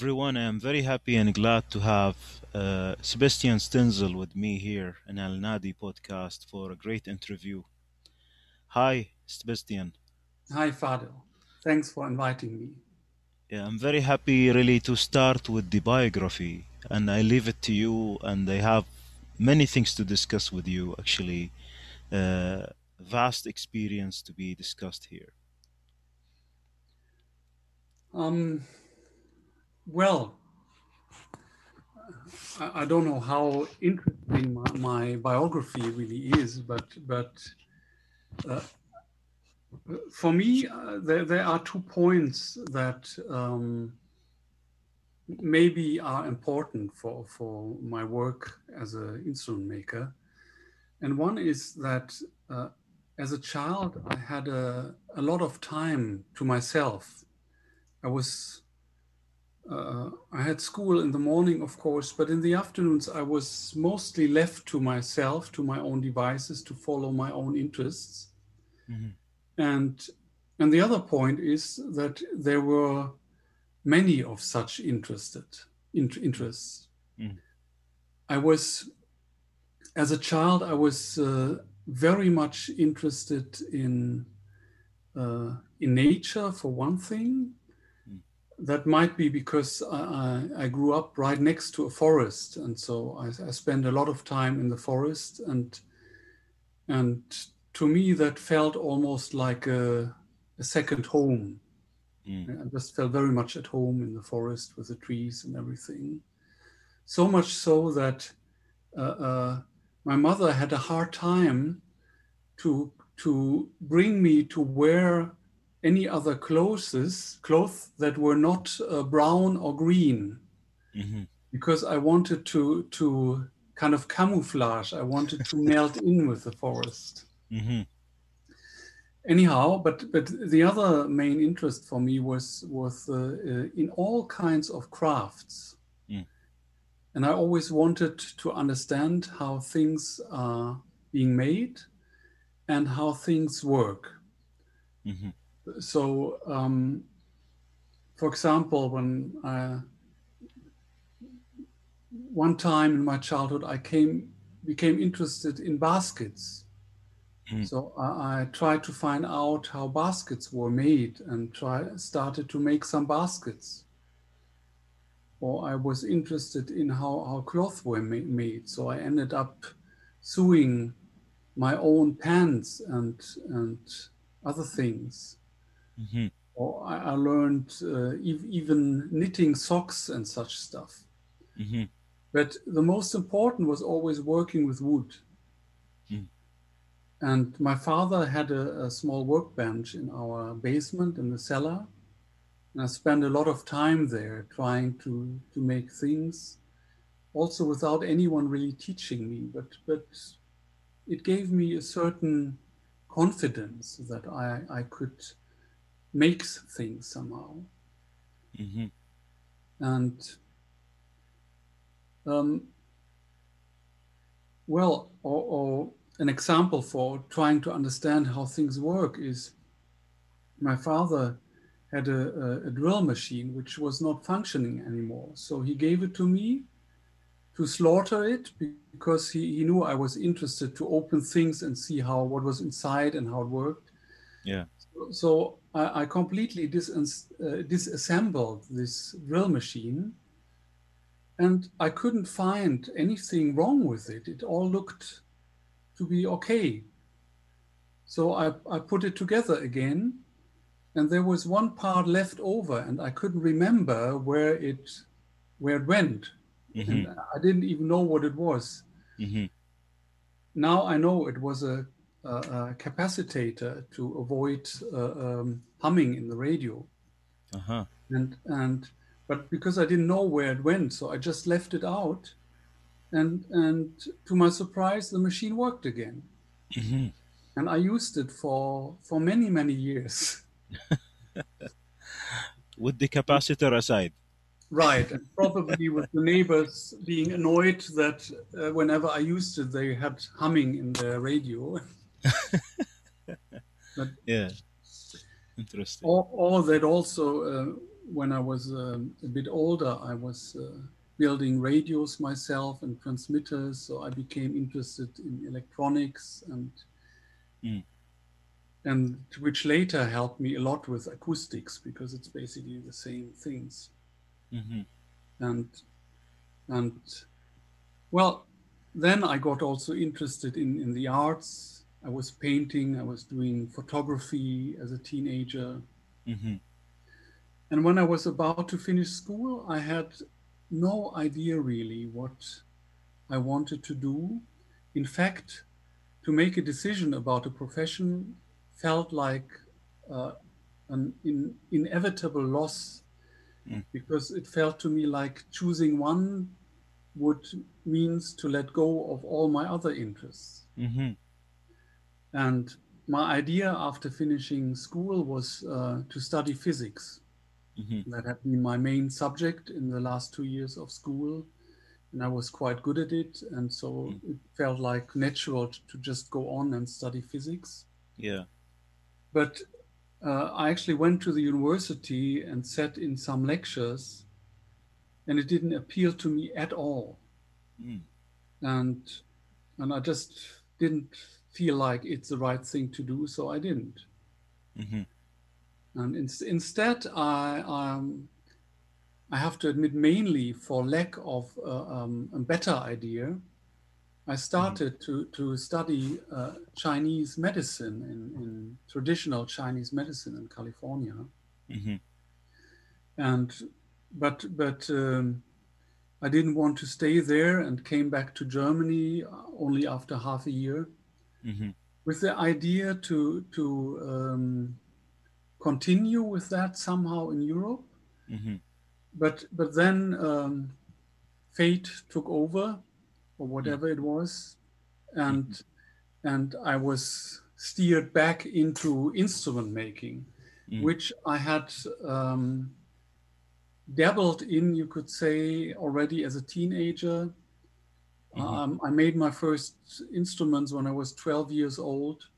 Everyone, I am very happy and glad to have uh, Sebastian Stenzel with me here in Al Nadi podcast for a great interview. Hi, Sebastian. Hi, Fadil. Thanks for inviting me. Yeah, I'm very happy really to start with the biography, and I leave it to you. And I have many things to discuss with you. Actually, uh, vast experience to be discussed here. Um, well, I, don't know how interesting my, my biography really is, but but uh, for me, uh, there there are two points that um, maybe are important for for my work as an instrument maker, and one is that. Uh, as a child, I had a, a lot of time to myself. I was uh, I had school in the morning, of course, but in the afternoons I was mostly left to myself, to my own devices, to follow my own interests. Mm-hmm. And and the other point is that there were many of such interested in, interests. Mm. I was, as a child, I was uh, very much interested in uh, in nature for one thing that might be because I, I, grew up right next to a forest, and so I, I spent a lot of time in the forest, and and to me that felt almost like a, a second home. Mm. I just felt very much at home in the forest with the trees and everything. So much so that uh, uh, my mother had a hard time to to bring me to where any other clothes clothes that were not uh, brown or green mm-hmm. because I wanted to to kind of camouflage. I wanted to melt in with the forest. Mm-hmm. Anyhow, but but the other main interest for me was was uh, uh, in all kinds of crafts, mm. and I always wanted to understand how things are being made and how things work. Mm-hmm so um, for example when I, one time in my childhood i came became interested in baskets. Mm. so I, I, tried to find out how baskets were made and try started to make some baskets. Or i was interested in how, how cloth were ma- made. So i ended up sewing my own pants and and other things Mm-hmm. Or I, I learned uh, e- even knitting socks and such stuff. Mm-hmm. But the most important was always working with wood. Mm. And my father had a, a, small workbench in our basement in the cellar. And I spent a lot of time there trying to, to make things, also without anyone really teaching me. But, but it gave me a certain confidence that I, I could makes things somehow. Mm-hmm. And um, well, or, or, an example for trying to understand how things work is my father had a, a, a, drill machine which was not functioning anymore. So he gave it to me to slaughter it because he, he knew I was interested to open things and see how what was inside and how it worked. Yeah. So, so I, I completely dis- uh, disassembled this drill machine and I couldn't find anything wrong with it. It all looked to be okay. So I, I put it together again and there was one part left over and I couldn't remember where it where it went. Mm-hmm. And I didn't even know what it was. Mm-hmm. Now I know it was a a capacitator to avoid uh, um, humming in the radio. Uh-huh. And and but because I didn't know where it went, so I just left it out, and and to my surprise, the machine worked again. Mm-hmm. And I used it for for many many years. with the capacitor aside. Right, and probably with the neighbors being annoyed that uh, whenever I used it, they had humming in their radio. but yeah, interesting. Or, or that also uh, when I was um, a bit older, I was uh, building radios myself and transmitters. So I became interested in electronics and Mm. and which later helped me a lot with acoustics because it's basically the same things. Mhm. And and well, then I got also interested in in the arts. I was painting. I was doing photography as a teenager. Mhm. And when I was about to finish school, I had no idea really what I wanted to do. In fact, to make a decision about a profession felt like uh, an in, inevitable loss Mm. because it felt to me like choosing one would means to let go of all my other interests. Mhm. And my idea after finishing school was uh, to study physics. Mhm. That had been my main subject in the last two years of school. And I was quite good at it. And so Mm. it felt like natural to just go on and study physics. Yeah. But uh, I actually went to the university and sat in some lectures, and it didn't appeal to me at all. Mm. And and I just didn't feel like it's the right thing to do, so I didn't. Mhm. And in, instead, I um, I have to admit, mainly for lack of uh, um, a better idea, I started to to study uh, Chinese medicine in, in traditional Chinese medicine in California, Mhm. and but but um, I didn't want to stay there and came back to Germany uh, only after half a year Mhm. with the idea to to um, continue with that somehow in Europe. Mhm. But but then um, fate took over, or whatever it was, and and I was steered back into instrument making, Mm. which I had um, dabbled in, you could say, already as a teenager. Mhm. Um, I made my first instruments when I was 12 years old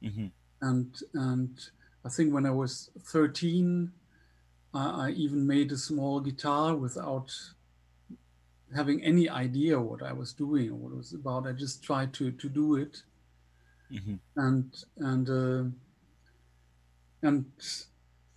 Mhm. and and I think when I was 13, I, I even made a small guitar without having any idea what I was doing or what it was about. I just tried to to do it, Mhm. and and uh, and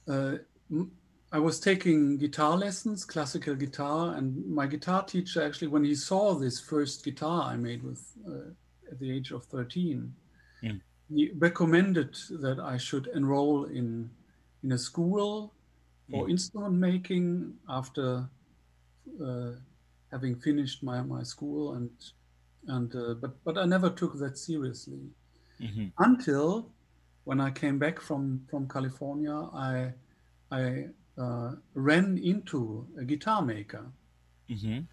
uh, m- I was taking guitar lessons, classical guitar, and my guitar teacher actually, when he saw this first guitar I made with uh, at the age of 13, Mm. he recommended that I should enroll in in a school for Mm. instrument making after uh, having finished my, my school and and uh, but but I never took that seriously Mhm. until when I came back from from California I I uh, ran into a guitar maker Mhm.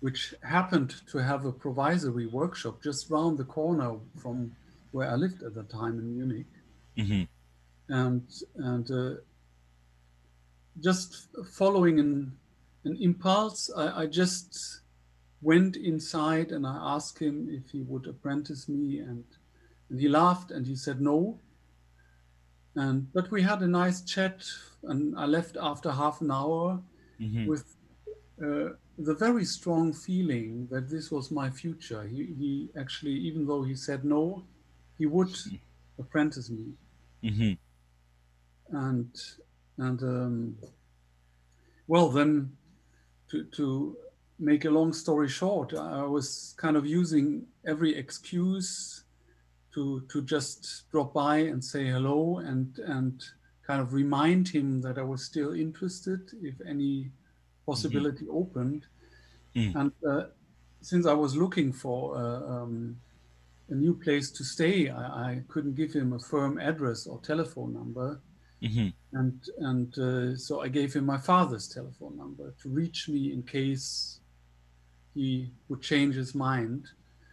which happened to have a provisory workshop just round the corner from where I lived at the time in Munich Mhm. and and uh, just following an an impulse, I, I just went inside and I asked him if he would apprentice me, and and he laughed and he said no. And but we had a nice chat, and I left after half an hour Mhm. with uh, the very strong feeling that this was my future. He, he actually, even though he said no, he would apprentice me Mhm. and and um, well then to to make a long story short i was kind of using every excuse to to just drop by and say hello and and kind of remind him that i was still interested if any possibility opened Mm. and uh, since i was looking for uh, um, a new place to stay I, I couldn't give him a firm address or telephone number Mhm. and and uh, so I gave him my father's telephone number to reach me in case he would change his mind.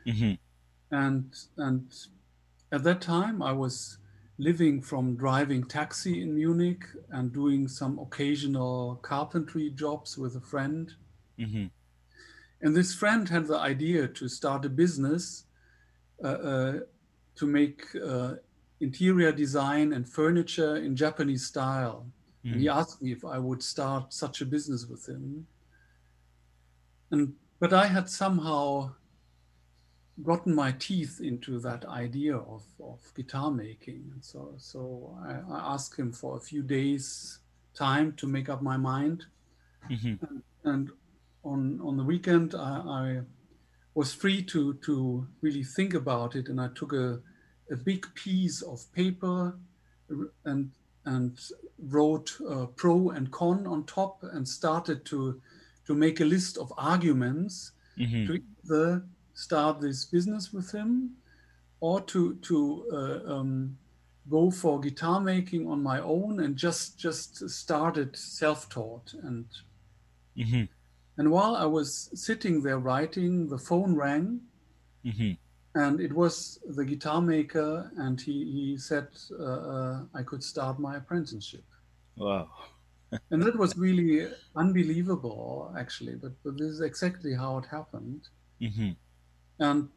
Mhm. And and at that time I was living from driving taxi in Munich and doing some occasional carpentry jobs with a friend. Mhm. And this friend had the idea to start a business uh, uh, to make uh, interior design and furniture in Japanese style. And he asked me if I would start such a business with him. And but I had somehow gotten my teeth into that idea of, of guitar making. And so so I, I asked him for a few days time to make up my mind. Mhm. And, and on on the weekend I, I was free to to really think about it and I took a, a big piece of paper and and wrote uh, pro and con on top and started to to make a list of arguments Mhm. to either start this business with him or to to uh, um, go for guitar making on my own and just just started self-taught and Mhm. and while I was sitting there writing the phone rang Mhm. and it was the guitar maker and he, he said uh, uh, I could start my apprenticeship Wow. and that was really unbelievable actually but, but this is exactly how it happened Mhm. And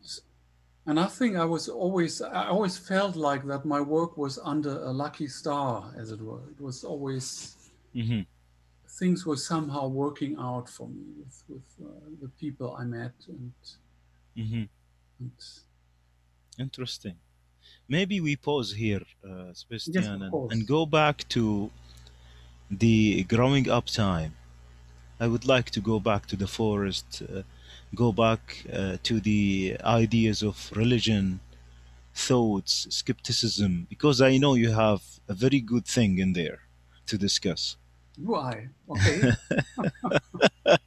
and I think I was always I always felt like that my work was under a lucky star, as it were. It was always Mhm. things were somehow working out for me with with uh, the people I met and, Mhm. and Interesting. Maybe we pause here, uh, Sebastian, Yes, and, and go back to the growing up time. I would like to go back to the forest, uh, go back uh, to the ideas of religion, thoughts, skepticism, because I know you have a very good thing in there to discuss. do I okay.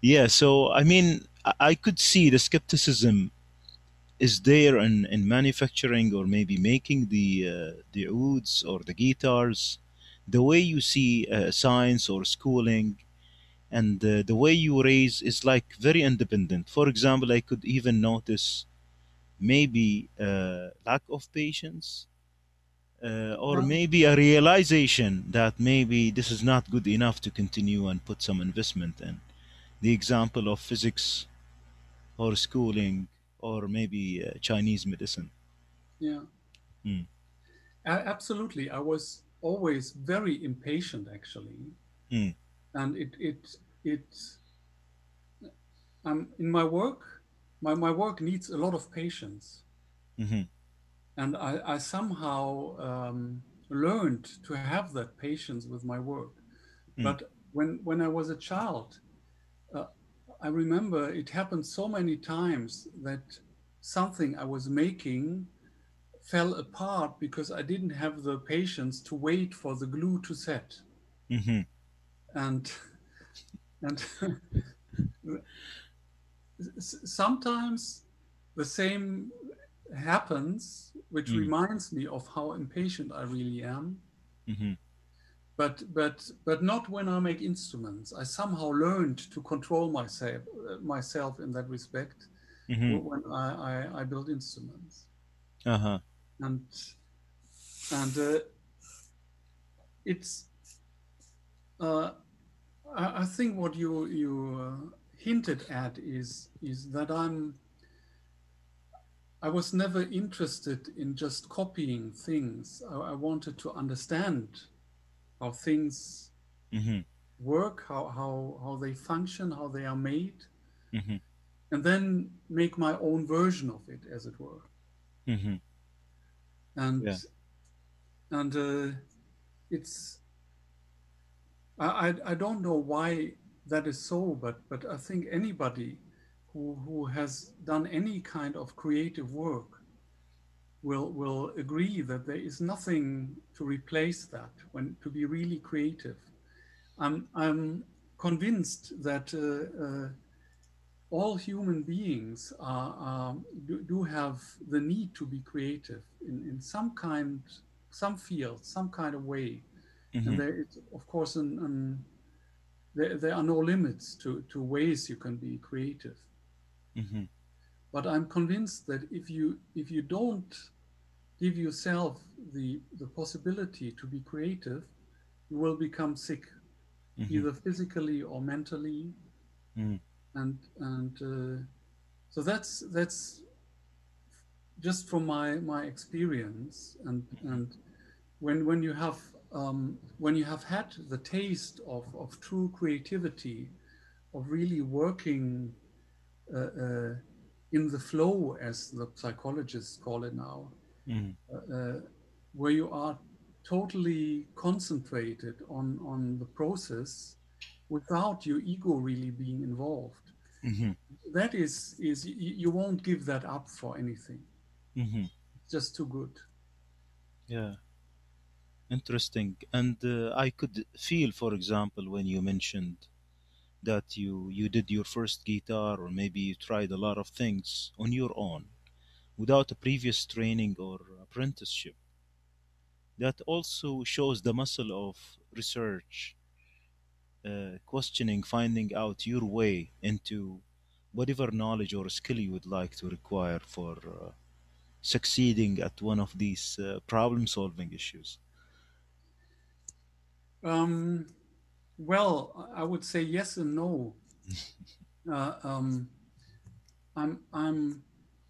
Yeah, so I mean, I could see the skepticism is there in, in manufacturing or maybe making the uh, the ouds or the guitars, the way you see uh, science or schooling, and uh, the way you raise is like very independent. For example, I could even notice maybe uh, lack of patience. Uh, or Well- maybe a realization that maybe this is not good enough to continue and put some investment in the example of physics or schooling or maybe uh, Chinese medicine. yeah Hmm. A- absolutely I was always very impatient actually Hmm. and it it it um, in my work my, my work needs a lot of patience hmm and I, I somehow um, learned to have that patience with my work. Mm. But when when I was a child, uh, I remember it happened so many times that something I was making fell apart because I didn't have the patience to wait for the glue to set, hmm and and sometimes the same happens, which Mm. reminds me of how impatient I really am. hmm But but but not when I make instruments. I somehow learned to control myself uh, myself in that respect hmm when I, I, I build instruments. Uh-huh. And and uh, it's uh, I, I think what you you uh, hinted at is is that I'm I was never interested in just copying things. I, I wanted to understand how things hmm work, how, how, how they function, how they are made, hmm and then make my own version of it, as it were. hmm And Yeah. and uh, it's I, I don't know why that is so, but but I think anybody who who has done any kind of creative work will will agree that there is nothing to replace that when to be really creative. I'm I'm convinced that uh, uh, all human beings are, are do, do have the need to be creative in, in some kind, some field, some kind of way. Hmm And there is, of course, an, an, there, there are no limits to, to ways you can be creative. hmm But I'm convinced that if you if you don't give yourself the the possibility to be creative, you will become sick, hmm either physically or mentally. Mhm. And and uh, so that's that's just from my my experience and and when when you have um, when you have had the taste of, of true creativity, of really working uh, uh, in the flow, as the psychologists call it now, Mhm. uh, where you are totally concentrated on, on the process without your ego really being involved. Mhm. That is, is you, you won't give that up for anything. Mhm. It's just too good. Yeah. Interesting. And uh, I could feel, for example, when you mentioned that you you did your first guitar, or maybe you tried a lot of things on your own without a previous training or apprenticeship. That also shows the muscle of research, uh, questioning, finding out your way into whatever knowledge or skill you would like to require for uh, succeeding at one of these uh, problem-solving issues. Um, well, I would say yes and no. Uh, um, I'm I'm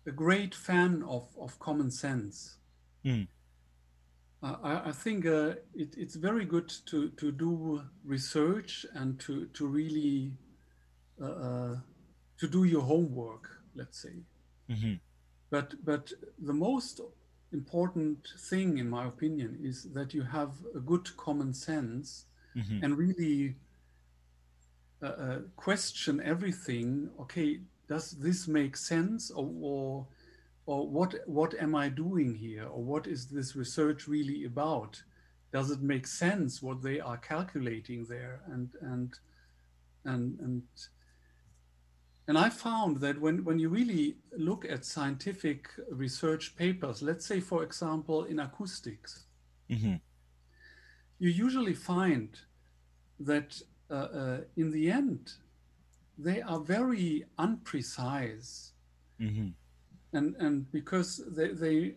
a great fan of, of common sense. Mm. Uh, I, I think uh, it, it's very good to, to do research and to, to really uh, uh, to do your homework, let's say. Mhm. But but the most important thing, in my opinion, is that you have a good common sense Mhm. and really uh, uh, question everything. Okay, does this make sense, or, or or what what am I doing here, or what is this research really about? Does it make sense what they are calculating there? And and and and and I found that when when you really look at scientific research papers, let's say for example in acoustics, Mhm. you usually find that uh, uh, in the end they are very unprecise Mhm. and and because they they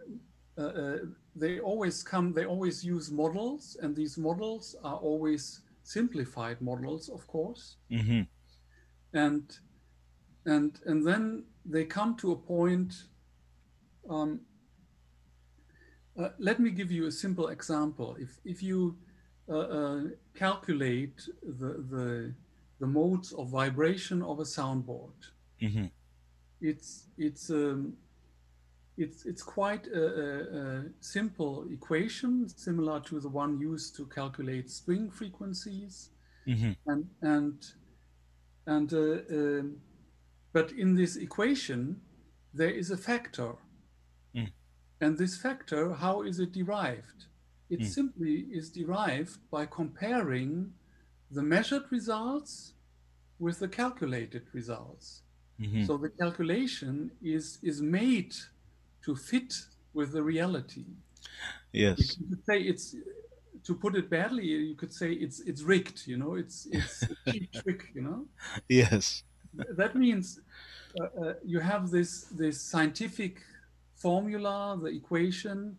uh, uh, they always come they always use models and these models are always simplified models of course Mhm. and and and then they come to a point um, uh, let me give you a simple example if if you uh, uh, calculate the, the the modes of vibration of a soundboard Mhm. it's it's um, it's it's quite a, a, simple equation similar to the one used to calculate string frequencies Mhm. and and and uh, um, but in this equation there is a factor Mm. and this factor how is it derived it Mm. simply is derived by comparing the measured results with the calculated results Mhm. so the calculation is is made to fit with the reality Yes. you could say it's to put it badly you could say it's it's rigged you know it's it's a cheap trick you know Yes. That means uh, uh, you have this this scientific formula the equation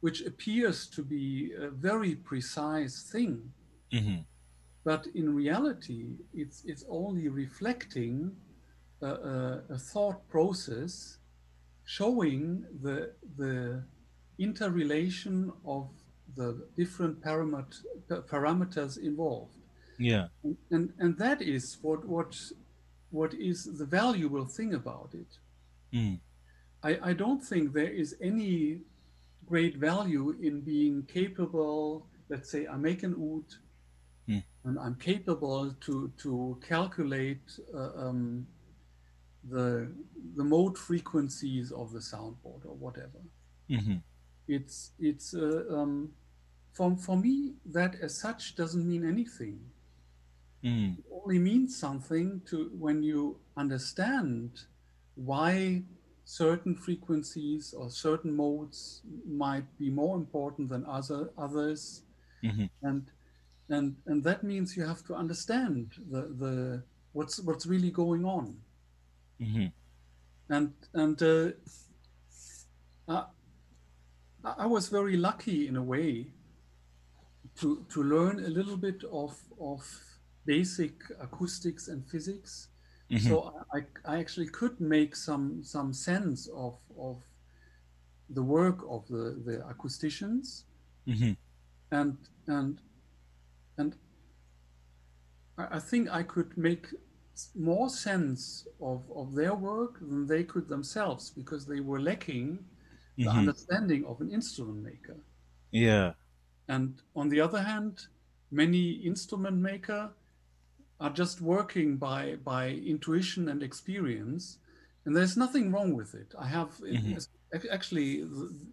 which appears to be a very precise thing Mhm. but in reality it's it's only reflecting a, a, a thought process showing the the interrelation of the different paramet- parameters involved Yeah. and, and and that is what what what is the valuable thing about it Mm. I, I don't think there is any great value in being capable let's say i make an oud Mm. and i'm capable to to calculate uh, um, the the mode frequencies of the soundboard or whatever Mhm. it's it's uh, um, for, for me that as such doesn't mean anything Mm. it only means something to when you understand why certain frequencies or certain modes might be more important than other others Mhm. and and and that means you have to understand the the what's what's really going on Mhm. and and uh, I, I was very lucky in a way to to learn a little bit of of basic acoustics and physics. Mhm. So I, I actually could make some some sense of of the work of the the acousticians, Mhm. and and and I think I could make more sense of, of their work than they could themselves because they were lacking the Mhm. understanding of an instrument maker. Yeah. And on the other hand, many instrument maker are just working by by intuition and experience, and there's nothing wrong with it. I have Mhm. ac- actually the,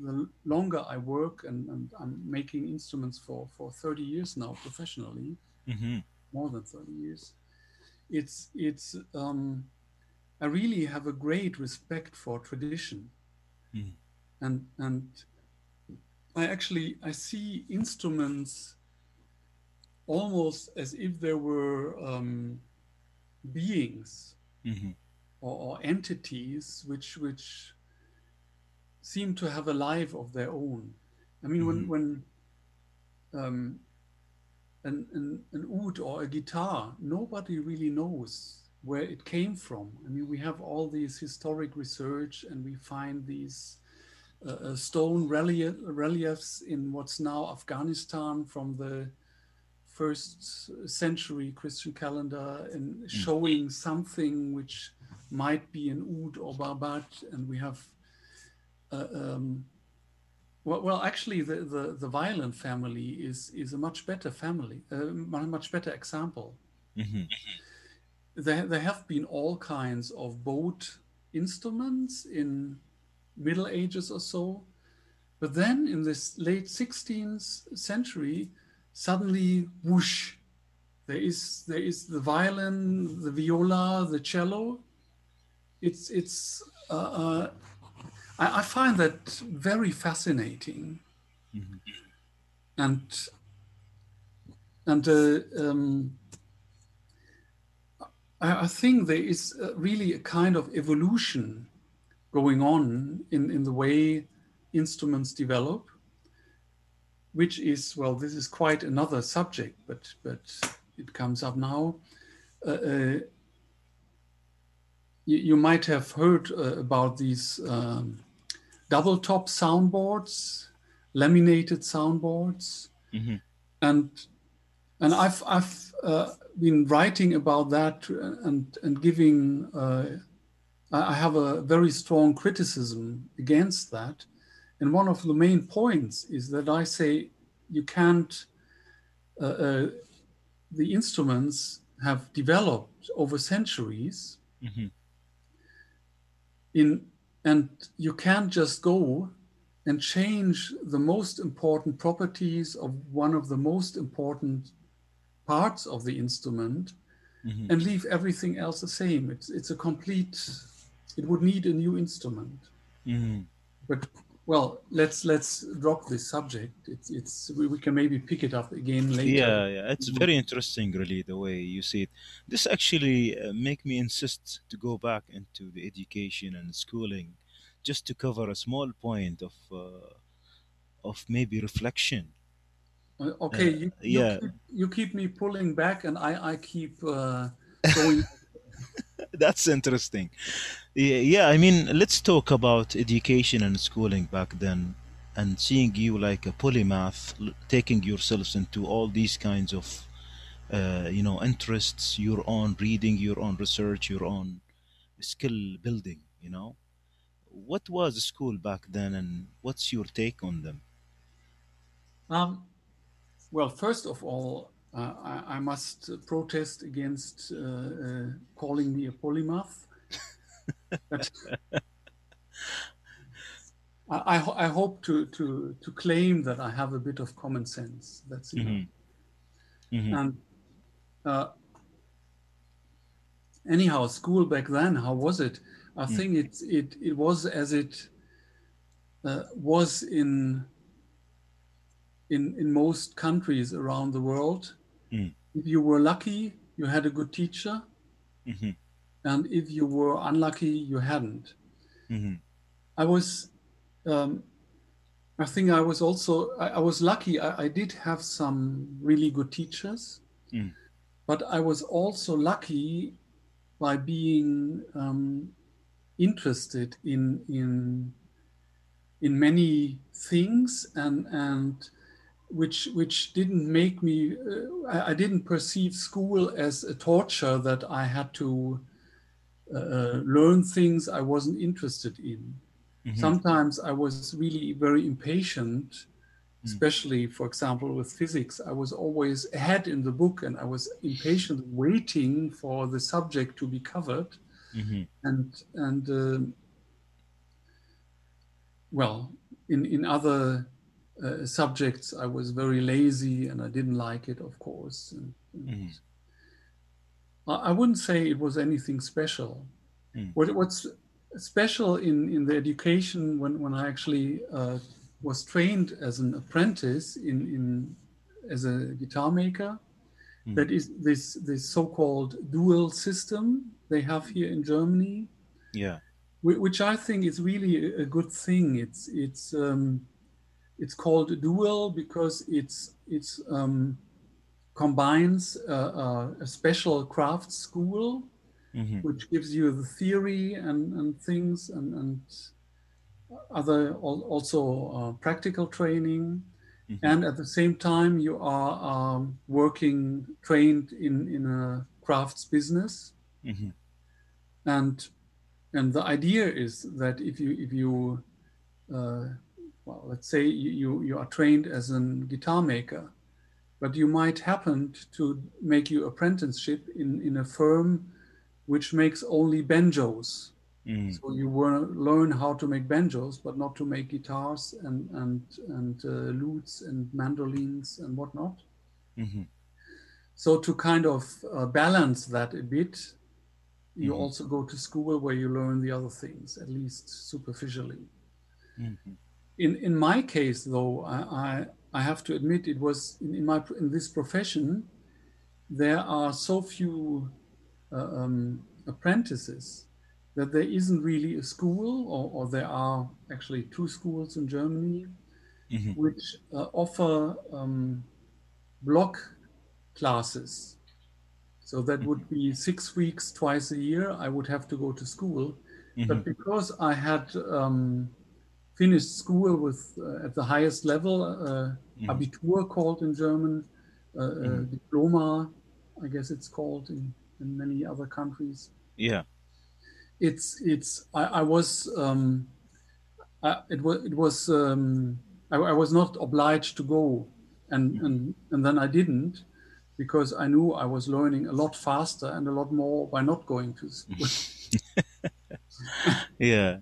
the longer I work and, and I'm making instruments for for 30 years now professionally, hmm more than 30 years. It's it's um, I really have a great respect for tradition, Mhm. and and I actually I see instruments almost as if there were um, beings hmm or, or entities which which seem to have a life of their own. I mean, Mhm. when when um, an, an an oud or a guitar, nobody really knows where it came from. I mean, we have all these historic research, and we find these uh, uh, stone relief, reliefs in what's now Afghanistan from the first century Christian calendar, and showing something which might be an oud or barbat, and we have. Uh, um, well, well, actually, the, the, the violin family is is a much better family, a much better example. hmm There, there have been all kinds of bowed instruments in Middle Ages or so, but then in this late 16th century, suddenly whoosh, there is there is the violin, the viola, the cello. It's it's uh, uh, I, I find that very fascinating, Mhm. and and uh, um, I, I think there is uh, really a kind of evolution going on in, in the way instruments develop, which is well, this is quite another subject, but but it comes up now. Uh, uh, you, you might have heard uh, about these um, double top soundboards, laminated soundboards. Hmm and and I've I've uh, been writing about that and and giving uh, I I have a very strong criticism against that, and one of the main points is that I say you can't. Uh, uh, the instruments have developed over centuries. Hmm in and you can't just go and change the most important properties of one of the most important parts of the instrument hmm and leave everything else the same. It's it's a complete it would need a new instrument. Hmm but well let's let's drop this subject it's it's we, we can maybe pick it up again later Yeah, yeah, it's Mhm. very interesting, really, the way you see it. This actually uh, make me insist to go back into the education and schooling, just to cover a small point of uh, of maybe reflection. Uh, okay Uh, you, you, yeah. keep, you keep me pulling back and i i keep uh, going That's interesting. Yeah, I mean, let's talk about education and schooling back then, and seeing you like a polymath, taking yourselves into all these kinds of, uh, you know, interests, your own reading, your own research, your own skill building. You know, what was school back then, and what's your take on them? Um, well, first of all, I, I must protest against uh, uh, calling me a polymath. but I, I, ho- I hope to, to, to claim that I have a bit of common sense. That's enough. hmm hmm And uh, anyhow, school back then, how was it? I Mm. think it, it, it was as it uh, was in, in, in most countries around the world. Mm. If you were lucky, you had a good teacher. hmm And if you were unlucky, you hadn't. hmm I was, um, I think I was also, I, I was lucky. I, I did have some really good teachers, Mm. but I was also lucky by being um, interested in in in many things and and which which didn't make me uh, I, I, didn't perceive school as a torture that I had to uh, uh learn things I wasn't interested in. Mm-hmm. Sometimes I was really very impatient, mm. especially for example with physics. I was always ahead in the book and I was impatient waiting for the subject to be covered. Mm-hmm. And and uh, well, in in other uh, subjects, I was very lazy and I didn't like it, of course. And, and mm-hmm. I, I wouldn't say it was anything special. Mm. What, what's special in, in the education when, when I actually uh, was trained as an apprentice in, in as a guitar maker, mm. that is this this so-called dual system they have here in Germany. Yeah, which I think is really a good thing. It's it's um, it's called dual because it's it's um, combines a, a, a, special craft school, mm-hmm. which gives you the theory and, and things and, and other also uh, practical training. Mm-hmm. And at the same time, you are um, working trained in, in a crafts business. Mm-hmm. And and the idea is that if you if you uh, well, let's say you, you are trained as a guitar maker, but you might happen to make your apprenticeship in, in a firm which makes only banjos. Mm. So you will learn how to make banjos, but not to make guitars and and and uh, lutes and mandolins and whatnot. Mm-hmm. So to kind of uh, balance that a bit, you mm-hmm. also go to school where you learn the other things, at least superficially. Mm-hmm in in my case though I, I, I have to admit it was in, in, my in this profession there are so few uh, um, apprentices that there isn't really a school or, or there are actually two schools in Germany mm-hmm. which uh, offer um, block classes so that would mm-hmm. be six weeks twice a year I would have to go to school mm-hmm. but because I had um, finished school with uh, at the highest level, uh, mm. Abitur called in German, mm. diploma, I guess it's called in, in many other countries. Yeah, it's it's I, I was um, I, it was it was um, I, I, was not obliged to go, and mm. and and then I didn't because I knew I was learning a lot faster and a lot more by not going to school. yeah,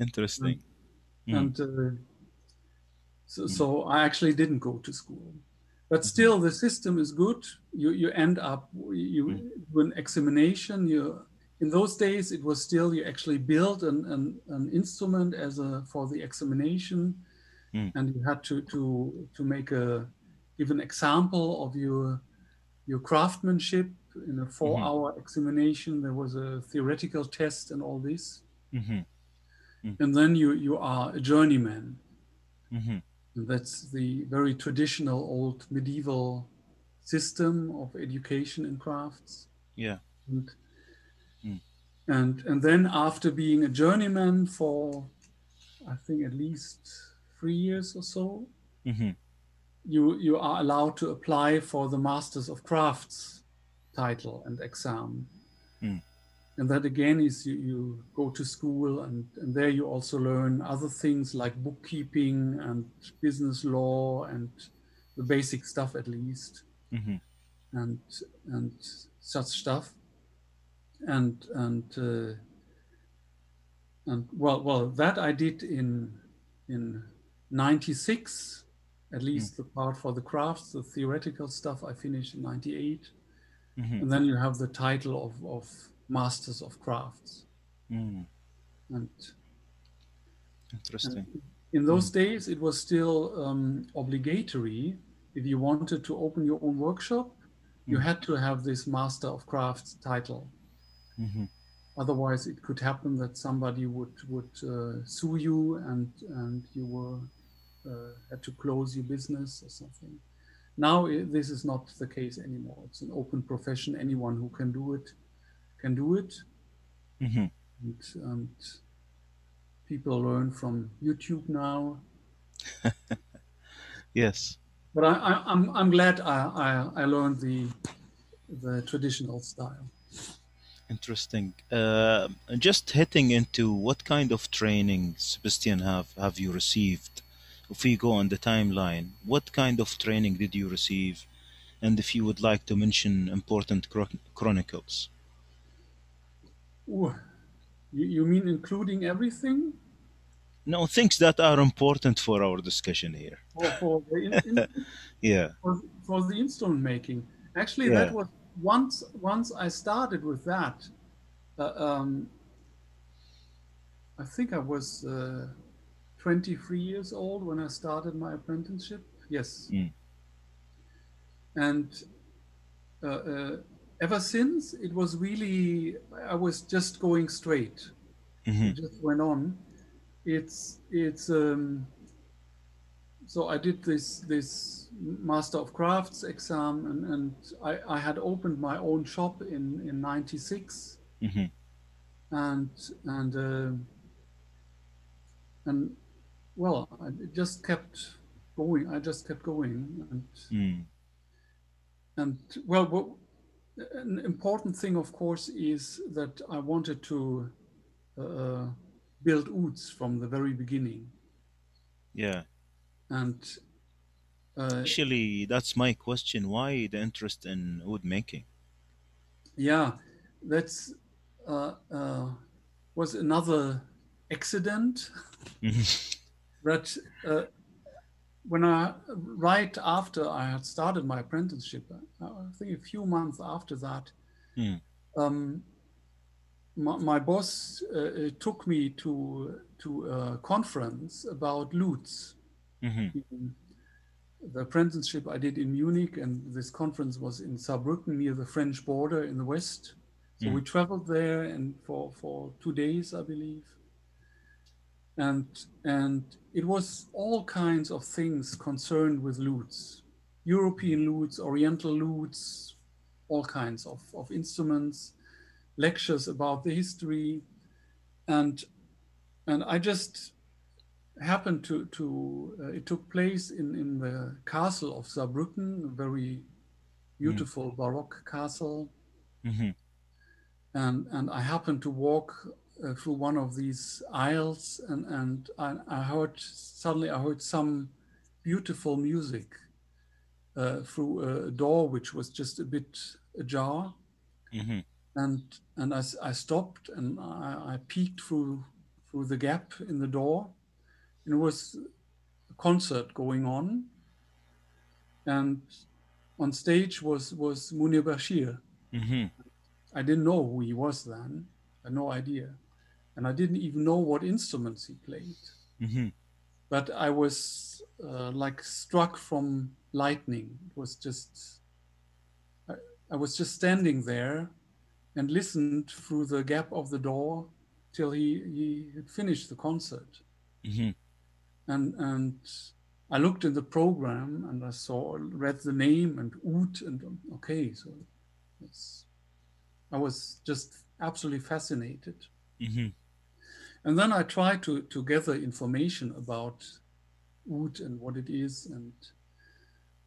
interesting. Mm. And uh, so, mm. so I actually didn't go to school. But mm-hmm. still, the system is good. You, you end up, you mm. do an examination. You, in those days, it was still, you actually built an, an, an instrument as a, for the examination. Mm. And you had to, to, to make a, give an example of your, your craftsmanship in a four mm-hmm. hour examination. There was a theoretical test and all this. Mm-hmm mm. and then you you are a journeyman. Mm-hmm. And that's the very traditional old medieval system of education in crafts. Yeah. And, mm. and and then after being a journeyman for I think at least three years or so, mm-hmm. you you are allowed to apply for the Masters of Crafts title and exam. Mm and that again is you, you go to school and, and there you also learn other things like bookkeeping and business law and the basic stuff at least mm-hmm. and and such stuff and and uh, and well well that I did in in 96 at least mm. the part for the crafts the theoretical stuff I finished in 98 mm-hmm. and then you have the title of of masters of crafts. Mm. And interesting. And in those mm. days, it was still um, obligatory. If you wanted to open your own workshop, you mm. had to have this master of crafts title. Mm-hmm. Otherwise, it could happen that somebody would would uh, sue you, and and you were uh, had to close your business or something. Now this is not the case anymore. It's an open profession. Anyone who can do it can do it. Mm-hmm. And, and, people learn from YouTube now. yes. but I, I, I'm I'm glad I, I I learned the the traditional style. Interesting. Uh, just hitting into what kind of training, Sebastian, have have you received? If we go on the timeline, what kind of training did you receive? And if you would like to mention important chron- chronicles. You, you mean including everything? No, things that are important for our discussion here. For, for, the, in, in, Yeah. for, for the instrument making. Actually, Yeah. that was once once I started with that. Uh, um, I think I was uh, 23 years old when I started my apprenticeship. Yes, Mm. and uh, uh, ever since it was really I was just going straight. hmm It just went on. It's it's um, so I did this this Master of Crafts exam and, and I, I had opened my own shop in in '96 hmm and and uh, and well I it just kept going. I just kept going and Mm. and well what, an important thing of course is that I wanted to uh, build ouds from the very beginning Yeah. and uh, Actually, that's my question. Why the interest in oud making? yeah that's uh, uh, was another accident that uh, when I right after I had started my apprenticeship, uh, I think a few months after that, Hmm. um, my, my boss uh, uh, took me to to a conference about lutes. Mhm. The apprenticeship I did in Munich, and this conference was in Saarbrücken near the French border in the west. So we traveled there and for for two days, I believe. And and it was all kinds of things concerned with lutes, European lutes, Oriental lutes, all kinds of, of instruments, lectures about the history, and and I just happened to to uh, it took place in in the castle of Saarbrücken, a very beautiful Baroque castle, Mhm. and and I happened to walk uh, through one of these aisles, and and I, I heard suddenly I heard some beautiful music uh, through a door which was just a bit ajar, Mhm. and and I, I stopped and I, I peeked through through the gap in the door, and it was a concert going on, and on stage was was Munir Bashir. Mhm. I didn't know who he was then. I had no idea. And I didn't even know what instruments he played. Mhm. But I was uh, like struck from lightning. It was just, I, I was just standing there and listened through the gap of the door till he, he had finished the concert. Mhm. And, and I looked in the program and I saw, read the name and oud and okay, so it's, I was just absolutely fascinated. Mhm. And then I tried to, to gather information about oud and what it is and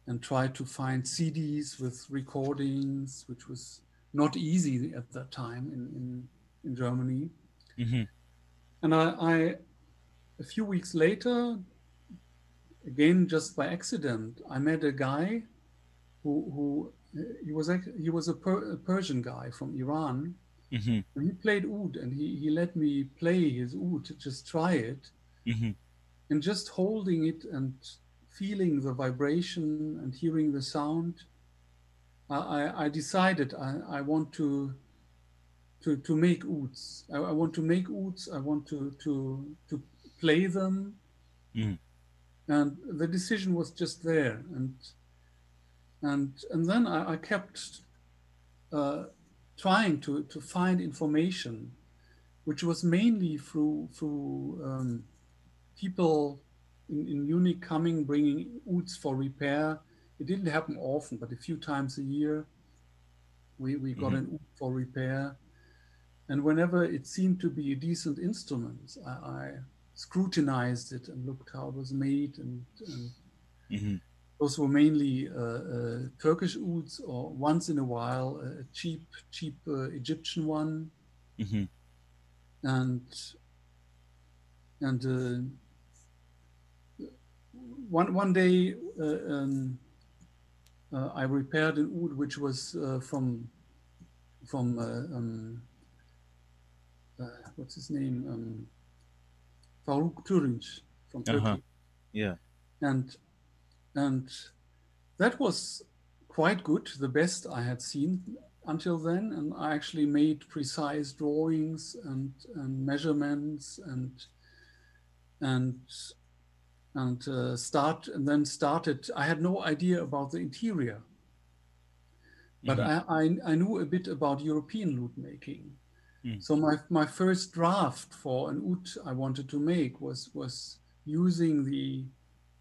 and try to find CDs with recordings, which was not easy at that time in, in, in Germany. Mhm. And I, I, a few weeks later, again just by accident, I met a guy who, who he was he was a, per, a Persian guy from Iran, Mhm. and he played oud, and he, he let me play his oud to just try it, Mhm. and just holding it and feeling the vibration and hearing the sound, I, I, I decided I, I want to to to make ouds. I, I want to make ouds. I want to to to play them, Mhm. and the decision was just there. And and and then I, I kept uh, trying to to find information, which was mainly through through um, people in, in Munich coming bringing ouds for repair. It didn't happen often, but a few times a year, we we got Mhm. an oud for repair. And whenever it seemed to be a decent instrument, I, I scrutinized it and looked how it was made and, and Mhm. Those were mainly uh, uh, Turkish ouds, or once in a while a cheap, cheap uh, Egyptian one, hmm and and uh, one one day uh, um, uh, I repaired an oud which was uh, from from uh, um, uh, what's his name um, Faruk Turunz from Turkey, Uh-huh. Yeah. and and that was quite good, the best I had seen until then, and I actually made precise drawings and and measurements and and and uh, start and then started. I had no idea about the interior, but Mhm. I, I I knew a bit about European lute making. Mm. So my my first draft for an oud I wanted to make was was using the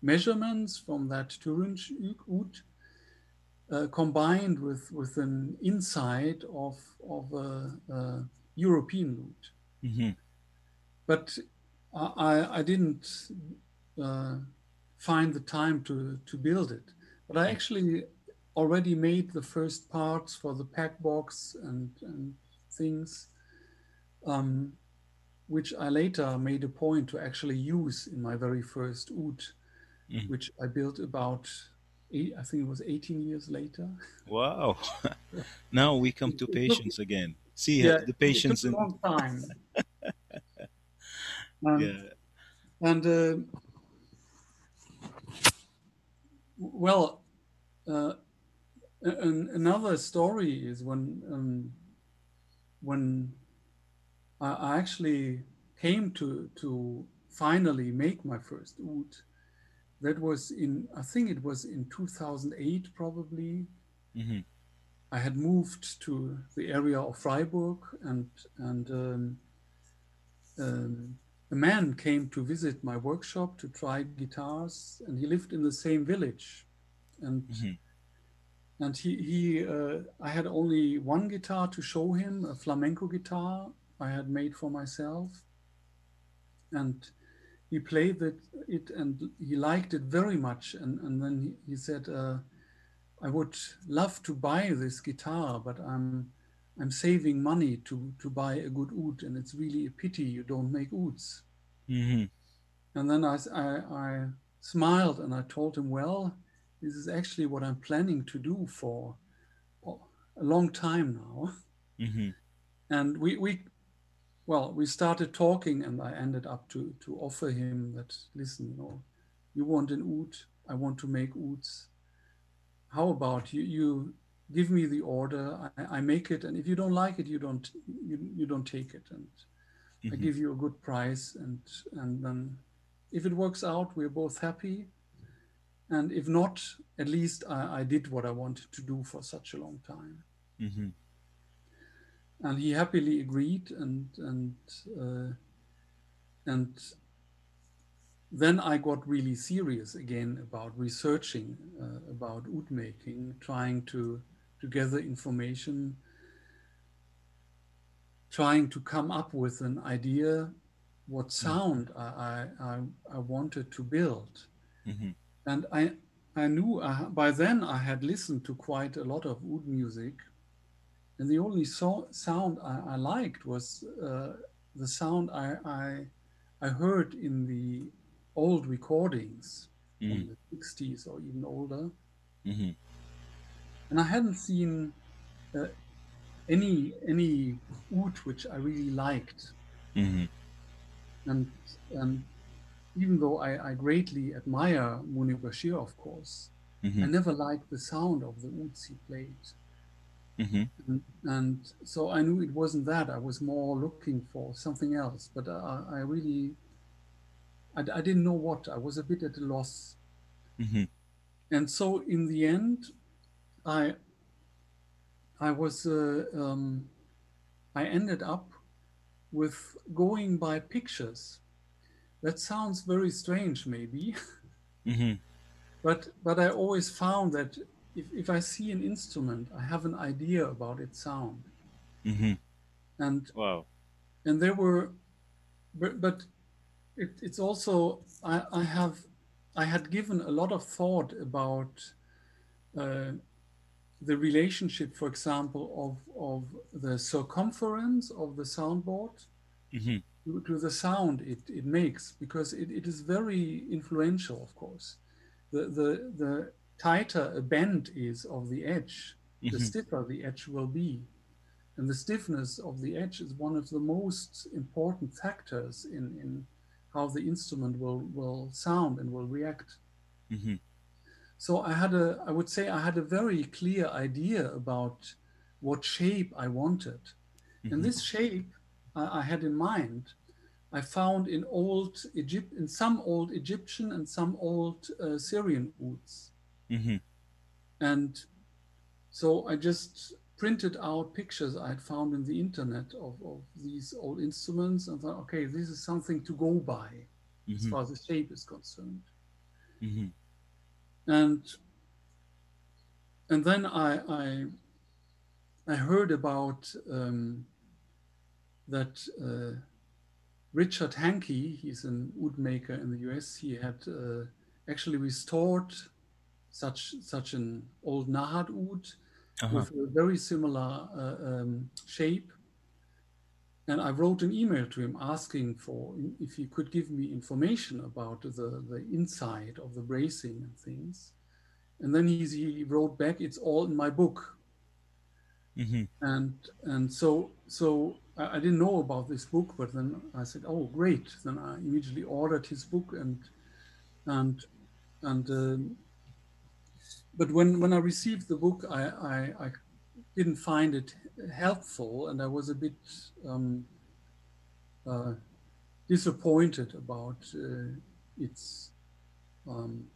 measurements from that Turunz oud uh, combined with with an insight of of a, a European lute hmm but I, I- I didn't uh, find the time to, to build it. But I actually already made the first parts for the peg box and, and things, um, which I later made a point to actually use in my very first oud, Mhm. which I built about, eight, I think it was 18 years later. Wow. now we come to took- patience again. See Yeah, the patience it took a long time. Um, yeah. And uh, well, uh, an, another story is when um, when I, I actually came to to finally make my first oud. That was in I think it was in 2008 probably. hmm I had moved to the area of Freiburg, and and um, um, a man came to visit my workshop to try guitars, and he lived in the same village, and hmm and he he uh, I had only one guitar to show him, a flamenco guitar I had made for myself, and he played it, it and he liked it very much, and and then he, he said. Uh, I would love to buy this guitar, but I'm I'm saving money to to buy a good oud, and it's really a pity you don't make ouds. hmm And then I I smiled and I told him, well, this is actually what I'm planning to do for a long time now. hmm And we we well we started talking, and I ended up to to offer him that listen, you know, you want an oud, I want to make ouds. How about you you give me the order, I, I make it, and if you don't like it, you don't you, you don't take it, and I Mhm. give you a good price, and and then if it works out, we're both happy. And if not, at least I, I did what I wanted to do for such a long time hmm and he happily agreed and and uh, and then I got really serious again about researching uh, about oud making, trying to to gather information, trying to come up with an idea what sound I, I, I, I wanted to build. hmm And I, I knew I, by then I had listened to quite a lot of oud music, and the only so, sound I, I liked was uh, the sound I, I, I heard in the old recordings Mm. from the 60s or even older. hmm And I hadn't seen uh, any any oud which I really liked. hmm And and even though I, I greatly admire Munir Bashir, of course, I hmm never liked the sound of the ouds he played. Hmm And, and so I knew it wasn't that. I was more looking for something else. But I, I really, I, I didn't know what. I was a bit at a loss. hmm And so in the end, I, I was, uh, um, I ended up with going by pictures. That sounds very strange, maybe. hmm But but I always found that if, if I see an instrument, I have an idea about its sound. hmm And Wow. and there were but, but it, it's also I, I have I had given a lot of thought about uh, the relationship, for example, of, of the circumference of the soundboard hmm to, to the sound it, it makes, because it, it is very influential, of course. The, the, the tighter a bend is of the edge, the Mhm. stiffer the edge will be. And the stiffness of the edge is one of the most important factors in, in how the instrument will, will sound and will react. hmm So I had a, I would say I had a very clear idea about what shape I wanted. Mhm. And this shape I, I had in mind, I found in old Egypt, in some old Egyptian and some old uh, Syrian ouds. Hmm And so I just printed out pictures I had found in the internet of, of these old instruments and thought, okay, this is something to go by as hmm far as the shape is concerned. hmm and and then I I, I heard about um, that uh, Richard Hankey, he's an oud maker in the U.S. He had uh, actually restored such such an old Nahat oud Uh-huh. with a very similar uh, um, shape. And I wrote an email to him asking for if he could give me information about the, the inside of the bracing and things. And then he, he wrote back, "It's all in my book." hmm And and so so I, I didn't know about this book, but then I said, "Oh, great!" Then I immediately ordered his book and and and. Um, but when when I received the book, I, I, I didn't find it helpful, and I was a bit um, uh, disappointed about uh, its um,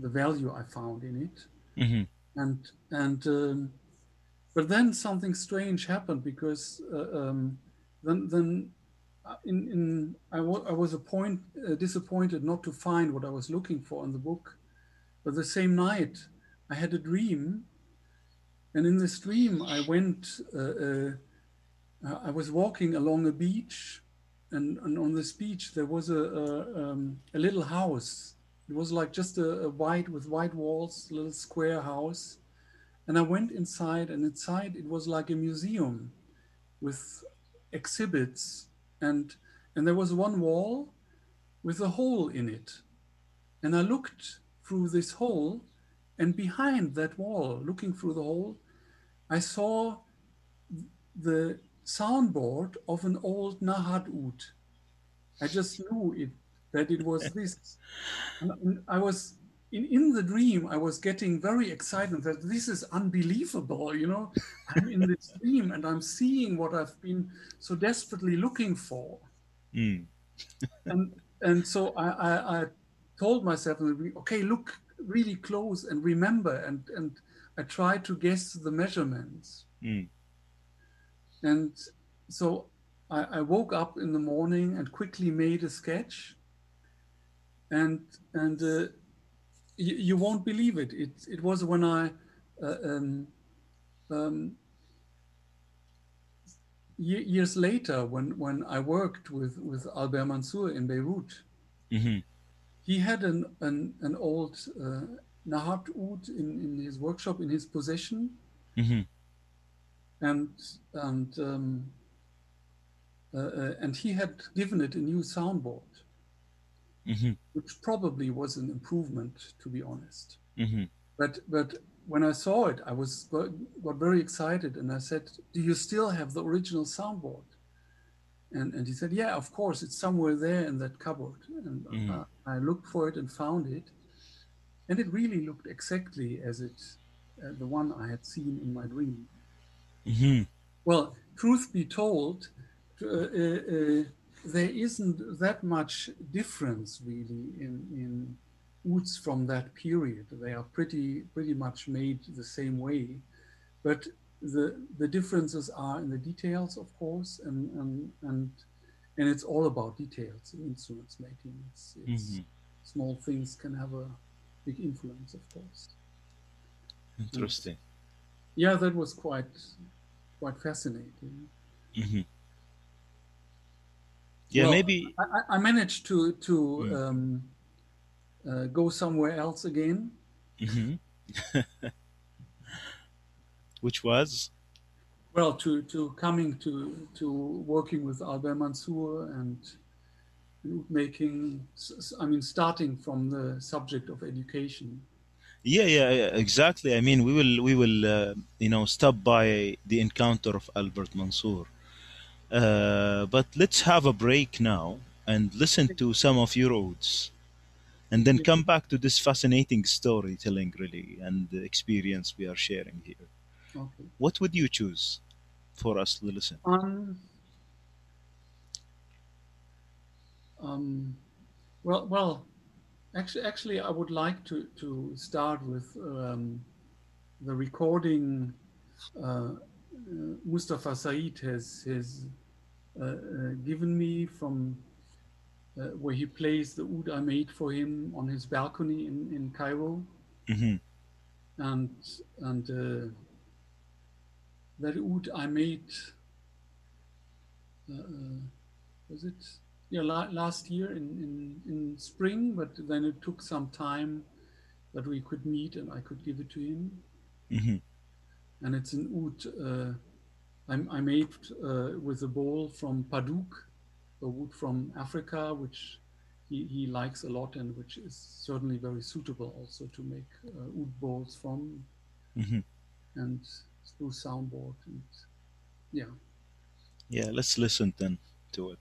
the value I found in it, hmm and and um, but then something strange happened because uh, um, then then uh, in in I wa- I was a point uh, disappointed not to find what I was looking for in the book. But the same night, I had a dream, and in this dream, I went. Uh, uh, I was walking along a beach, and, and on this beach there was a a, um, a little house. It was like just a, a white with white walls, little square house, and I went inside, and inside it was like a museum, with exhibits, and and there was one wall with a hole in it, and I looked through this hole, and behind that wall, looking through the hole, I saw the soundboard of an old Nahat oud. I just knew it that it was this. And, and I was in, in the dream, I was getting very excited that this is unbelievable, you know. I'm in this dream and I'm seeing what I've been so desperately looking for Mm. and and so I, I, I told myself, okay, look really close and remember, and and I tried to guess the measurements, Mm. and so I, I woke up in the morning and quickly made a sketch, and and uh, you, you won't believe it. It it was when I. Uh, um, um, ye- years later, when, when I worked with, with Albert Mansour in Beirut, hmm he had an an, an old uh, Nahat oud in, in his workshop in his possession, hmm and and um, uh, uh, and he had given it a new soundboard, hmm which probably was an improvement, to be honest. hmm But but when I saw it, I was got, got very excited, and I said, "Do you still have the original soundboard?" And and he said, "Yeah, of course. It's somewhere there in that cupboard." And uh, I looked for it and found it, and it really looked exactly as it, uh, the one I had seen in my dream. hmm Well, truth be told, uh, uh, uh, there isn't that much difference really in in ouds from that period. They are pretty pretty much made the same way, but the the differences are in the details, of course, and and and and it's all about details in instruments making. It's, it's Mhm. small things can have a big influence, of course. Interesting. Yeah, that was quite quite fascinating. hmm Yeah, Well, maybe. I, I- managed to to Mm. um, uh, go somewhere else again. hmm Which was? Well, to, to coming to to working with Albert Mansour and making, I mean, starting from the subject of education. Yeah, yeah, yeah, exactly. I mean, we will, we will, uh, you know, stop by the encounter of Albert Mansour. Uh, but let's have a break now and listen to some of your ouds, and then come back to this fascinating storytelling, really, and the experience we are sharing here. Okay. What would you choose for us to listen? Um, um, well, well, actually, actually, I would like to to start with um, the recording. Uh, uh, Mustafa Said has has uh, uh, given me from uh, where he plays the oud I made for him on his balcony in in Cairo, hmm and and that oud I made. Uh, uh, was it? Yeah la- last year in, in in spring but then it took some time that we could meet and i could give it to him. Hmm and it's an oud uh, I, I made uh, with a bowl from Padauk, a wood from africa which he, he likes a lot and which is certainly very suitable also to make uh, oud bowls from. Hmm and through soundboard and yeah Yeah, let's listen then to it.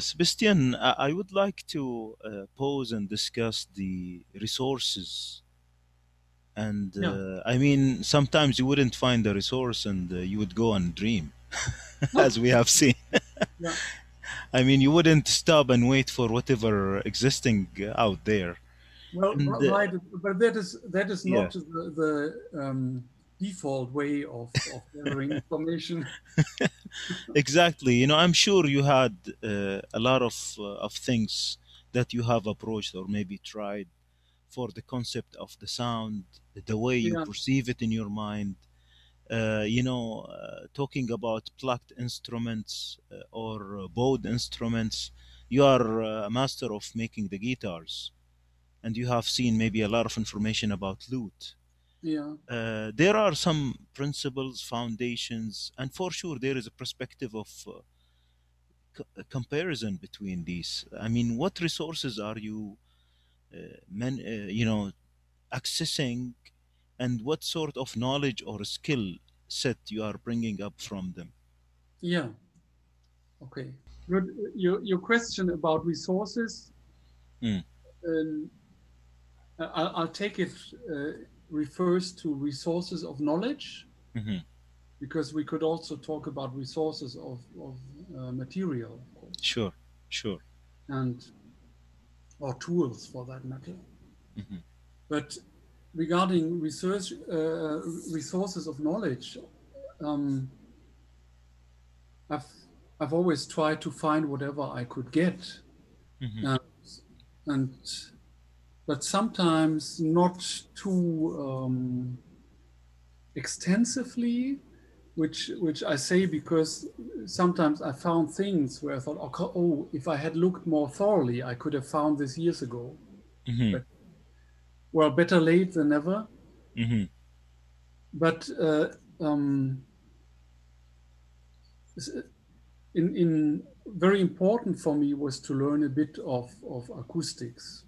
Sebastian, I I would like to uh, pause and discuss the resources. And Yeah. uh, I mean, sometimes you wouldn't find a resource and uh, you would go and dream, as we have seen. Yeah. I mean, you wouldn't stop and wait for whatever existing uh, out there. Well, And uh, right, but that is that is yeah, not the, the um, default way of, of gathering information. exactly. You know, I'm sure you had uh, a lot of uh, of things that you have approached or maybe tried for the concept of the sound, the way you Yeah, perceive it in your mind. Uh, you know, uh, talking about plucked instruments uh, or uh, bowed instruments, you are uh, a master of making the guitars, and you have seen maybe a lot of information about lute. Yeah, Uh, there are some principles, foundations, and for sure there is a perspective of uh, c- a comparison between these. I mean, what resources are you, uh, men, uh, you know, accessing, and what sort of knowledge or skill set you are bringing up from them? yeah. Okay. Good. Your your question about resources, Mm, um, I- I'll, I'll take it uh, refers to resources of knowledge mhm. because we could also talk about resources of of uh, material, Sure, sure. and or tools for that matter. Mhm, But regarding research uh, resources of knowledge, um, I've I've always tried to find whatever I could get, mhm, and, and but sometimes not too um, extensively, which which I say because sometimes I found things where I thought, okay, oh, if I had looked more thoroughly, I could have found this years ago. mhm, But well, better late than never. mhm, But uh, um, in, in very important for me was to learn a bit of, of acoustics.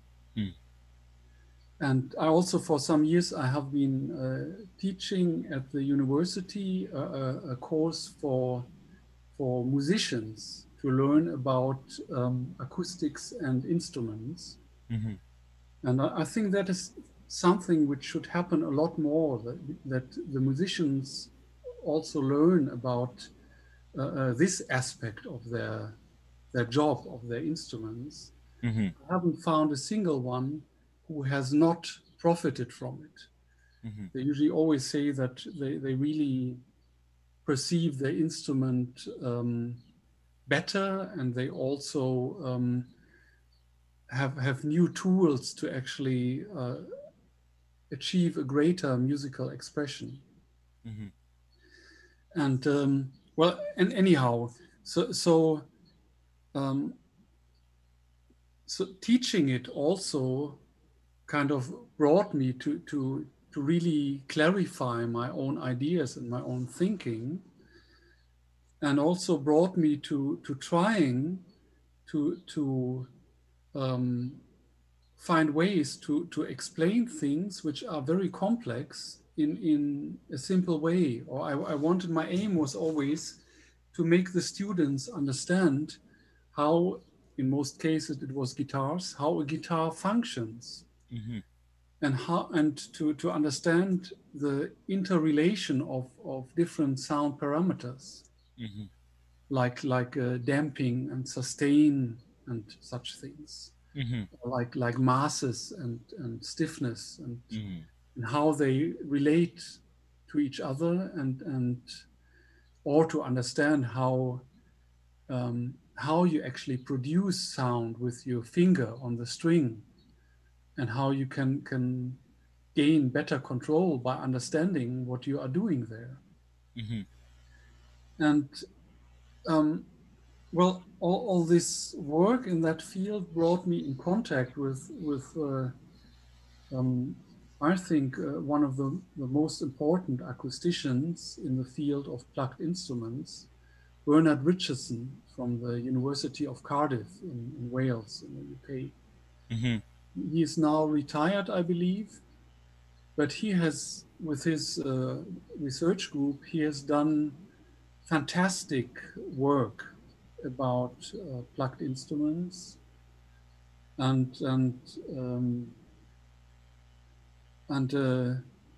And I also, for some years, I have been uh, teaching at the university a, a, a course for for musicians to learn about um, acoustics and instruments. mhm, And I, I think that is something which should happen a lot more. That, that the musicians also learn about uh, uh, this aspect of their their job of their instruments. mhm, I haven't found a single one who has not profited from it. mhm, They usually always say that they, they really perceive their instrument um, better and they also um, have, have new tools to actually uh, achieve a greater musical expression. mhm, And um, well, and anyhow, so, so, um, so teaching it also kind of brought me to to to really clarify my own ideas and my own thinking and also brought me to to trying to to um, find ways to to explain things which are very complex in in a simple way. Or I, I wanted my aim was always to make the students understand how in most cases it was guitars how a guitar functions mhm, and how and to to understand the interrelation of of different sound parameters. Mhm, like like uh, damping and sustain and such things. Mhm, like like masses and and stiffness and mhm, and how they relate to each other and and or to understand how um, how you actually produce sound with your finger on the string and how you can can gain better control by understanding what you are doing there. Mhm, and um, well all, all this work in that field brought me in contact with with uh, um, I think uh, one of the, the most important acousticians in the field of plucked instruments, Bernard Richardson from the University of Cardiff in, in Wales, in the UK. mhm, He is now retired, I believe, but he has, with his uh, research group, he has done fantastic work about uh, plucked instruments, and and um, and uh,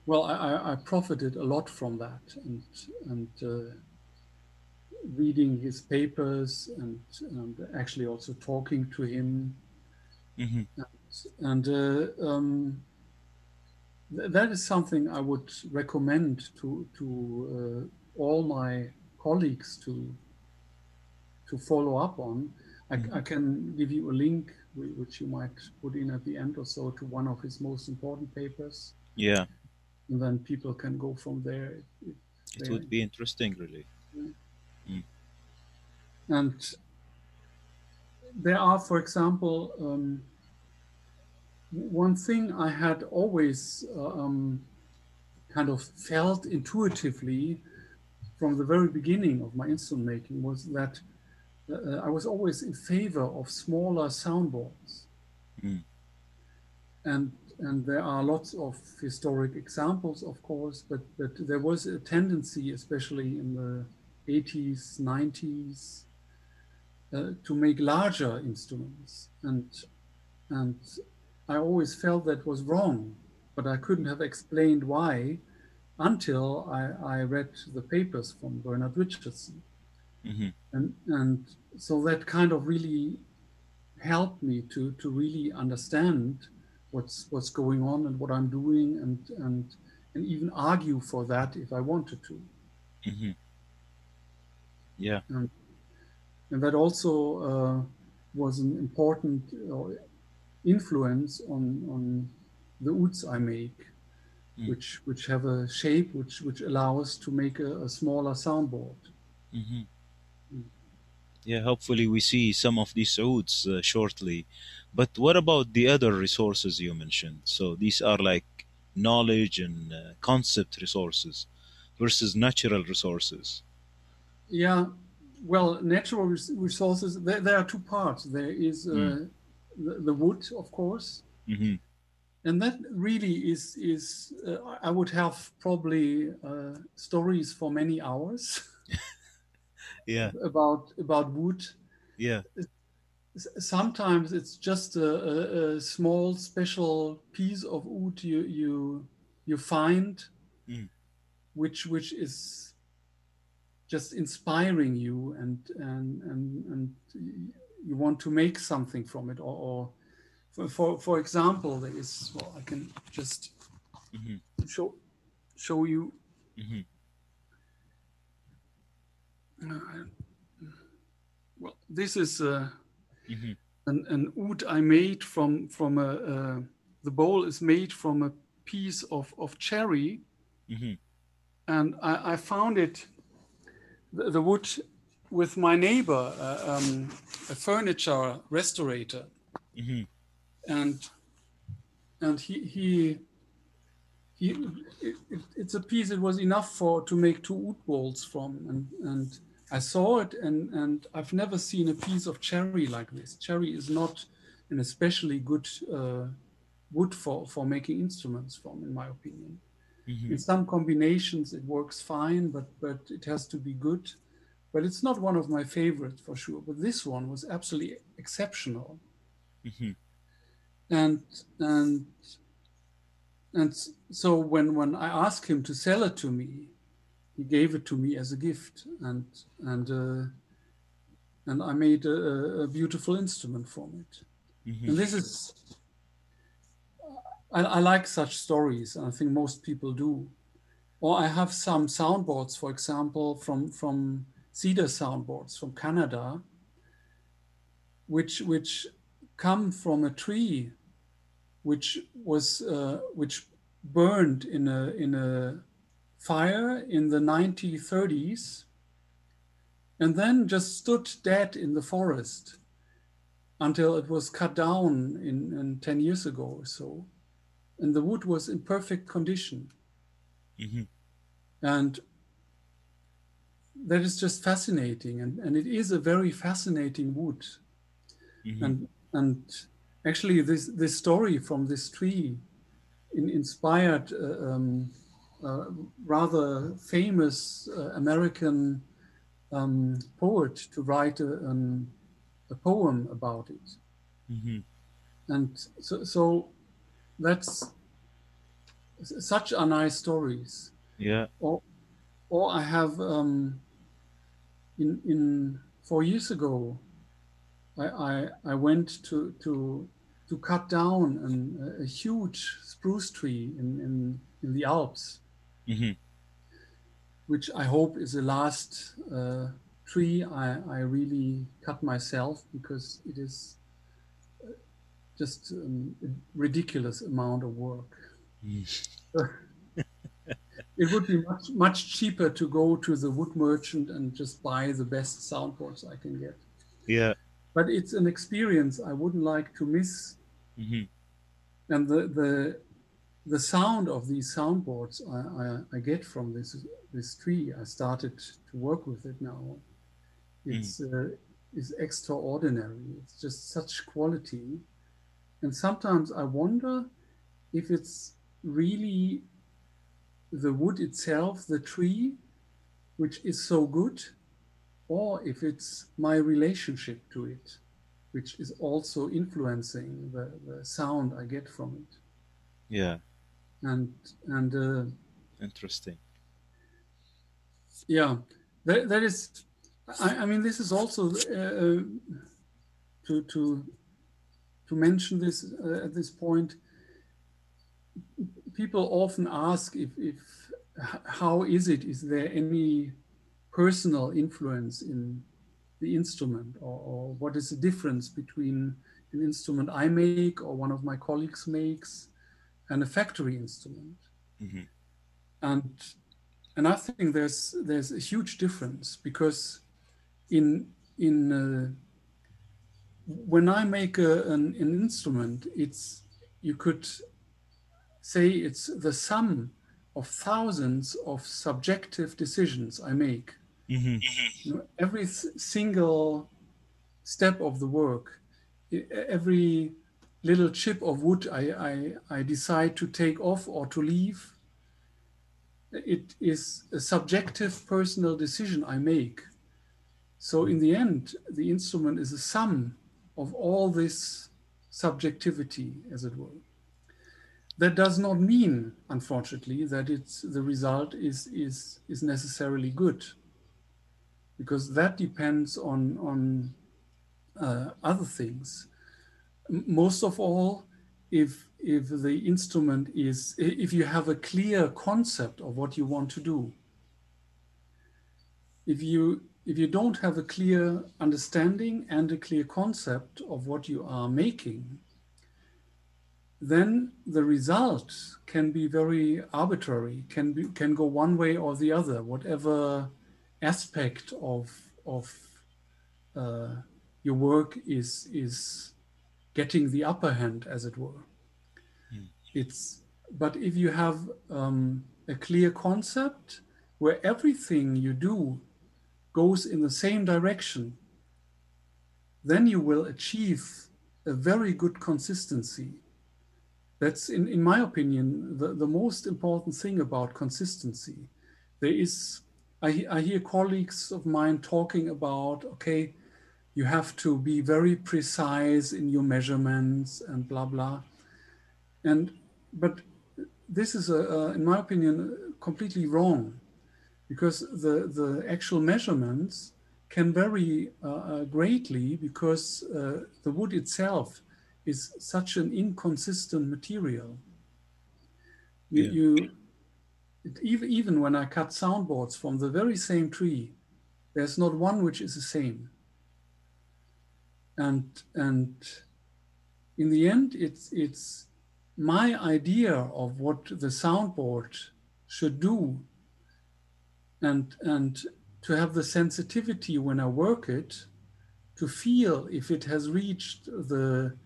well, I, I profited a lot from that, and and uh, reading his papers and, and actually also talking to him, hmm and uh, um, th- that is something I would recommend to to uh, all my colleagues to to follow up on. I, Mhm. I can give you a link which you might put in at the end or so to one of his most important papers, Yeah, and then people can go from there. It would be interesting, really. And there are, for example, um, one thing I had always uh, um, kind of felt intuitively from the very beginning of my instrument making was that uh, I was always in favor of smaller soundboards. Mm. And and there are lots of historic examples, of course, but but there was a tendency, especially in the 80s, 90s, uh, to make larger instruments, and and I always felt that was wrong, but I couldn't have explained why until I, I read the papers from Bernard Richardson, hmm and and so that kind of really helped me to to really understand what's what's going on and what I'm doing, and and and even argue for that if I wanted to. hmm Yeah. and that also uh, was an important uh, influence on on the ouds I make, Mm. which which have a shape which which allows to make a, a smaller soundboard. hmm Mm. Yeah, hopefully we see some of these ouds uh, shortly. But what about the other resources you mentioned? So these are like knowledge and uh, concept resources versus natural resources. Yeah, well, natural res- resources. There, there are two parts. There is uh, Mm. The, the wood, of course, hmm and that really is is. Uh, I would have probably uh, stories for many hours Yeah, about about wood. yeah, sometimes it's just a, a, a small special piece of wood you you you find Mm. which which is just inspiring you and and and, and you want to make something from it or, or for, for for example there is well i can just hmm show show you. Hmm uh, well this is uh hmm an, an oud I made from from a, uh, the bowl is made from a piece of, of cherry, hmm and I, I found it the, the wood with my neighbor, uh, um, a furniture restorator, hmm and and he he. He, it, it, it's a piece it was enough for to make two wood bowls from, and and I saw it, and and I've never seen a piece of cherry like this. Cherry is not an especially good uh, wood for for making instruments from, in my opinion. hmm In some combinations, it works fine, but but it has to be good. But it's not one of my favorites for sure. But this one was absolutely exceptional, hmm and and and so when when I asked him to sell it to me, he gave it to me as a gift, and and uh, and I made a, a- beautiful instrument from it. hmm And this is, I, I like such stories, and I think most people do. Or I have some soundboards, for example, from from cedar soundboards from Canada, which which come from a tree, which was uh, which burned in a in a fire in the 1930s, and then just stood dead in the forest until it was cut down in, in 10 years ago or so. And the wood was in perfect condition. hmm And that is just fascinating. And, and it is a very fascinating wood. hmm And, and actually, this, this story from this tree in, inspired uh, um, uh, rather famous uh, American um, poet to write a, um, a poem about it. hmm And so, so that's such are nice stories. Yeah. Or, or I have um, in in four years ago, I I, I went to to to cut down an, a huge spruce tree in, in in the Alps, hmm which I hope is the last uh, tree I, I really cut myself because it is uh, just um, a ridiculous amount of work. it would be much much cheaper to go to the wood merchant and just buy the best soundboards I can get. Yeah. But it's an experience I wouldn't like to miss, hmm and the the the sound of these soundboards I, I, I get from this this tree. I started to work with it now. It's uh, is extraordinary. It's just such quality, and sometimes I wonder if it's really the wood itself, the tree, which is so good, or if it's my relationship to it, which is also influencing the, the sound I get from it. Yeah. And and uh, Interesting. yeah, that, that is. I, I mean, this is also uh, to to to mention this uh, at this point. People often ask if if how is it? Is there any personal influence in the instrument, or, or what is the difference between an instrument I make or one of my colleagues makes and a factory instrument? hmm and and I think there's there's a huge difference because in in uh, when I make a, an, an instrument, it's you could say it's the sum of thousands of subjective decisions I make. hmm You know, every s- single step of the work, every little chip of wood I, I, I decide to take off or to leave, it is a subjective personal decision I make. So in the end, the instrument is a sum of all this subjectivity, as it were. That does not mean, unfortunately, that it's the result is is is necessarily good, because that depends on on uh, other things. Most of all, if if the instrument is if you have a clear concept of what you want to do. If you if you don't have a clear understanding and a clear concept of what you are making, then the result can be very arbitrary, can be can go one way or the other, whatever aspect of of uh, your work is is getting the upper hand, as it were. It's but if you have um, a clear concept where everything you do goes in the same direction, then you will achieve a very good consistency. That's, in, in my opinion, the, the most important thing about consistency. There is, I, I hear colleagues of mine talking about, okay, you have to be very precise in your measurements and blah, blah. And, but this is, a, a, in my opinion, completely wrong because the, the actual measurements can vary uh, uh, greatly because uh, the wood itself is such an inconsistent material. You, Yeah. you it, even, even when I cut soundboards from the very same tree, there's not one which is the same. And and in the end, it's it's my idea of what the soundboard should do and and to have the sensitivity when I work it to feel if it has reached the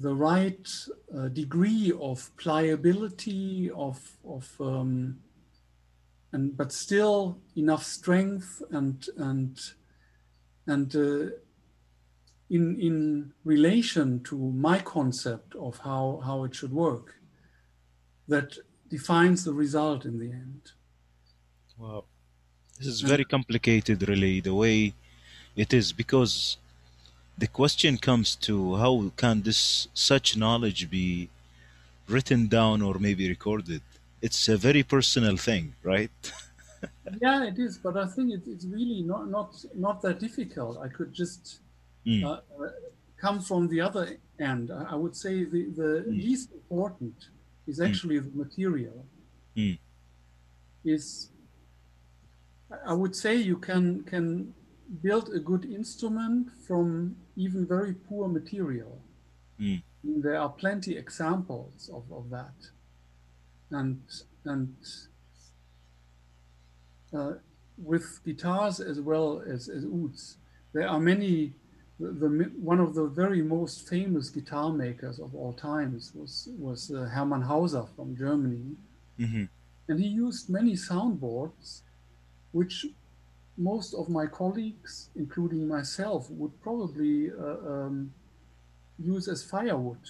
the right uh, degree of pliability of of um, and but still enough strength and and and uh, in in relation to my concept of how how it should work that defines the result in the end Wow. This is very complicated, really, the way it is, because the question comes to how can this such knowledge be written down or maybe recorded? It's a very personal thing, right? yeah, it is, but I think it, it's really not not not that difficult. I could just Mm, uh, come from the other end. I, would say the, the Mm. least important is Mm. actually the material. Mm. Is I- I would say you can can build a good instrument from even very poor material. mm, There are plenty examples of, of that, and and uh, with guitars as well as, as ouds, there are many. The, the one of the very most famous guitar makers of all times was was uh, Hermann Hauser from Germany, mhm, and he used many soundboards, which most of my colleagues, including myself, would probably uh, um, use as firewood.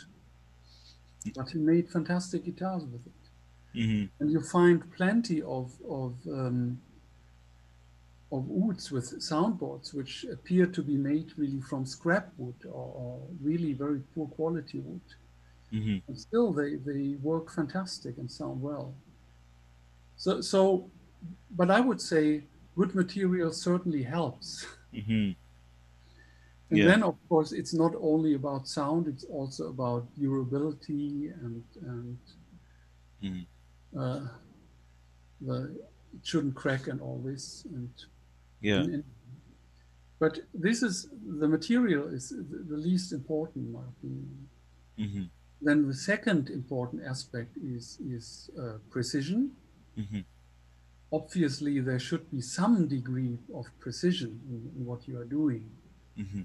But he made fantastic guitars with it. Mhm, and you find plenty of of um, of ouds with soundboards which appear to be made really from scrap wood or, or really very poor quality wood. Mhm, and still they they work fantastic and sound well. So so but i would say good material certainly helps mhm. and Yeah. then of course it's not only about sound it's also about durability and and Mhm. uh, the it shouldn't crack and all this and, Yeah. and- and- but this is the material is the the least important in my opinion mhm, then the second important aspect is is uh, precision mhm, obviously there should be some degree of precision in, in what you are doing. Mhm,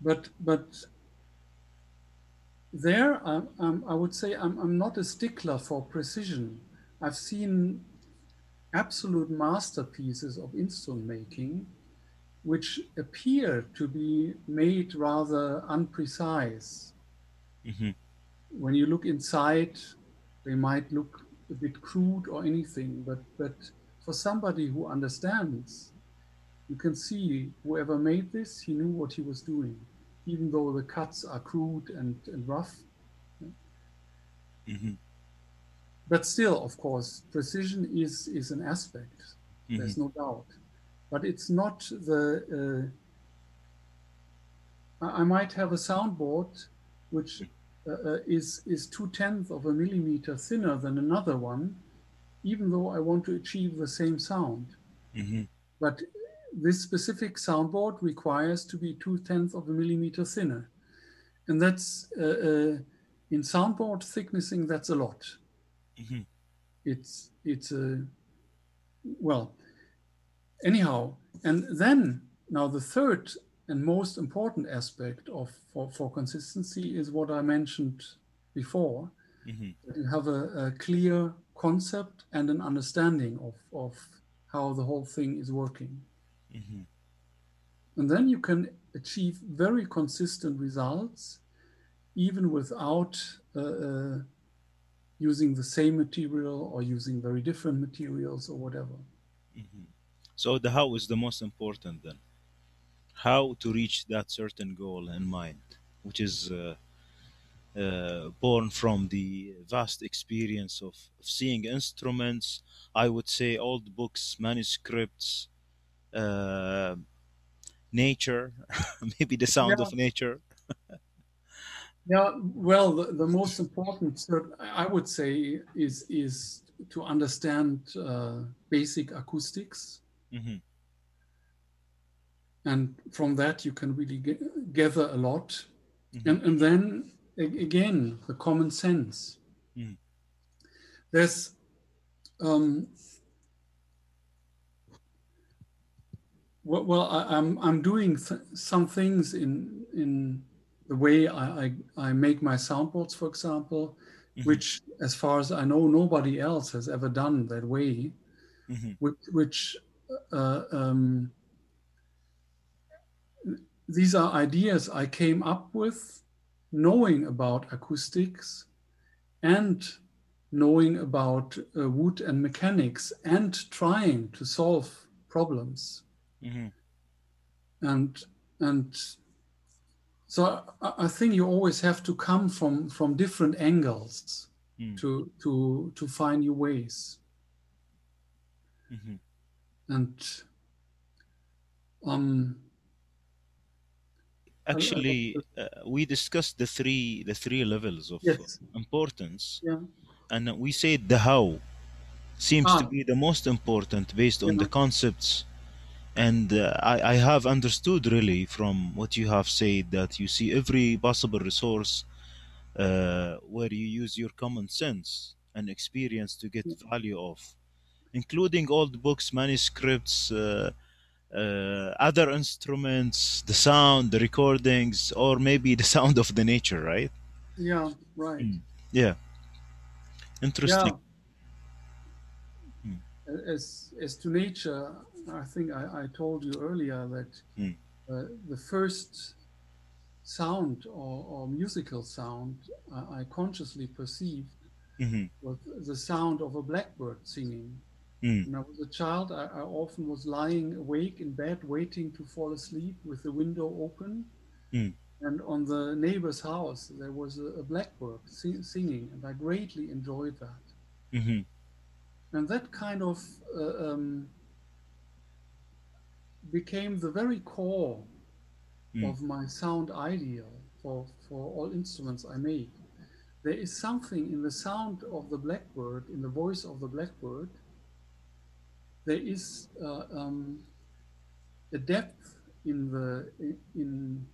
but but there I'm, I'm, i would say I'm, I'm not a stickler for precision. I've seen absolute masterpieces of instrument making which appear to be made rather unprecise. Mhm, when you look inside they might look a bit crude or anything but but for somebody who understands you can see whoever made this he knew what he was doing even though the cuts are crude and, and rough. Mhm, but still of course precision is is an aspect. There's mhm, no doubt. But it's not the uh, I- i might have a soundboard which uh, uh, is is two tenths of a millimeter thinner than another one even though i want to achieve the same sound. Mhm, but this specific soundboard requires to be two tenths of a millimeter thinner. And that's uh, uh, in soundboard thicknessing that's a lot. Mhm, it's it's a well anyhow and then now the third and most important aspect of for, for consistency is what i mentioned before. Mhm, you have a, a clear concept and an understanding of, of how the whole thing is working mhm, and then you can achieve very consistent results even without uh, uh, using the same material or using very different materials or whatever mhm. So the how is the most important then. How to reach that certain goal in mind, which is uh, uh, born from the vast experience of, of seeing instruments. I would say old books, manuscripts, uh, nature, maybe the sound Yeah. of nature. Yeah, well, the, the most important, I would say, is is to understand uh, basic acoustics, hmm and from that you can really ge- gather a lot, Mhm. and and then again the common sense. Mhm. There's um, well, well I, I'm I'm doing th- some things in in the way I, I I make my soundboards, for example, Mhm. which, as far as I know, nobody else has ever done that way. hmm Which, which uh, um, these are ideas I came up with, knowing about acoustics, and knowing about uh, wood and mechanics, and trying to solve problems. Hmm and and so I, I think you always have to come from from different angles Mm. to to to find new ways. Hmm and um Actually, uh, we discussed the three the three levels of yes. importance, yeah. And we said the how seems to Ah. be the most important based on the concepts. And uh, I, I have understood really from what you have said that you see every possible resource uh, where you use your common sense and experience to get value of, including old books, manuscripts, uh, uh, other instruments, the sound, the recordings, or maybe the sound of the nature, right? yeah right Mm. Yeah. Interesting. Yeah. As as to nature, I think I, I told you earlier that Mm. uh, the first sound or, or musical sound I, I consciously perceived hmm was the sound of a blackbird singing. Mm. When I was a child, I, I often was lying awake in bed, waiting to fall asleep with the window open. Mm. And on the neighbor's house, there was a, a blackbird sing, singing, and I greatly enjoyed that. hmm And that kind of uh, um, became the very core Mm. of my sound ideal for, for all instruments I make. There is something in the sound of the blackbird, in the voice of the blackbird. There is uh, um, a depth in the in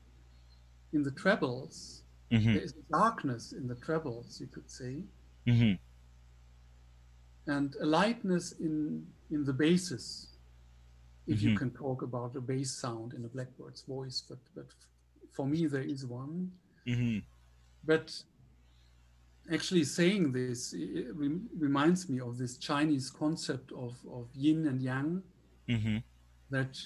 in the trebles. hmm There is a darkness in the trebles, you could say, hmm and a lightness in in the basses. If you Mhm. can talk about a bass sound in a blackbird's voice but but for me there is one. Hmm but actually saying this it rem- reminds me of this chinese concept of of yin and yang hmm that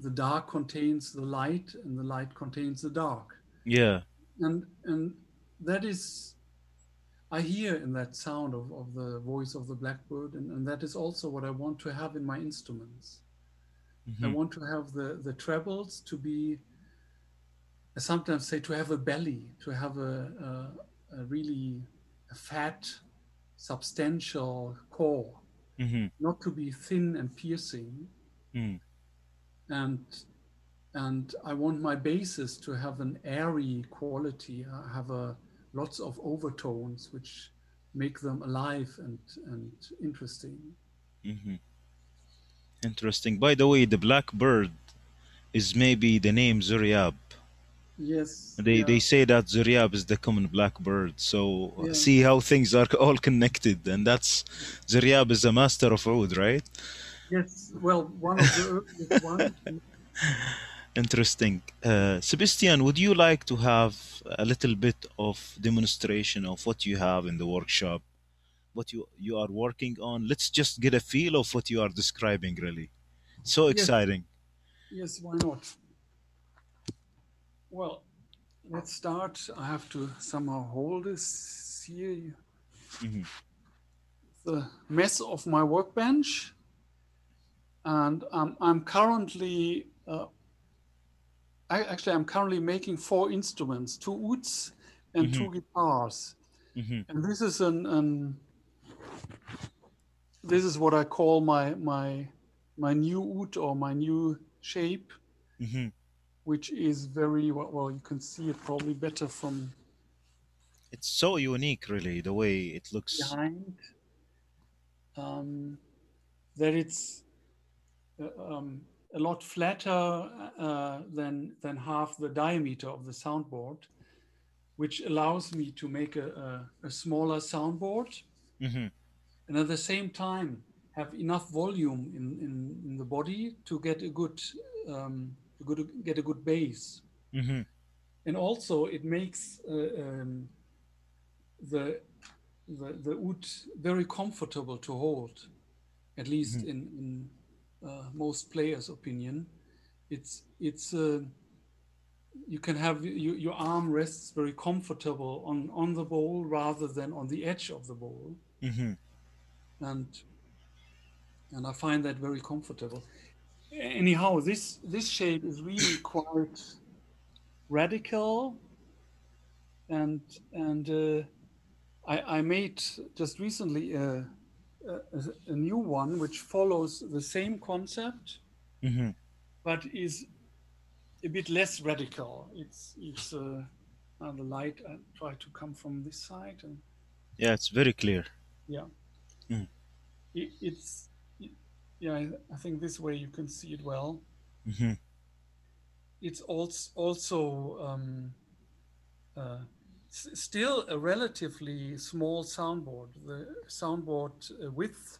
the dark contains the light and the light contains the dark Yeah. and and that is I hear in that sound of, of the voice of the blackbird, and, and that is also what I want to have in my instruments. I Mhm. want to have the, the trebles to be, I sometimes say, to have a belly, to have a, a, a really fat, substantial core, hmm not to be thin and piercing. Mm. And and I want my basses to have an airy quality, uh, have a lots of overtones which make them alive and and interesting. hmm Interesting. By the way, the blackbird is maybe the name Ziryab. Yes. They yeah. they say that Ziryab is the common blackbird. So uh, Yeah. see how things are all connected, and that's Ziryab is a master of oud, right? Yes, well, one of the ones. Interesting. Uh, Sebastian, would you like to have a little bit of demonstration of what you have in the workshop, what you you are working on? Let's just get a feel of what you are describing. Really, so Yes. exciting. Yes, why not? Well, let's start. I have to somehow hold this here. Mhm. The mess of my workbench. And um, I'm currently, uh, I, actually, I'm currently making four instruments, two ouds and two guitars. hmm And this is an, an this is what I call my my my new oud or my new shape, hmm which is very well. well you can see it probably better from It's so unique, really, the way it looks. behind. Um, that it's uh, um, a lot flatter uh, than than half the diameter of the soundboard, which allows me to make a, a, a smaller soundboard. hmm and at the same time have enough volume in, in, in the body to get a good um, to good, get a good bass hmm and also it makes uh, um, the, the the oud very comfortable to hold at least in, in uh, most players opinion. It's it's uh, you can have you, your arm rests very comfortable on on the bowl rather than on the edge of the bowl hmm and and I find that very comfortable. Anyhow, this this shape is really quite radical, and and uh, I, I made just recently a, a, a new one which follows the same concept, hmm but is a bit less radical. It's it's uh, uh, the light. I try to come from this side, and Yeah, it's very clear. yeah, Mm. it, it's it, yeah. I, I think this way you can see it well. hmm It's also also um, uh, s- still a relatively small soundboard. The soundboard uh, width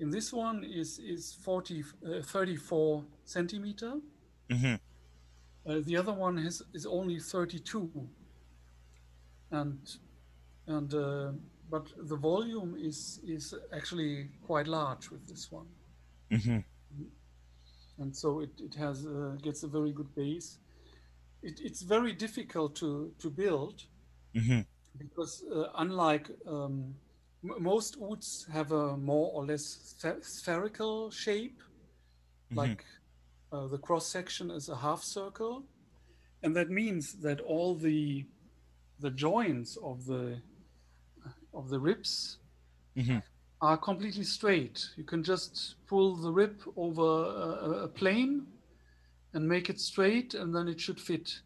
in this one is is 40, uh, 34 centimeter. hmm Uh, the other one has, is only 32, and and uh, but the volume is is actually quite large with this one, hmm and so it it has uh, gets a very good bass. It, it's very difficult to to build hmm because uh, unlike um, m- most ouds have a more or less sphe- spherical shape, Mhm. like uh, the cross section is a half circle, and that means that all the the joints of the of the ribs hmm are completely straight. You can just pull the rib over a, a- plane and make it straight, and then it should fit.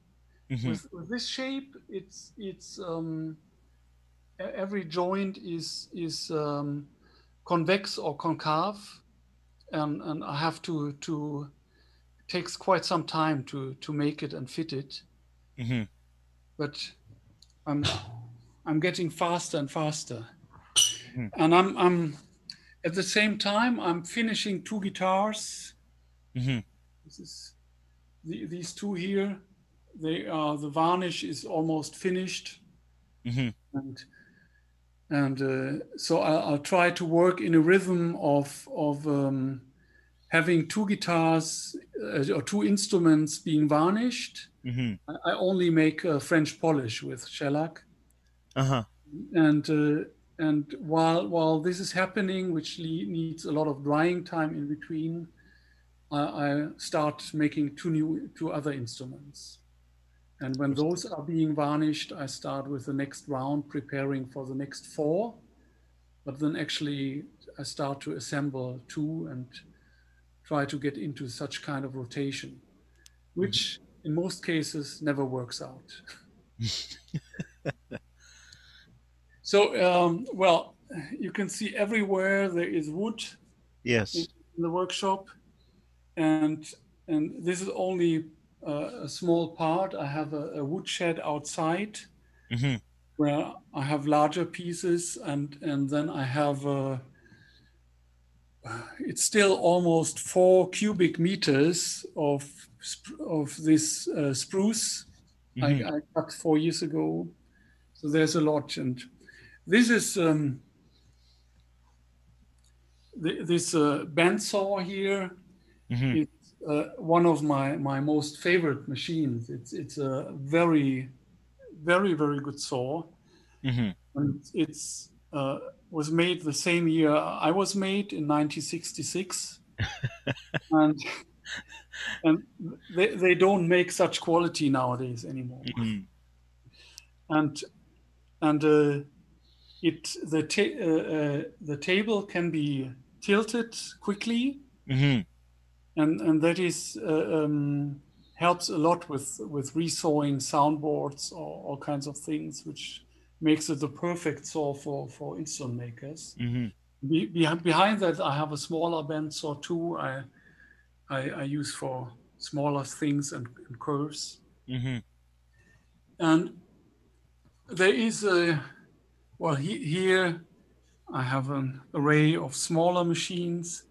hmm With, with this shape, it's it's um, every joint is is um, convex or concave, and and I have to to takes quite some time to to make it and fit it, hmm but I'm I'm getting faster and faster, Mhm. and I'm I'm at the same time I'm finishing two guitars. hmm This is the, these two here. They are the varnish is almost finished. hmm and and uh, so I'll, I'll try to work in a rhythm of of um, having two guitars uh, or two instruments being varnished. hmm I, I only make uh, French polish with shellac, Uh-huh. and uh, and while while this is happening, which needs a lot of drying time in between, I, I start making two new two other instruments. And when those are being varnished, I start with the next round, preparing for the next four. But then actually, I start to assemble two and try to get into such kind of rotation, which mm-hmm. in most cases never works out. so, um, well, you can see everywhere there is wood Yes. in the workshop, and and this is only uh, a small part. I have a, a wood shed outside hmm where I have larger pieces, and and then I have. Uh, it's still almost four cubic meters of of this uh, spruce hmm I, I cut four years ago. So there's a lot, and this is um, th- this uh, bandsaw here. Hmm is uh, one of my my most favorite machines. It's it's a very very very good saw, hmm and it's uh, was made the same year I was made in 1966, and and they, they don't make such quality nowadays anymore. hmm and and uh, it the ta- uh, uh, the table can be tilted quickly. Hmm and and that is uh, um, helps a lot with with resawing soundboards or all kinds of things which makes it the perfect saw for for instrument makers. Hmm be, behind, behind that i have a smaller bandsaw too i i, I use for smaller things and, and curves. Hmm And there is a, well, he, here I have an array of smaller machines.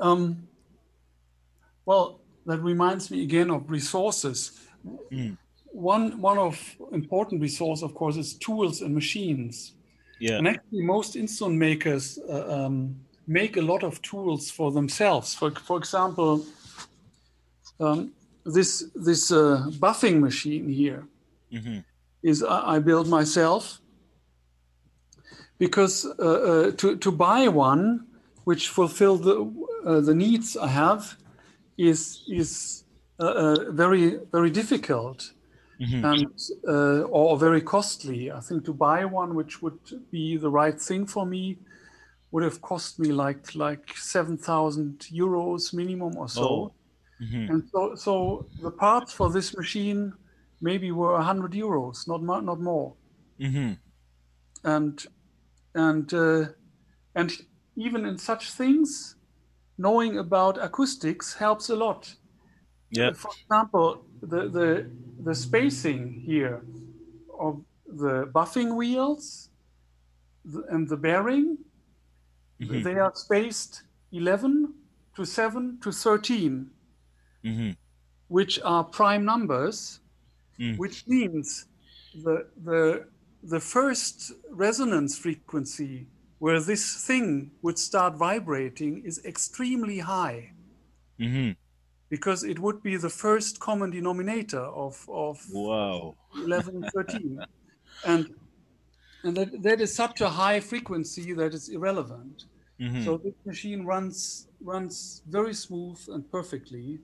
Um, well, that reminds me again of resources. Mm. One, one of important resource, of course, is tools and machines. Yeah. And actually, most instrument makers uh, um, make a lot of tools for themselves. For, for example, um, this this uh, buffing machine here hmm is I, I built myself because uh, uh, to to buy one which fulfill the uh, the needs I have, is is uh, uh, very very difficult Mhm. and uh, or very costly. I think to buy one which would be the right thing for me would have cost me like like seven thousand euros minimum or so. Oh. Mhm. And so so the parts for this machine maybe were hundred euros, not not more. Mhm. And and uh, and even in such things, knowing about acoustics helps a lot. Yeah. For example, the, the, the spacing here of the buffing wheels and the bearing, Mhm. they are spaced 11 to 7 to 13, Mhm. which are prime numbers, Mm. which means the, the, the first resonance frequency where this thing would start vibrating is extremely high. Mhm. because it would be the first common denominator of, of Wow. 11 13 and and that, that is such a high frequency that it's irrelevant Mhm. so this machine runs runs very smooth and perfectly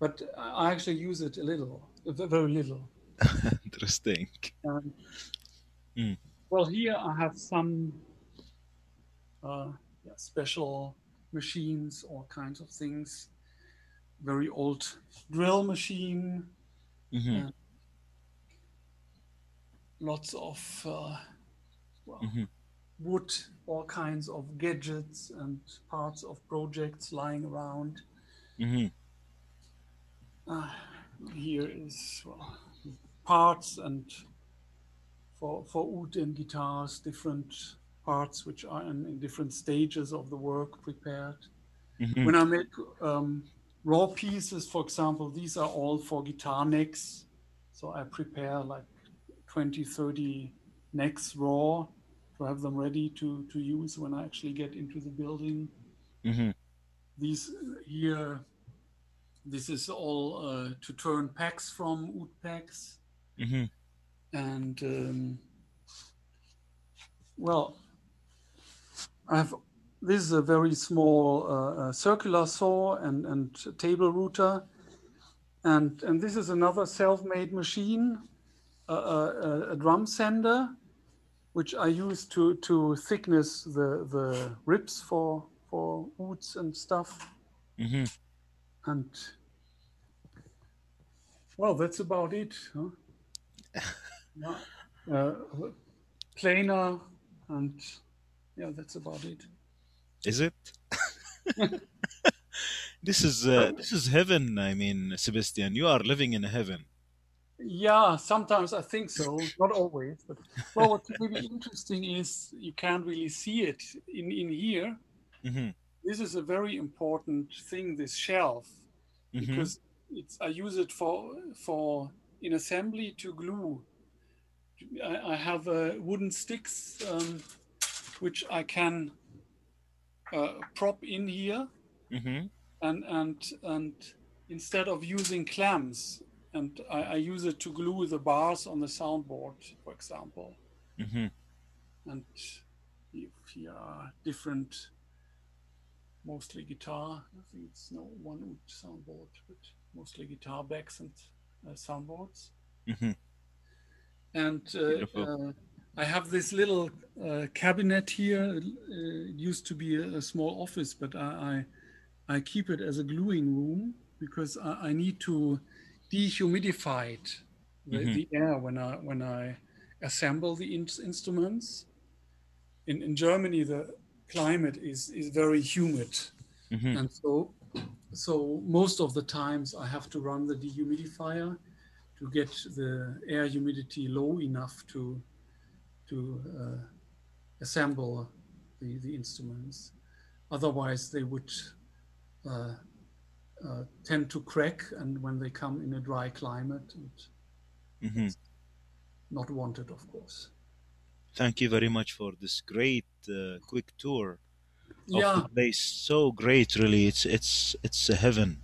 but i I actually use it a little very little Interesting. um, Mm. well here i have some uh, yeah, special machines all kinds of things very old drill machine Mhm. lots of uh, well, Mhm. wood, all kinds of gadgets and parts of projects lying around. Mhm. Uh, here is well, parts and for for oud and guitars, different parts which are in, in different stages of the work prepared. Mhm. When I make um, raw pieces, for example, these are all for guitar necks. So I prepare like 20, 30 necks raw to have them ready to, to use when I actually get into the building. Mhm. These here, this is all uh, to turn packs from oud packs. Mhm. And um, well, I have this is a very small uh, uh, circular saw and, and table router. And, and this is another self-made machine, a, a, a drum sander, which I use to, to thickness the, the ribs for, for ouds and stuff. Mhm. And well, that's about it. Huh? yeah. uh, planer and yeah, that's about it. Is it? this is uh, this is heaven. I mean, Sebastian, you are living in heaven. Yeah, sometimes I think so. Not always, but well, what's really interesting is you can't really see it in in here. Mhm. This is a very important thing. This shelf, Mhm. because it's I use it for for in assembly to glue. I, I have uh, wooden sticks um, which I can uh, prop in here, Mhm. and and and instead of using clamps, and I, I use it to glue the bars on the soundboard, for example. Mhm. And if here are different, mostly guitar. I think it's no one wood soundboard, but mostly guitar backs and uh, soundboards. Mhm. And uh, uh, I have this little uh, cabinet here. Uh, it used to be a, a small office, but I, I I keep it as a gluing room because I, I need to dehumidify it, the, Mhm. the air when I when I assemble the in- instruments. In in Germany, the climate is is very humid, Mhm. and so so most of the times I have to run the dehumidifier to get the air humidity low enough to to uh, assemble the, the instruments. Otherwise, they would uh, uh, tend to crack, and when they come in a dry climate, Mhm. not wanted, of course. Thank you very much for this great uh, quick tour of Yeah, the place. So great, really. It's it's it's a heaven.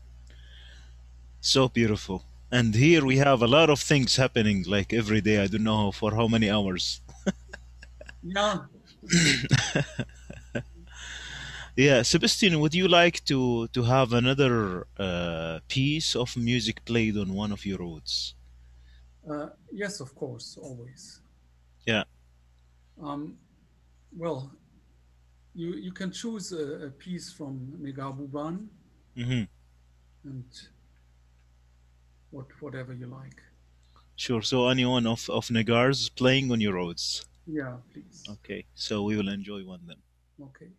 So beautiful. And here we have a lot of things happening like every day. I don't know for how many hours. yeah, Yeah, Sebastian, would you like to to have another uh, piece of music played on one of your ouds? Uh, yes, of course, always. Yeah. Um, well, you you can choose a, a piece from Megabuban hmm and what whatever you like. Sure. So anyone of of Nagars playing on your ouds. Yeah, please. Okay. So we will enjoy one then. Okay.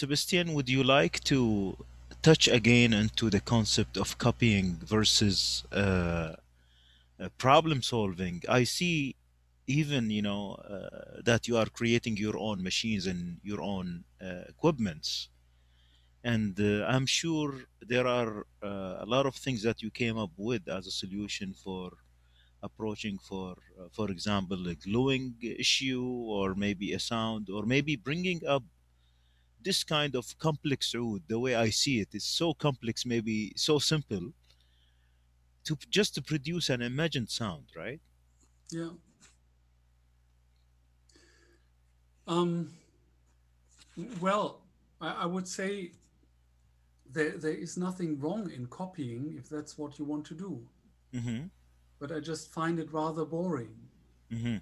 Sebastian, would you like to touch again into the concept of copying versus uh, uh, problem solving? I see even you know uh, that you are creating your own machines and your own uh, equipments and uh, i'm sure there are uh, a lot of things that you came up with as a solution for approaching for uh, for example a gluing issue or maybe a sound or maybe bringing up this kind of complex oud the way i see it is so complex maybe so simple to just to produce an imagined sound right Yeah. Um, well, I, I would say there, there is nothing wrong in copying if that's what you want to do, mm-hmm but I just find it rather boring. mm-hmm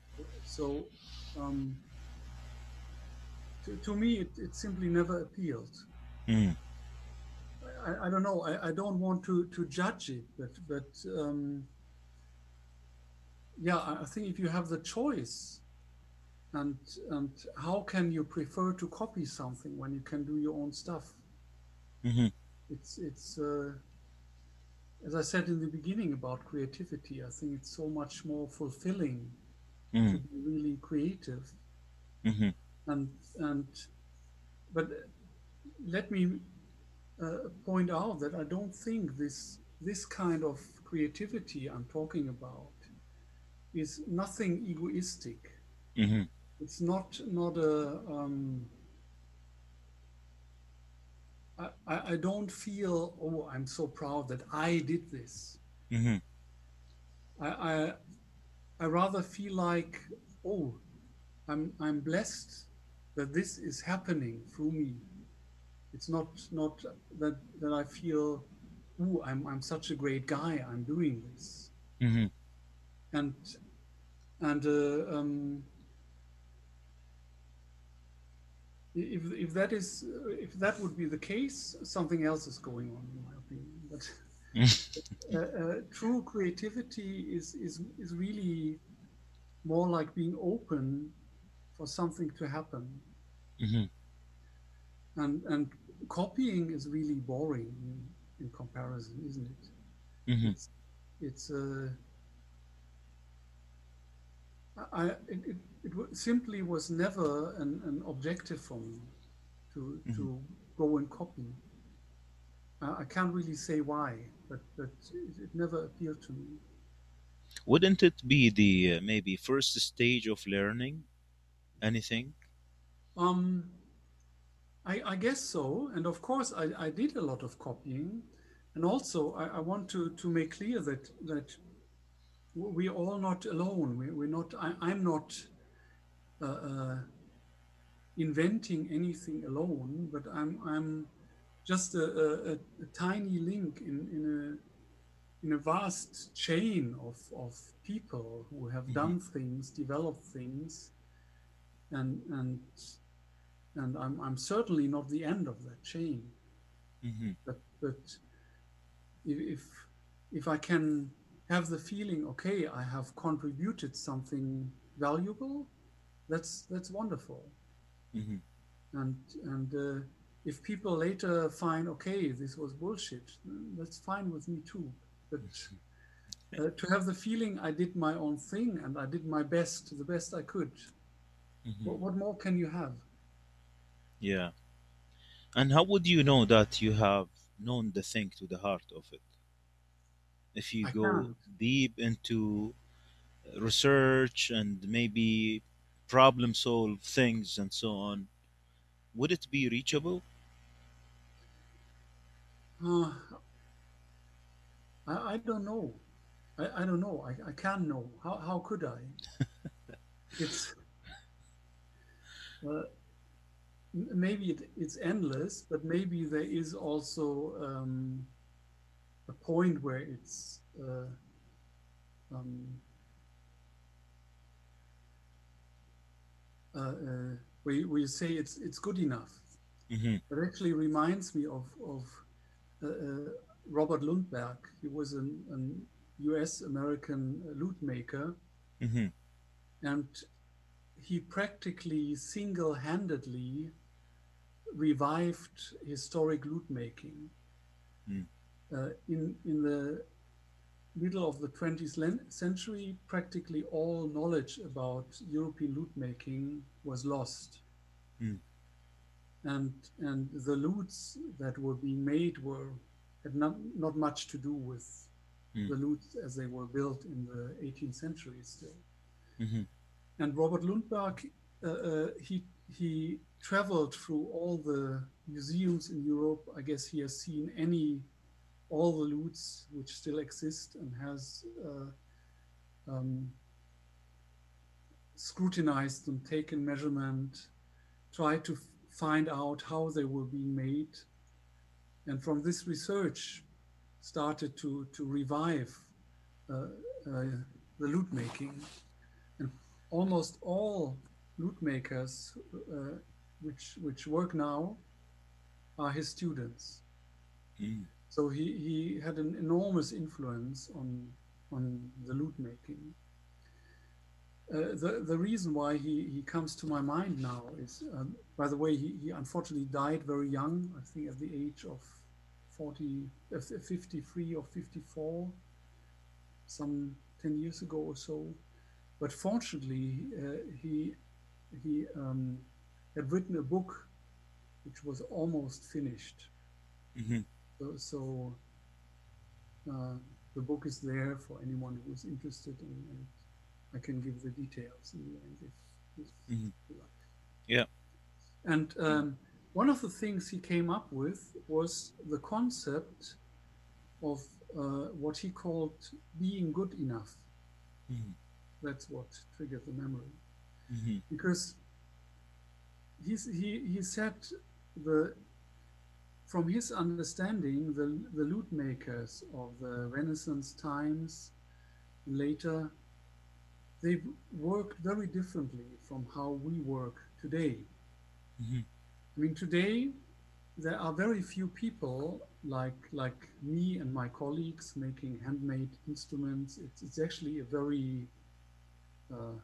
So um, to, to me, it, it simply never appealed. mm I, I don't know. I, I don't want to, to judge it, but but um, yeah, I think if you have the choice, and and how can you prefer to copy something when you can do your own stuff? mm-hmm It's it's uh, as I said in the beginning about creativity. I think it's so much more fulfilling to mm be really creative, mm-hmm and and but let me uh, point out that I don't think this this kind of creativity I'm talking about is nothing egoistic. mm-hmm It's not not a. Um, I, I don't feel oh I'm so proud that I did this. mm-hmm I I, I rather feel like oh I'm I'm blessed that this is happening through me. It's not not that that I feel oh I'm I'm such a great guy I'm doing this mm-hmm and and uh, um, if if that is if that would be the case, something else is going on, in my opinion. But uh, uh, true creativity is is is really more like being open for something to happen, mm-hmm and and copying is really boring in, in comparison, isn't it? mm-hmm It's it's uh, I it, it, it simply was never an, an objective for me to to go and copy. Uh, I can't really say why, but but it, it never appealed to me. Wouldn't it be the uh, maybe first stage of learning anything? Um, I, I guess so, and of course I, I did a lot of copying, and also I, I want to to make clear that that we're all not alone. We, we're not. I, I'm not uh, uh, inventing anything alone, but I'm I'm just a, a, a, a tiny link in, in a in a vast chain of, of people who have done things, developed things, and and and I'm I'm certainly not the end of that chain. Mm-hmm. But but if if, I can have the feeling, okay, I have contributed something valuable, that's that's wonderful Mm-hmm. and and uh, if people later find okay this was bullshit that's fine with me too but uh, to have the feeling i did my own thing and i did my best the best i could Mm-hmm. what, what more can you have Yeah. And how would you know that you have known the thing to the heart of it? If you I go can't. deep into research and maybe problem solve things and so on, would it be reachable? uh, I, I don't know i, I don't know I, I can't know how, how could i it's uh, maybe it, it's endless but maybe there is also um, a point where it's uh, um, uh, uh, where, you, where you say it's it's good enough. Mm-hmm. It actually reminds me of of uh, uh, Robert Lundberg. He was an, an U.S. American lute maker, Mm-hmm. and he practically single-handedly revived historic lute making. Mm. Uh, in in the middle of the 20th century, practically all knowledge about European lute making was lost. Mm. And, and the lutes that were being made were had not, not much to do with Mm. the lutes as they were built in the 18th century still. Mhm. And Robert Lundberg, uh, uh, he he traveled through all the museums in Europe. I guess he has seen any all the lutes which still exist and has uh, um, scrutinized them, taken measurement, tried to find out how they were being made, and from this research started to to revive uh, uh, the lute making, almost all lute makers uh, which which work now are his students. Mm. So he, he had an enormous influence on on the lute making. Uh, the the reason why he, he comes to my mind now is, um, by the way, he, he unfortunately died very young. I think at the age of 40, uh, 53 or 54, some 10 years ago or so. But fortunately, uh, he he um, had written a book which was almost finished. Mhm. So, so uh, the book is there for anyone who is interested, and, and I can give the details in the end if, if Mhm. you like. Yeah. And um, one of the things he came up with was the concept of uh, what he called being good enough. Mhm. That's what triggered the memory Mhm. because he's, he he said the from his understanding the the lute makers of the Renaissance times later they worked very differently from how we work today. Mhm. I mean today there are very few people like like me and my colleagues making handmade instruments. It's, it's actually a very uh,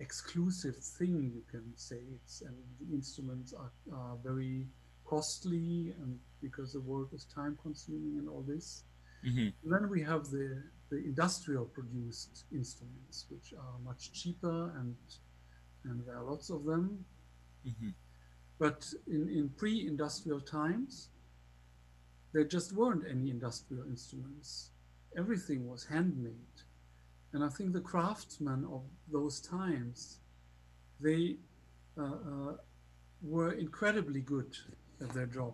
exclusive thing, you can say. It's and the instruments are, are very costly, and because the work is time consuming and all this. Mhm. And then we have the the industrial produced instruments, which are much cheaper, and and there are lots of them. Mhm. But in, in pre-industrial times, there just weren't any industrial instruments. Everything was handmade. And I think the craftsmen of those times, they uh, uh, were incredibly good at their job.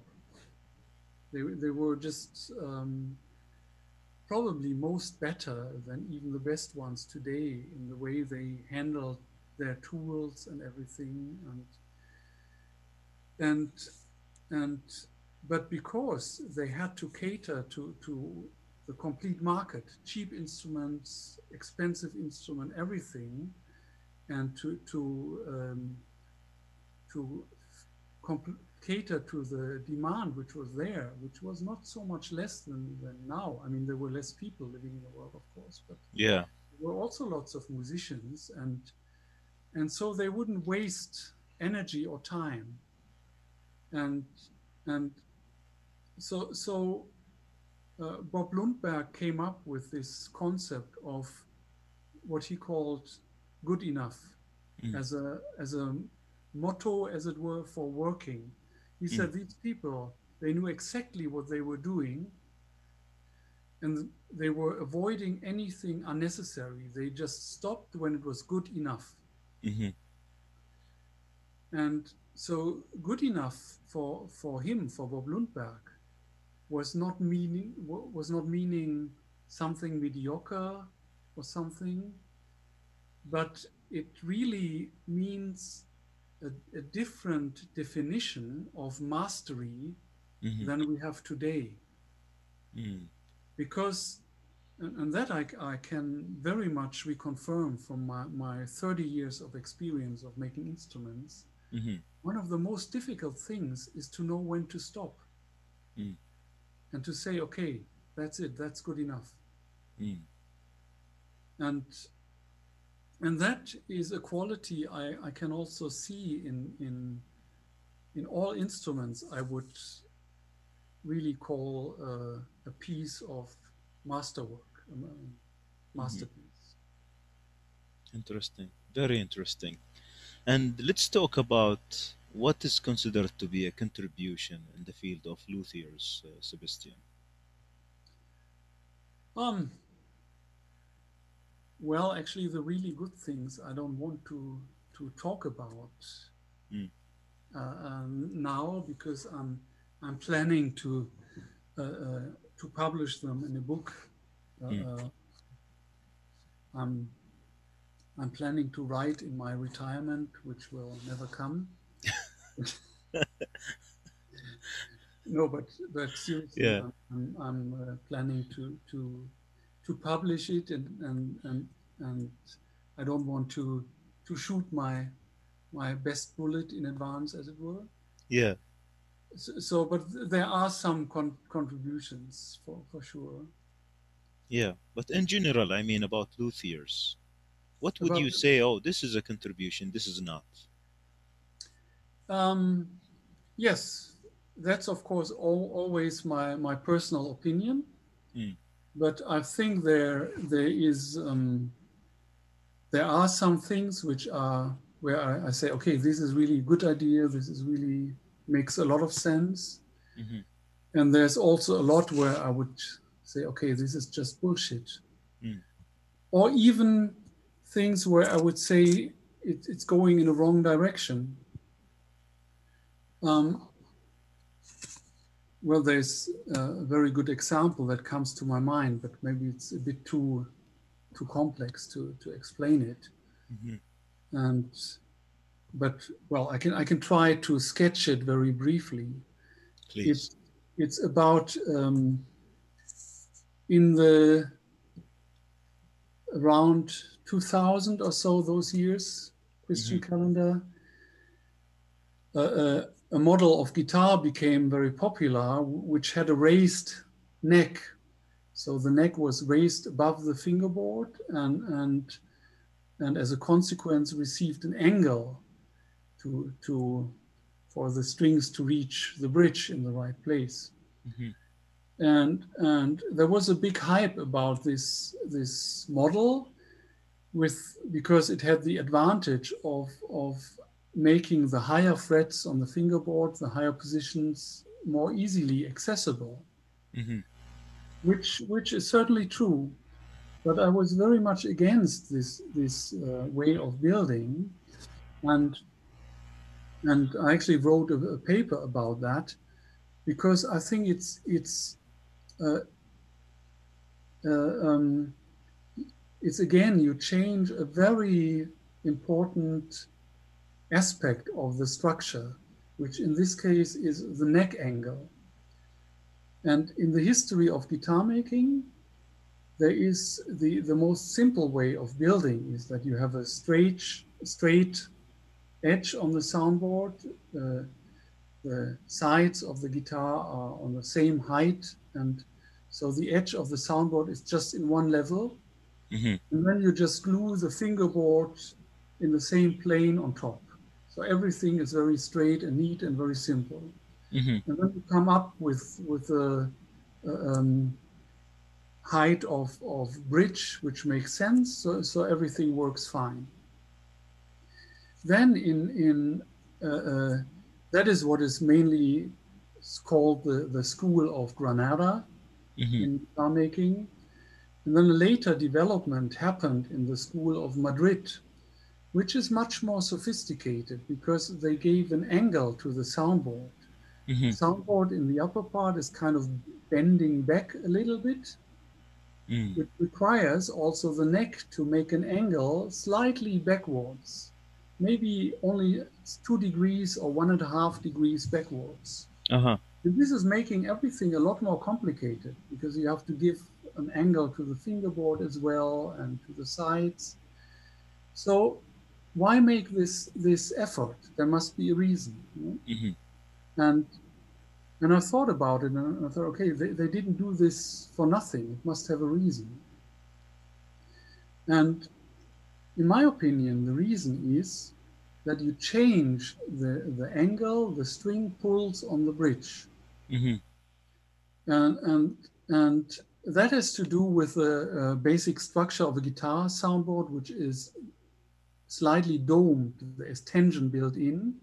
They, they were just um, probably most better than even the best ones today in the way they handled their tools and everything. And and and but because they had to cater to to the complete market cheap instruments expensive instrument everything and to to um, to cater to the demand which was there which was not so much less than, than now i mean there were less people living in the world of course but Yeah. there were also lots of musicians and and so they wouldn't waste energy or time and and so so uh, Bob Lundberg came up with this concept of what he called good enough Mm. as a as a motto as it were for working. He said these people they knew exactly what they were doing and they were avoiding anything unnecessary. They just stopped when it was good enough. Mhm. and so good enough for for him for Bob Lundberg was not meaning was not meaning something mediocre or something but it really means a, a different definition of mastery Mhm. than we have today Mm. because and, and that I, I can very much reconfirm from my, my 30 years of experience of making instruments Mhm. one of the most difficult things is to know when to stop Mm. And to say okay that's it that's good enough Mm. and and that is a quality I, I can also see in in in all instruments, I would really call uh, a piece of masterwork, a masterpiece. Interesting, very interesting. And let's talk about what is considered to be a contribution in the field of luthiers, uh, Sebastian. Um, well, actually, the really good things I don't want to to talk about Mm. uh, um, now because I'm I'm planning to uh, uh, to publish them in a book. Uh, Mm. uh, I'm I'm planning to write in my retirement, which will never come. no, but but seriously, Yeah. I'm, I'm, I'm uh, planning to to to publish it, and and and and I don't want to to shoot my my best bullet in advance, as it were. Yeah, So, so but there are some con- contributions for for sure. yeah. But in general, I mean about luthiers, what would you say? Oh, this is a contribution. This is not. Um, yes, that's of course al- always my, my personal opinion, Mm. but I think there there is um, there are some things which are where I, I say, okay, this is really a good idea. This is really makes a lot of sense, Mhm. and there's also a lot where I would say, okay, this is just bullshit, Mm. or even things where I would say it, it's going in a wrong direction. Um, well, there's a very good example that comes to my mind, but maybe it's a bit too too complex to, to explain it. Mhm. And but well, I can I can try to sketch it very briefly. Please. It's it's about um, in the around 2000 or so those years Christian calendar. Uh, uh, a model of guitar became very popular, which had a raised neck. So the neck was raised above the fingerboard, and and and as a consequence, received an angle to to for the strings to reach the bridge in the right place Mhm. and and there was a big hype about this this model with because it had the advantage of of making the higher frets on the fingerboard the higher positions more easily accessible Mhm. which which is certainly true but i was very much against this this uh, way of building and and i actually wrote a, a paper about that because i think it's it's uh, uh, um, it's again you change a very important aspect of the structure which in this case is the neck angle and in the history of guitar making, there is the, the most simple way of building is that you have a straight straight edge on the soundboard. Uh, the sides of the guitar are on the same height, and so the edge of the soundboard is just in one level. Mhm. And then you just glue the fingerboard in the same plane on top. So everything is very straight and neat and very simple Mhm. and then you come up with with a, a, um, height of of bridge which makes sense so, so everything works fine then in in uh, uh, that is what is mainly called the the school of granada Mhm. in guitar making and then a later development happened in the school of madrid which is much more sophisticated because they gave an angle to the soundboard Mhm. soundboard in the upper part is kind of bending back a little bit, Mm. which requires also the neck to make an angle slightly backwards, maybe only two degrees or one and a half degrees backwards. Uh-huh. And this is making everything a lot more complicated because you have to give an angle to the fingerboard as well and to the sides. So why make this this effort? There must be a reason. you know? Mhm. and and I thought about it and I thought, okay, they, they didn't do this for nothing. It must have a reason. And in my opinion, the reason is that you change the, the angle the string pulls on the bridge. Mm-hmm. And, and, and that has to do with the uh, basic structure of a guitar soundboard, which is slightly domed. There's tension built in.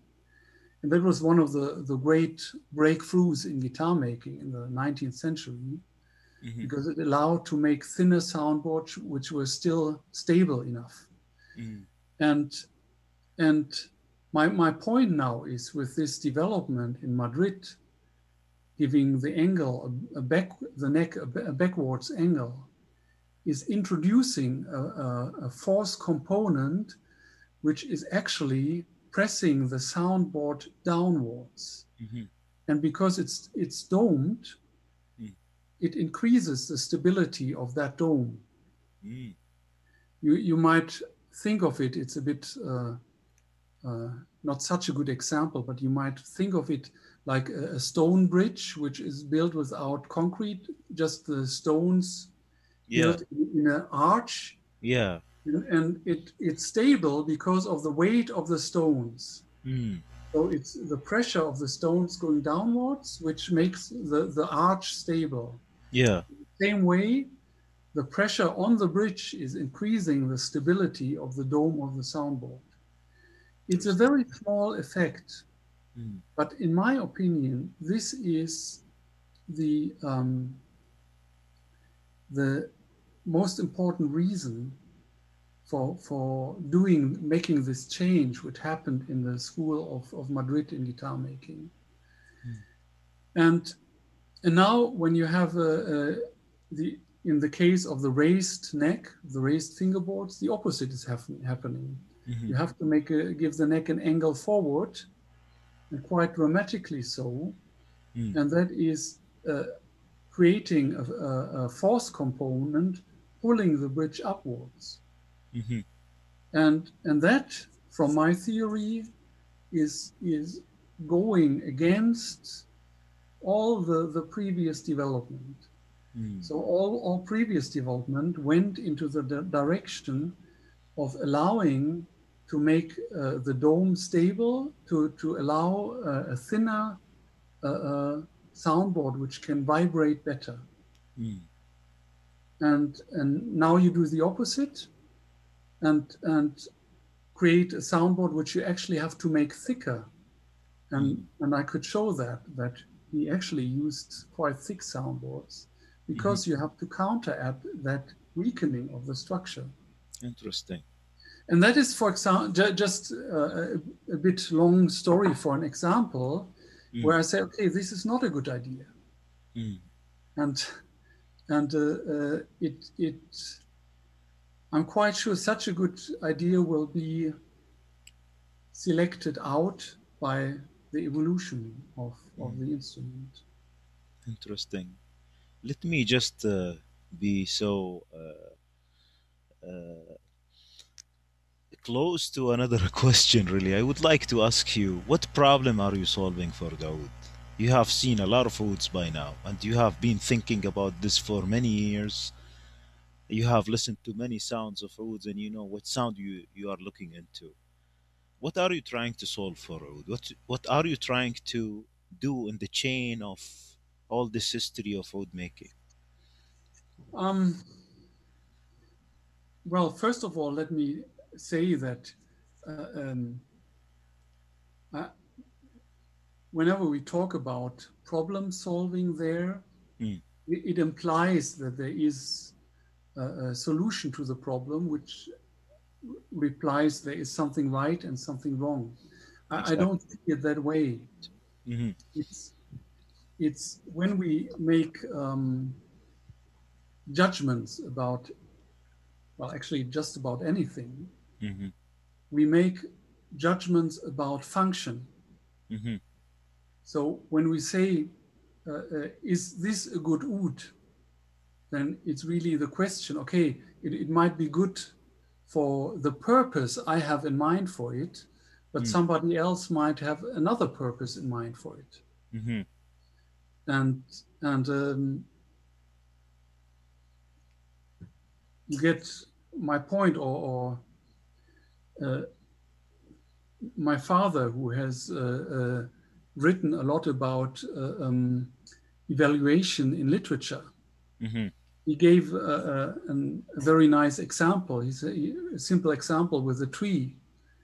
And that was one of the, the great breakthroughs in guitar making in the 19th century, Mm-hmm. because it allowed to make thinner soundboards which were still stable enough. Mm-hmm. And and my my point now is with this development in Madrid, giving the angle a, a back the neck a, a backwards angle, is introducing a, a, a force component, which is actually pressing the soundboard downwards. Mm-hmm. And because it's it's domed, Mm. it increases the stability of that dome Mm. you you might think of it it's a bit uh, uh, not such a good example but you might think of it like a, a stone bridge which is built without concrete just the stones Yeah. built in, in an arch Yeah. And, it it's stable because of the weight of the stones Mm. so it's the pressure of the stones going downwards which makes the the arch stable Yeah. same way, the pressure on the bridge is increasing the stability of the dome of the soundboard. It's a very small effect, Mm. but in my opinion, this is the um, the most important reason for for doing making this change, which happened in the school of, of Madrid in guitar making. And and now when you have a, a, the in the case of the raised neck, the raised fingerboards, the opposite is happen, happening. Mhm. You have to make a, give the neck an angle forward, and quite dramatically so, Mm. and that is uh, creating a, a, a force component pulling the bridge upwards, Mhm. and and that, from my theory, is is going against all the, the previous development. Mm. So all, all previous development went into the di- direction of allowing to make uh, the dome stable, to, to allow uh, a thinner uh, uh, soundboard which can vibrate better. Mm. And, and now you do the opposite and, and create a soundboard which you actually have to make thicker. And, and I could show that, that he actually used quite thick soundboards because you have to counteract that weakening of the structure. Interesting. And that is, for example, ju- just uh, a, a bit long story for an example Mm. where I say, okay, this is not a good idea, Mm. and and uh, uh, it it I'm quite sure such a good idea will be selected out by the evolution of, of the instrument. Interesting. Let me just uh, be so uh, uh, close to another question, really. I would like to ask you what problem are you solving for the oud? You have seen a lot of ouds by now, and you have been thinking about this for many years. You have listened to many sounds of ouds, and you know what sound you, you are looking into. What are you trying to solve for, Oud? What, what are you trying to do in the chain of all this history of Oud making? Um, well, first of all, let me say that uh, um, uh, whenever we talk about problem solving there, Mm. it, it implies that there is a, solution to the problem, which replies there is something right and something wrong. I, I don't see it that way. hmm It's it's when we make um, judgments about, well, actually just about anything, hmm we make judgments about function. hmm So when we say, uh, uh, is this a good oud? Then it's really the question, okay, it, it might be good for the purpose I have in mind for it, but Mm. somebody else might have another purpose in mind for it. hmm and and um, you get my point or, or uh, my father, who has uh, uh, written a lot about uh, um, evaluation in literature, hmm he gave uh, uh, an, a very nice example. He's a, a simple example with a tree.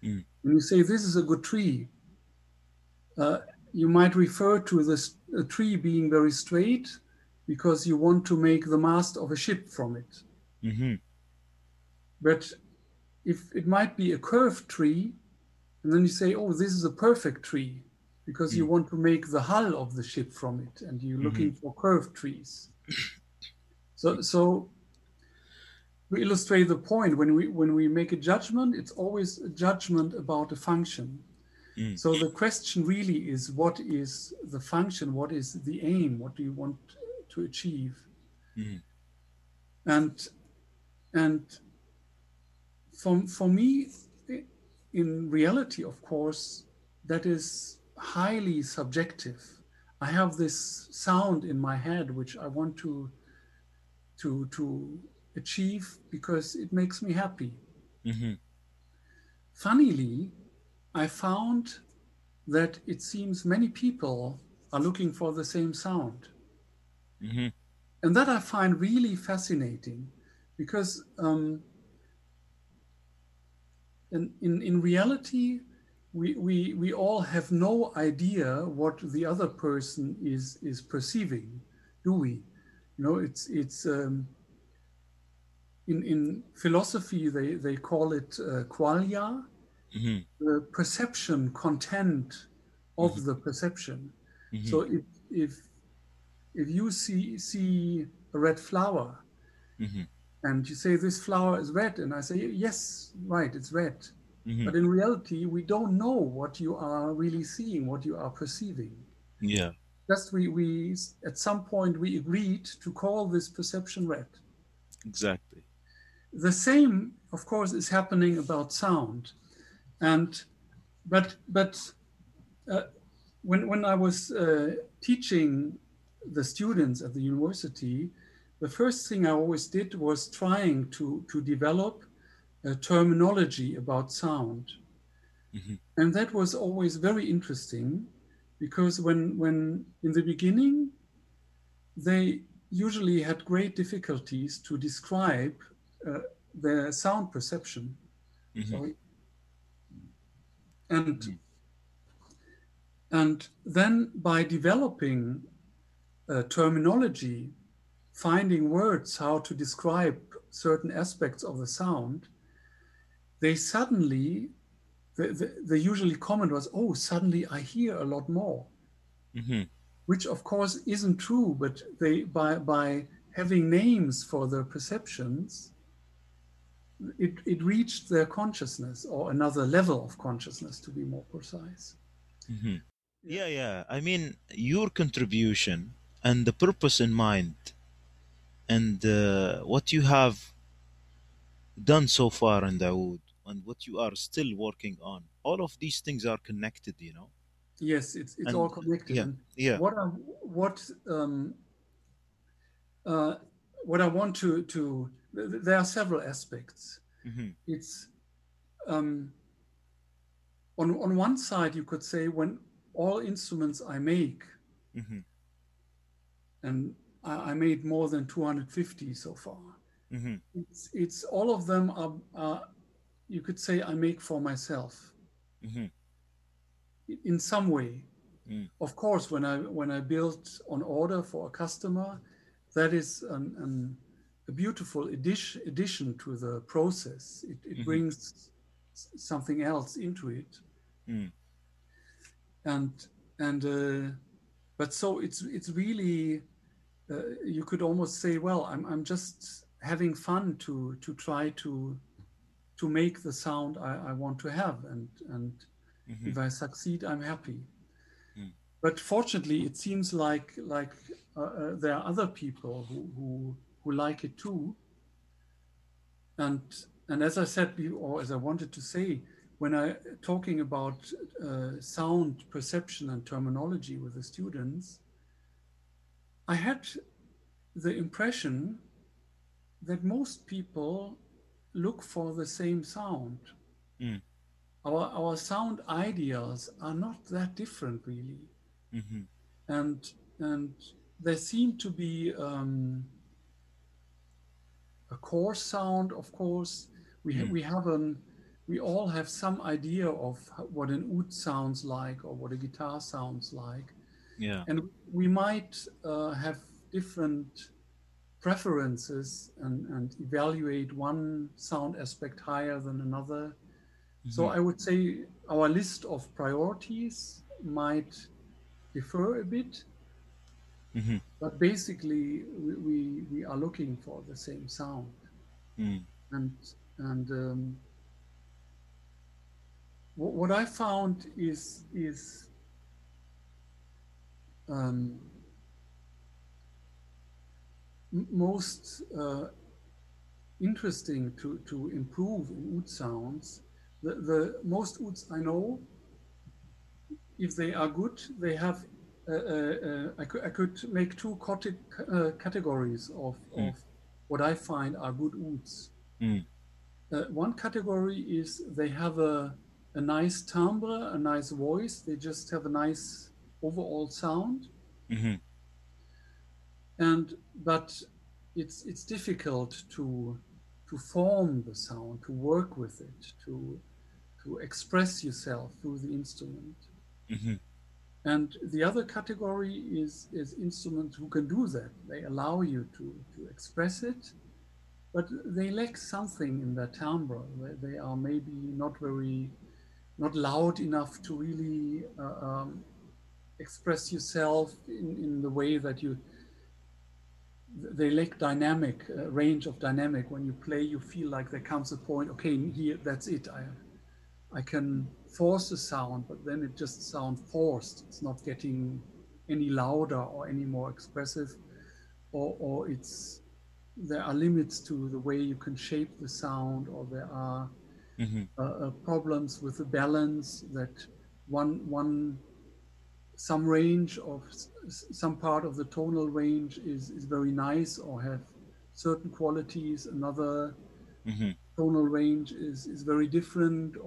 Mm. When you say this is a good tree, uh, you might refer to this a tree being very straight because you want to make the mast of a ship from it. hmm But if it might be a curved tree, and then you say, oh, this is a perfect tree because you Mm. want to make the hull of the ship from it and you're looking for curved trees. So, so to illustrate the point, when we when we make a judgment, it's always a judgment about a function. Mm. So the question really is, what is the function? What is the aim? What do you want to achieve? Mhm. And and for, for me, in reality, of course, that is highly subjective. I have this sound in my head which I want to to to achieve because it makes me happy. hmm Funnily, I found that it seems many people are looking for the same sound. hmm And that I find really fascinating because um, in, in, in reality, we, we, we all have no idea what the other person is, is perceiving, do we? You know, it's, it's um, in, in philosophy, they, they call it uh, qualia, hmm the perception content of the perception. hmm So if, if, if you see, see a red flower, hmm and you say this flower is red and i say yes right it's red. Hmm but in reality we don't know what you are really seeing what you are perceiving. Yeah. Just we we at some point we agreed to call this perception red Exactly. the same of course is happening about sound and but but uh, when when i was uh, teaching the students at the university the first thing i always did was trying to to develop a terminology about sound Mhm. and that was always very interesting because when when in the beginning they usually had great difficulties to describe uh, their sound perception Mhm. Sorry. and Mhm. and then by developing uh, terminology finding words how to describe certain aspects of the sound they suddenly the, the, the usually comment was oh suddenly i hear a lot more hmm which of course isn't true but they by by having names for their perceptions it, it reached their consciousness or another level of consciousness to be more precise. Hmm Yeah, yeah. I mean, your contribution and the purpose in mind, and uh, what you have done so far in the oud, and what you are still working on, all of these things are connected, you know. yes it's it's And- all connected yeah, Yeah. what I what um, uh, what I want to to th- th- there are several aspects. hmm It's um, on on one side you could say when all instruments I make hmm and I, I made more than 250 so far. hmm It's it's all of them are, are you could say I make for myself hmm in some way. Mm. Of course, when I when I build on order for a customer, that is an, an, a beautiful addition addition to the process. It, it Mhm. brings something else into it, Mm. and and uh, but so it's it's really uh, you could almost say, well, I'm I'm just having fun to to try to to make the sound I, I want to have, and and hmm if I succeed, I'm happy. Mm. But fortunately, it seems like like uh, uh, there are other people who, who who like it too. And and as I said, or as I wanted to say, when I talking about uh, sound perception and terminology with the students, I had the impression that most people look for the same sound. Mm. our our sound ideas are not that different really, hmm and and there seem to be um, a core sound. Of course, we Mm. we have an we all have some idea of what an oud sounds like or what a guitar sounds like, Yeah. and we might uh, have different preferences and, and evaluate one sound aspect higher than another. So Mhm. I would say our list of priorities might differ a bit, Mhm. but basically we, we, we are looking for the same sound. Mm. And and um, what, what I found is is um, most uh, interesting to, to improve in oud sounds. The, the most ouds I know, if they are good, they have. Uh, uh, uh, I, could, I could make two uh, categories of, Mm. of what I find are good ouds. Mm. Uh, one category is they have a, a nice timbre, a nice voice. They just have a nice overall sound, Mhm. And but it's it's difficult to to form the sound, to work with it, to to express yourself through the instrument. Mhm. And the other category is is instruments who can do that. They allow you to to express it, but they lack something in their timbre. They, they are maybe not very, not loud enough to really uh, um, express yourself in, in the way that you. They lack dynamic uh, range of dynamic. When you play, you feel like there comes a point. Okay, here that's it. I, I can force the sound, but then it just sounds forced. It's not getting any louder or any more expressive, or, or it's there are limits to the way you can shape the sound, or there are Mhm. uh, uh, problems with the balance that one one some range of some part of the tonal range is is very nice or have certain qualities. Another Mhm. tonal range is, is very different or,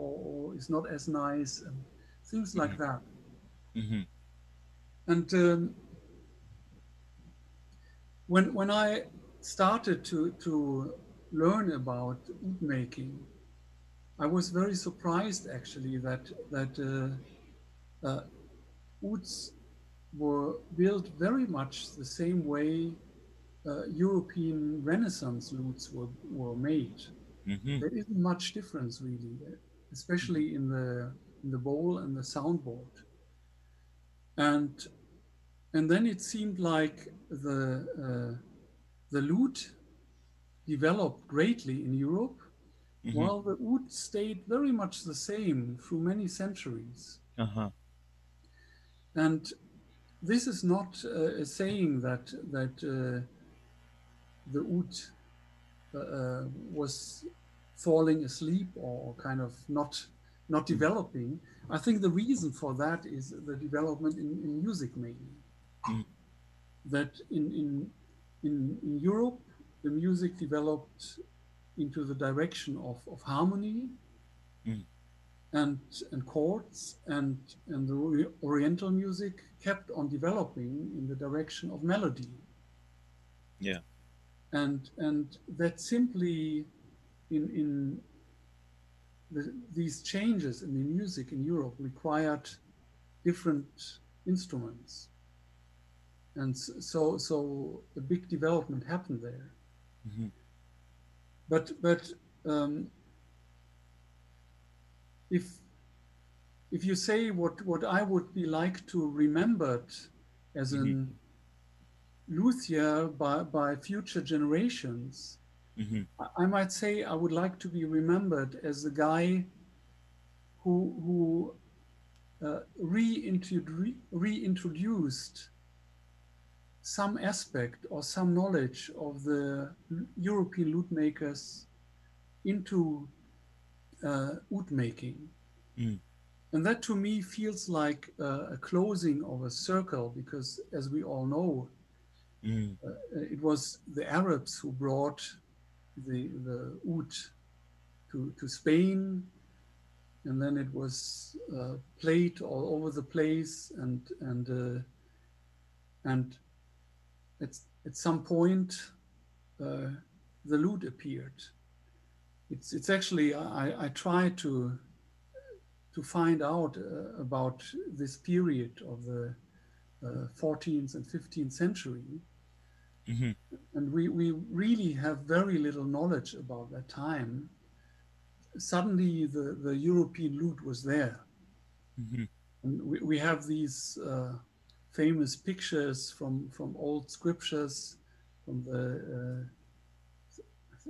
or is not as nice and things like Mhm. that Mhm. and um, when when i started to to learn about oud making i was very surprised actually that that uh, uh, ouds were built very much the same way uh, european renaissance lutes were, were made Mhm. there isn't much difference really, especially in the in the bowl and the soundboard. And and then it seemed like the uh, the lute developed greatly in Europe, Mhm. while the oud stayed very much the same through many centuries. Uh-huh. And this is not uh, saying that that uh, the oud uh, uh, was falling asleep or kind of not not developing. I think the reason for that is the development in, in music mainly. Mm. That in, in in in Europe the music developed into the direction of, of harmony Mm. And and chords and and the oriental music kept on developing in the direction of melody Yeah. and and that simply in in the, these changes in the music in Europe required different instruments and so so a big development happened there Mhm. but but um, if if you say what what I would be like to remembered as an luthier by by future generations, Mhm. I- I might say I would like to be remembered as the guy who who uh, reintrodu- reintroduced some aspect or some knowledge of the European lute makers into uh, oud making. Mm. And that to me feels like uh, a closing of a circle because, as we all know, Mm. uh, it was the Arabs who brought the, the oud to, to Spain and then it was uh, played all over the place, and and uh, and at at some point uh, the lute appeared. It's it's actually I I tried to to find out uh, about this period of the uh, 14th and 15th century. Mhm. And we, we really have very little knowledge about that time. Suddenly, the, the European lute was there. Mhm. And we, we have these uh, famous pictures from, from old scriptures from the, uh,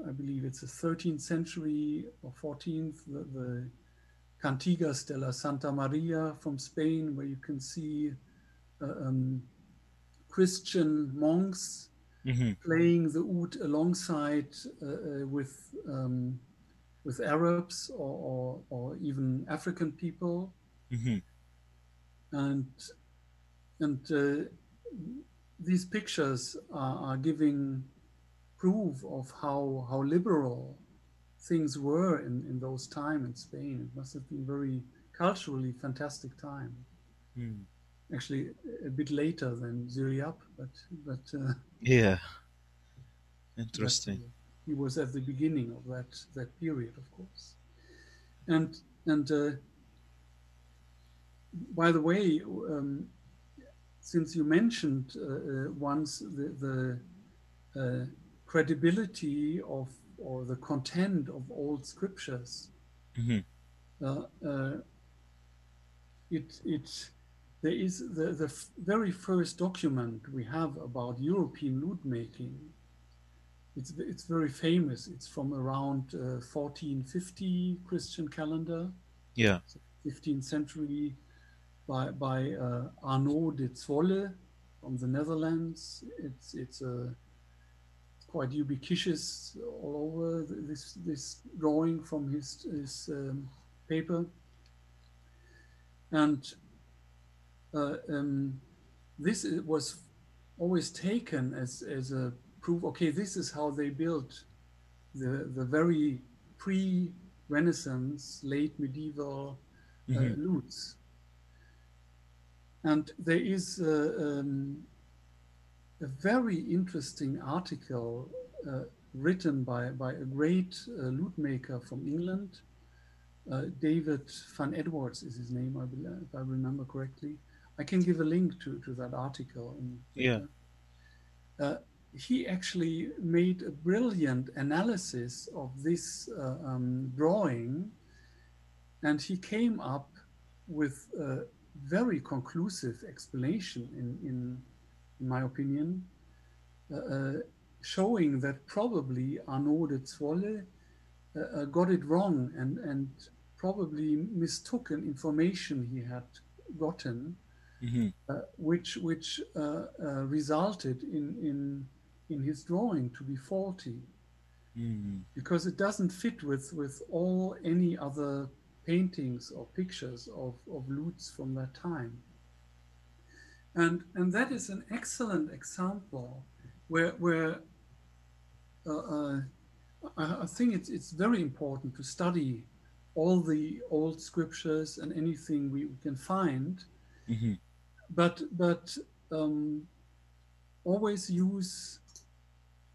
I believe it's the 13th century or 14th, the, the Cantigas de la Santa Maria from Spain, where you can see uh, um, Christian monks Mhm. playing the oud alongside uh, uh, with um, with Arabs or, or, or even African people, Mhm. and and uh, these pictures are, are giving proof of how how liberal things were in, in those time in Spain. It must have been very culturally fantastic time. Mm. Actually, a bit later than Ziryab, but but. Uh, Yeah. Interesting. he was at the beginning of that that period, of course. And and uh, by the way, um, since you mentioned uh, uh, once the the uh, credibility of or the content of old scriptures, Mhm. uh, uh, it it there is the, the f- very first document we have about European lute making. It's it's very famous. It's from around uh, 1450 Christian calendar, Yeah. 15th century, by by uh, Arnaud de Zwolle from the Netherlands. It's it's a quite ubiquitous all over this this drawing from his his um, paper and uh, um, this was always taken as as a proof okay this is how they built the the very pre-renaissance late medieval uh, Mhm. lutes and there is uh, um, a very interesting article uh, written by, by a great uh, lute maker from England. Uh, David Van Edwards is his name, I believe, if I remember correctly. I can give a link to, to that article. Yeah. Uh, he actually made a brilliant analysis of this uh, um, drawing, and he came up with a very conclusive explanation, in, in, in my opinion, uh, uh, showing that probably Arnaud de Zwolle uh, got it wrong and, and probably mistook an information he had gotten Mhm. uh, which which uh, uh, resulted in, in in his drawing to be faulty Mhm. because it doesn't fit with with all any other paintings or pictures of, of lutes from that time and and that is an excellent example where where uh, uh, I, I think it's it's very important to study all the old scriptures and anything we, can find Mhm. but but um, always use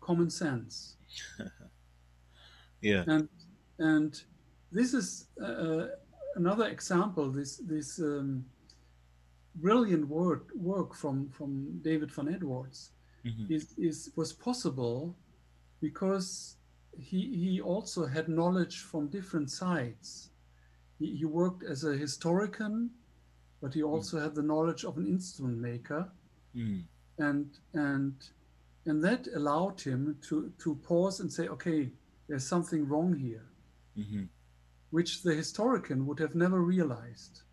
common sense Yeah. and and this is uh, another example this this um, brilliant work work from from David van Edwards Mhm. is, is was possible because he he also had knowledge from different sides he, he worked as a historian but he also had the knowledge of an instrument maker Mhm. and and and that allowed him to to pause and say okay there's something wrong here Mhm. which the historian would have never realized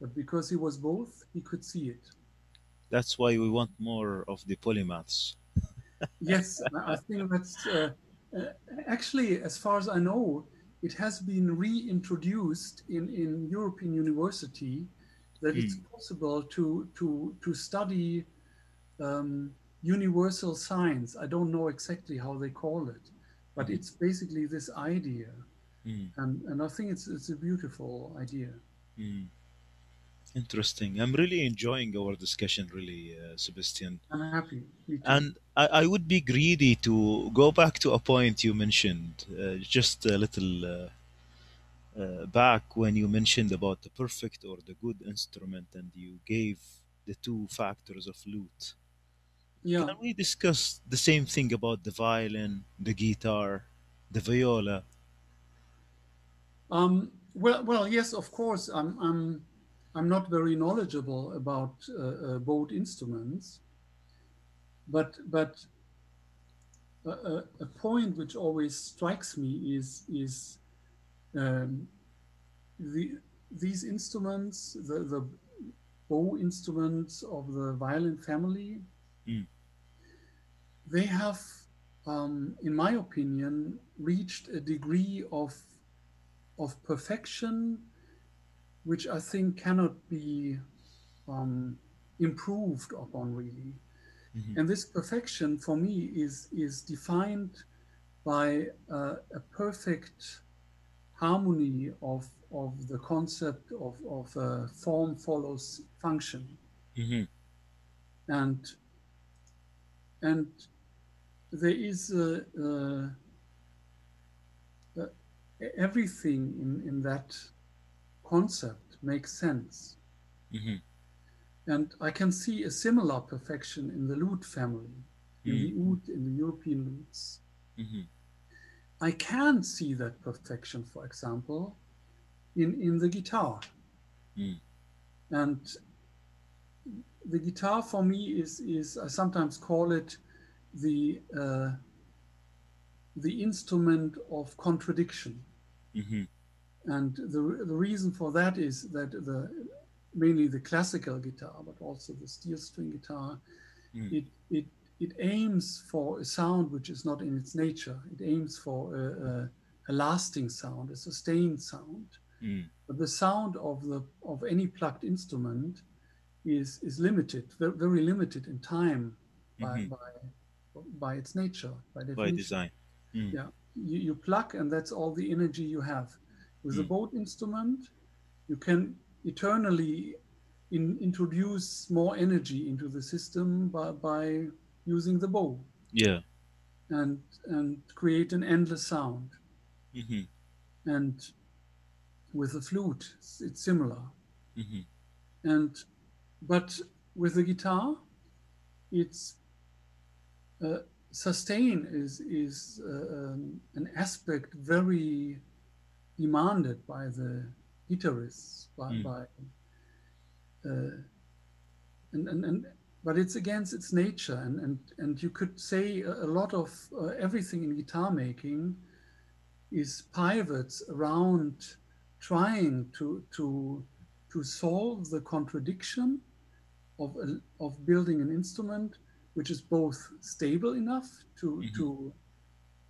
but because he was both he could see it That's why we want more of the polymaths. yes i think that's uh, uh, actually as far as i know it has been reintroduced in in european university that it's possible to to to study um, universal science i don't know exactly how they call it but Mhm. it's basically this idea Mm. and and I think it's it's a beautiful idea. Interesting. I'm really enjoying our discussion, really, uh, Sebastian. I'm happy. And I, I would be greedy to go back to a point you mentioned uh, just a little uh, uh, back when you mentioned about the perfect or the good instrument and you gave the two factors of lute. yeah. Can we discuss the same thing about the violin, the guitar, the viola? Um, well, well, yes, of course. I'm I'm I'm not very knowledgeable about uh, uh, both instruments, but but a, a, a point which always strikes me is is um, the these instruments, the the bow instruments of the violin family, Mm. they have, um, in my opinion, reached a degree of of perfection which I think cannot be um, improved upon really. Mhm. And this perfection for me is is defined by uh, a perfect harmony of of the concept of of uh, form follows function Mhm. and and there is a, a, a, everything in in that concept makes sense Mhm. and I can see a similar perfection in the lute family, in the oud, in the European lutes. Mhm. I can see that perfection, for example, in, in the guitar. Mm. And the guitar for me is, is I sometimes call it the, uh, the instrument of contradiction. And the, the reason for that is that the mainly the classical guitar, but also the steel string guitar, Mm. it it it aims for a sound which is not in its nature. It aims for a, a, a lasting sound, a sustained sound. Mm. But the sound of the of any plucked instrument is is limited, very limited in time by Mhm. by by its nature, by By design. Mm. Yeah, you, you pluck, and that's all the energy you have. With a Mm. bowed instrument, you can eternally in, introduce more energy into the system by, by using the bow Yeah. and and create an endless sound. Mhm. And with the flute, it's, it's similar. Mhm. And but with the guitar, it's uh, sustain is is uh, um, an aspect very demanded by the guitarists by, Mm. by uh, and, and and but it's against its nature and and and you could say a, a lot of uh, everything in guitar making is pivots around trying to to to solve the contradiction of a, of building an instrument which is both stable enough to Mhm. to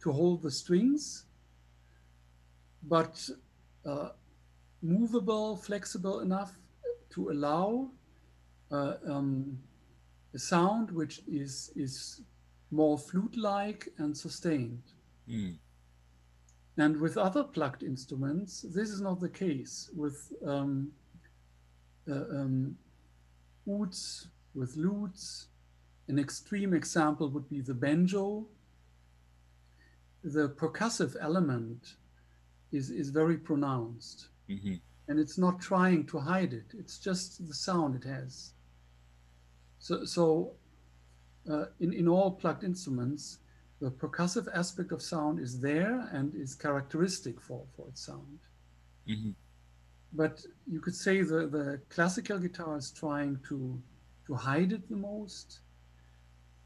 to hold the strings but uh, movable flexible enough to allow uh, um, a sound which is is more flute-like and sustained Mm. and with other plucked instruments, this is not the case. With um, uh, um, ouds, with lutes, an extreme example would be the banjo. The percussive element is, is very pronounced, Mhm. and it's not trying to hide it. It's just the sound it has. So, so uh, in, in all plucked instruments, the percussive aspect of sound is there and is characteristic for, for its sound. Mhm. But you could say the, the classical guitar is trying to to hide it the most,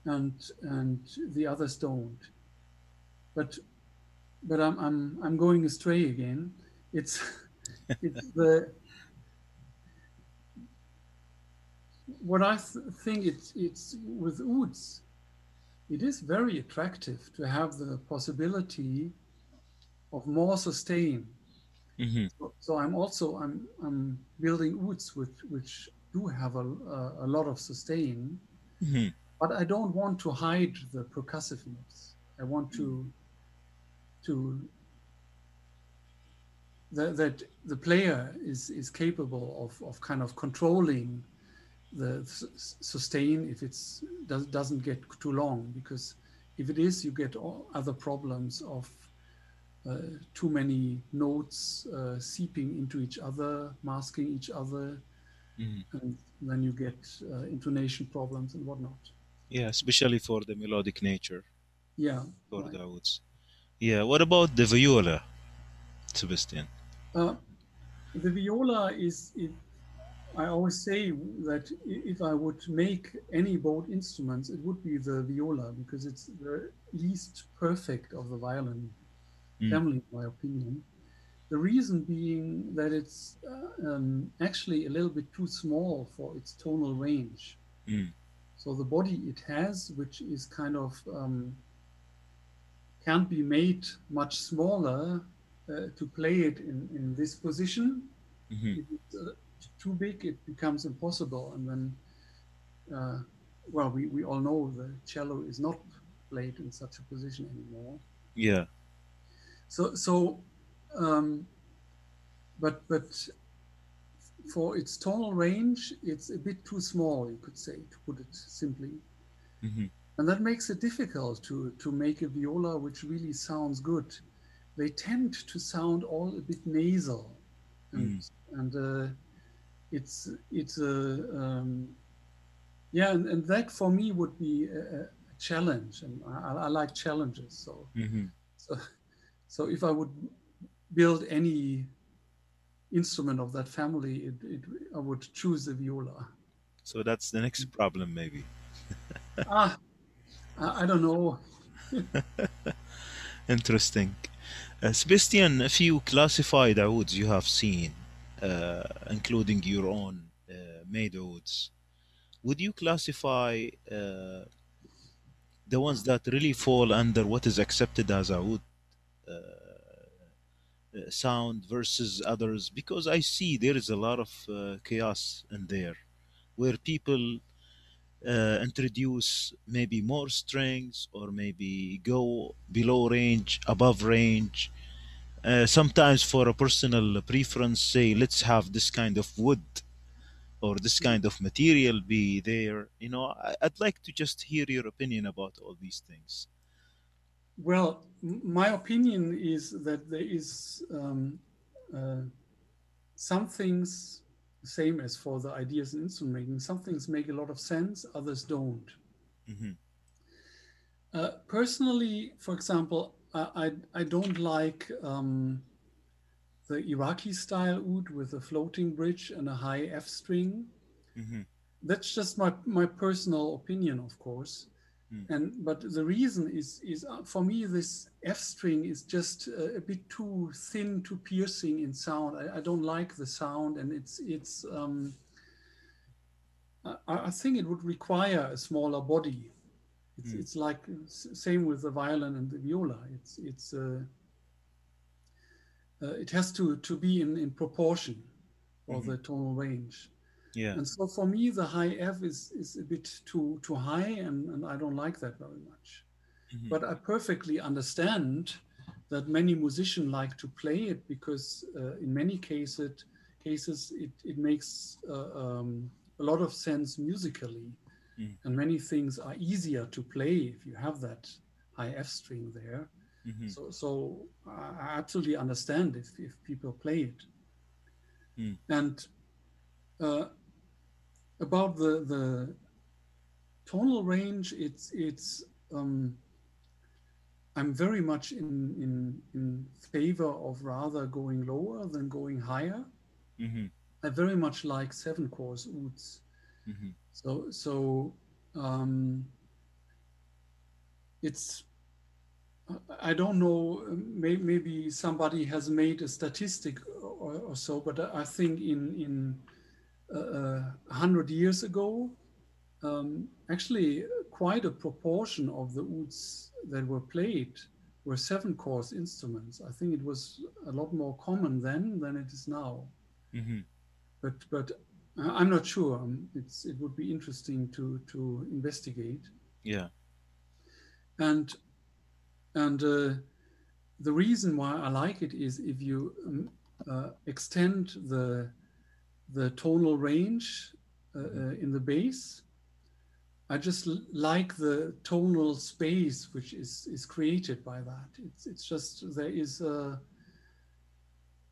and and the others don't. But but I'm I'm I'm going astray again. It's it's the what I th- think it's it's with ouds. It is very attractive to have the possibility of more sustain. Mhm. So, so I'm also I'm I'm building ouds which which do have a, a, a lot of sustain, Mhm. but I don't want to hide the percussiveness. I want to to that, that the player is is capable of of kind of controlling the sustain if it's does, doesn't get too long because if it is you get all other problems of uh, too many notes uh, seeping into each other masking each other Mhm. and then you get uh, intonation problems and whatnot Yeah, especially for the melodic nature yeah for right. the ouds. Yeah, what about the viola, Sebastian? Uh, the viola is, it, I always say that if I would make any bowed instruments, it would be the viola because it's the least perfect of the violin Mm. family, in my opinion. The reason being that it's uh, um, actually a little bit too small for its tonal range. Mm. So the body it has, which is kind of um, can't be made much smaller uh, to play it in, in this position. Mhm. If it's uh, too big, it becomes impossible. And then, uh, well, we, we all know the cello is not played in such a position anymore. Yeah. So, so, um, but but for its tonal range, it's a bit too small, you could say, to put it simply. Mhm. And that makes it difficult to, to make a viola which really sounds good. They tend to sound all a bit nasal. And, and uh, it's, it's a, um, yeah, and, and that for me would be a, a challenge. And I, I like challenges. So, Mhm. so, so if I would build any instrument of that family, it, it, I would choose the viola. So that's the next problem, maybe. ah, I, don't know. Interesting. Uh, Sebastian, a few classified ouds you have seen, uh, including your own uh, made ouds, would you classify uh, the ones that really fall under what is accepted as a oud uh, uh, sound versus others? Because I see there is a lot of chaos in there, where people uh, introduce maybe more strings or maybe go below range, above range. Uh, sometimes for a personal preference, say let's have this kind of wood or this kind of material be there. You know, I, I'd like to just hear your opinion about all these things. Well, my opinion is that there is um, uh, some things, same as for the ideas in instrument making, some things make a lot of sense, others don't. Mhm. Uh, personally, for example, I, I, I don't like um, the Iraqi style oud with a floating bridge and a high F string. Mhm. That's just my, my personal opinion, of course. Mm. And but the reason is is uh, for me this F string is just uh, a bit too thin, too piercing in sound. I, I don't like the sound, and it's it's. Um, I, I think it would require a smaller body. It's Mm. it's like same with the violin and the viola. It's it's. Uh, uh, it has to to be in in proportion, or Mhm. the tonal range. Yeah. And so for me, the high F is, is a bit too too high, and, and I don't like that very much. Mhm. But I perfectly understand that many musicians like to play it because uh, in many cases, cases it, it makes uh, um, a lot of sense musically, Mm. and many things are easier to play if you have that high F string there. Mhm. So so I I absolutely understand if, if people play it. Mm. And uh, about the the tonal range, it's it's um, I'm very much in in in favor of rather going lower than going higher. Mhm. I very much like seven course ouds. Mhm. So so um, it's I- I don't know. May, maybe somebody has made a statistic or, or so, but I think in in uh, a hundred years ago, um, actually quite a proportion of the ouds that were played were seven course instruments. I think it was a lot more common then than it is now. Mhm. But but I'm not sure. Um, It's it would be interesting to to investigate. Yeah. and and uh, the reason why I like it is if you um, uh, extend the the tonal range uh, uh, in the bass. I just l- like the tonal space which is is created by that. It's it's just there is a,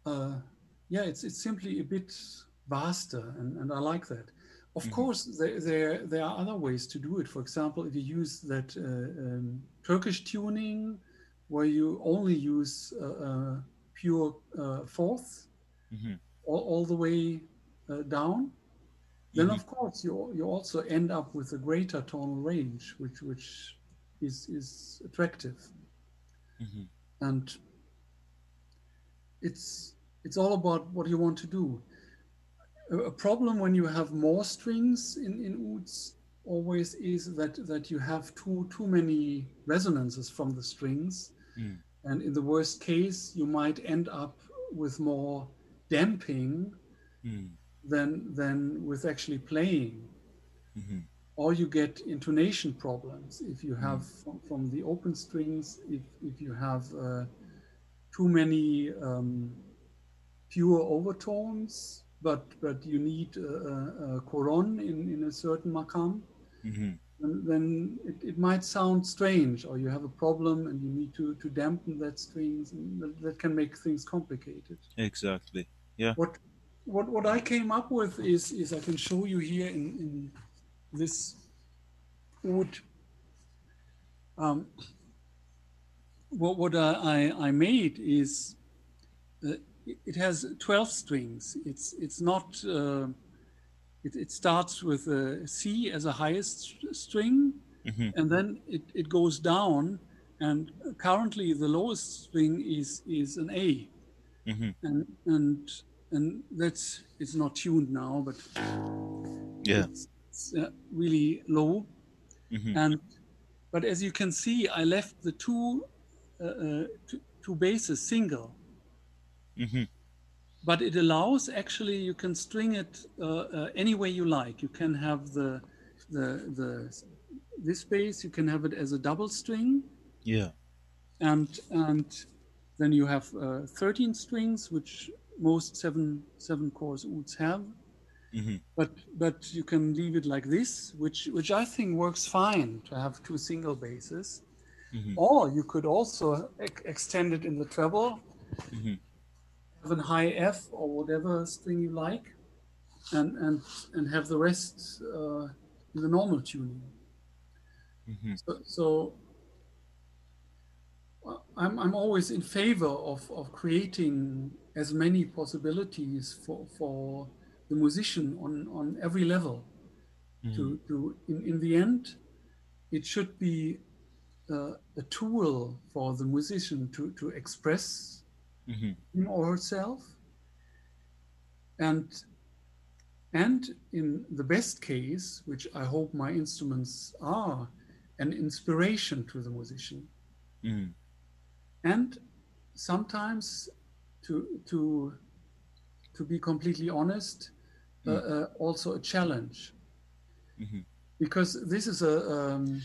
uh, yeah, it's it's simply a bit vaster, and, and I like that. Of Mhm. course, there, there there are other ways to do it. For example, if you use that uh, um, Turkish tuning, where you only use uh, uh, pure uh, fourths hmm all, all the way uh, down, then Mhm. of course you you also end up with a greater tonal range, which which is is attractive hmm and it's it's all about what you want to do. A, a problem when you have more strings in in ouds always is that that you have too too many resonances from the strings, Mm. and in the worst case you might end up with more damping Mm. Than than with actually playing. Hmm or you get intonation problems if you have from, from the open strings if, if you have uh, too many um, pure overtones but but you need a, a, in, in a certain makam hmm then, then it, it might sound strange or you have a problem and you need to, to dampen that strings and that, that can make things complicated. Exactly. Yeah. What what what I came up with is is I can show you here in in this oud. Um, what what I I, made is uh, it, has twelve strings. It's it's not. Uh, it, it starts with a C as a highest st- string, hmm and then it, it goes down. And currently, the lowest string is is an A hmm and and and that's it's not tuned now, but Yeah. it's, it's uh, really low. hmm And but as you can see, I left the two uh, uh, two, two basses single, hmm but it allows actually you can string it uh, uh, any way you like. You can have the the the this bass you can have it as a double string Yeah. and and then you have uh, 13 strings which most seven seven course ouds have. Hmm but but you can leave it like this which which i think works fine to have two single basses hmm or you could also ex- extend it in the treble. Hmm have a high f or whatever string you like and and and have the rest uh, in the normal tuning. Hmm So, so uh, I'm, I'm always in favor of, of creating as many possibilities for, for the musician on, on every level. To, to in, in the end, it should be uh, a tool for the musician to, to express hmm him or herself. And and in the best case, which I hope my instruments are, an inspiration to the musician. hmm And sometimes to to to be completely honest, uh, uh, also a challenge hmm because this is a um,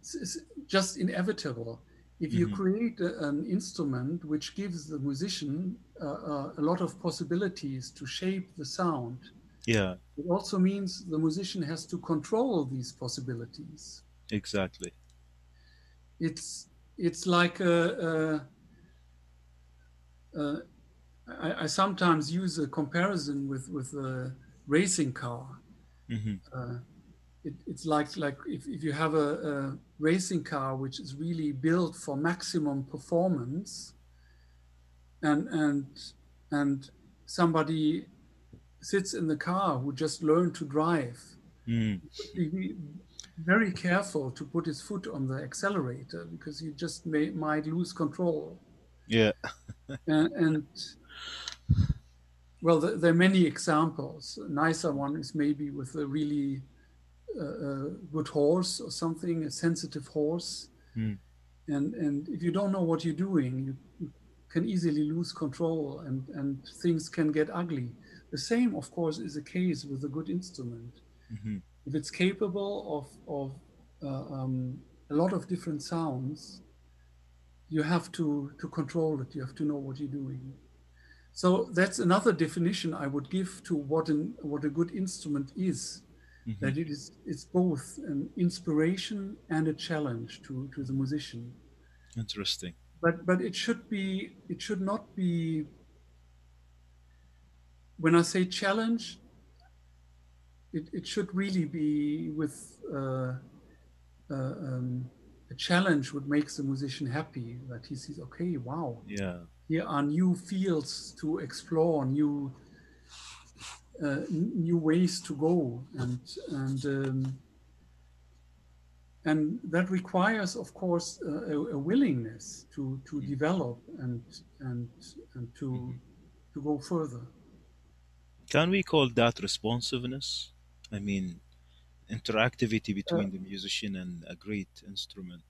it's, just inevitable. If you Mhm. create a, an instrument which gives the musician uh, uh, a lot of possibilities to shape the sound, Yeah. it also means the musician has to control these possibilities. Exactly. It's it's like a, a, a I, I sometimes use a comparison with with a racing car. hmm uh, it, it's like like if, if you have a, a racing car which is really built for maximum performance and and and somebody sits in the car who just learned to drive mm be very careful to put his foot on the accelerator because he just may, might lose control Yeah. And, and well, there, there are many examples. A nicer one is maybe with a really uh, uh, good horse or something, a sensitive horse. Mm. And and if you don't know what you're doing, you, can easily lose control, and and things can get ugly. The same, of course, is the case with a good instrument. hmm If it's capable of of uh, um, a lot of different sounds, you have to to control it. You have to know what you're doing. So that's another definition I would give to what an what a good instrument is. Mhm. That it is it's both an inspiration and a challenge to, to the musician. Interesting. But but it should be it should not be when I say challenge, it, it should really be with uh, uh, um, a challenge would make the musician happy that he sees okay wow Yeah. here are new fields to explore, new uh, new ways to go, and and um, and that requires, of course, uh, a, a willingness to to develop and and and to to go further. Can we call that responsiveness? I mean, interactivity between Uh, the musician and a great instrument.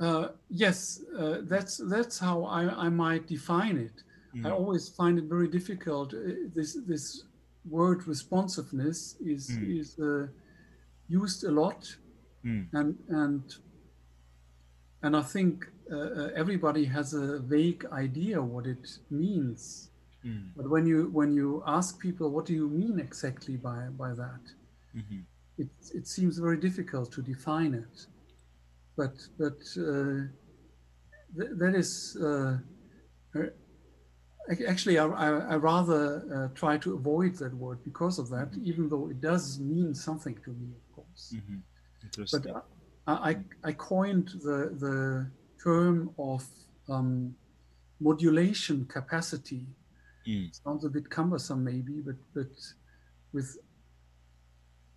Uh, yes, uh, that's that's how I, I might define it. I Mm. always find it very difficult. This this word responsiveness is Mm. is uh, used a lot, Mm. and and and I think uh, everybody has a vague idea what it means. Mm. But when you when you ask people what do you mean exactly by by that, Mhm. It it seems very difficult to define it. But but uh, th- that is uh, actually I, I, I rather uh, try to avoid that word because of that, even though it does mean something to me, of course. Mhm. But I, I, I coined the the term of um, modulation capacity. Mm. Sounds a bit cumbersome, maybe, but but with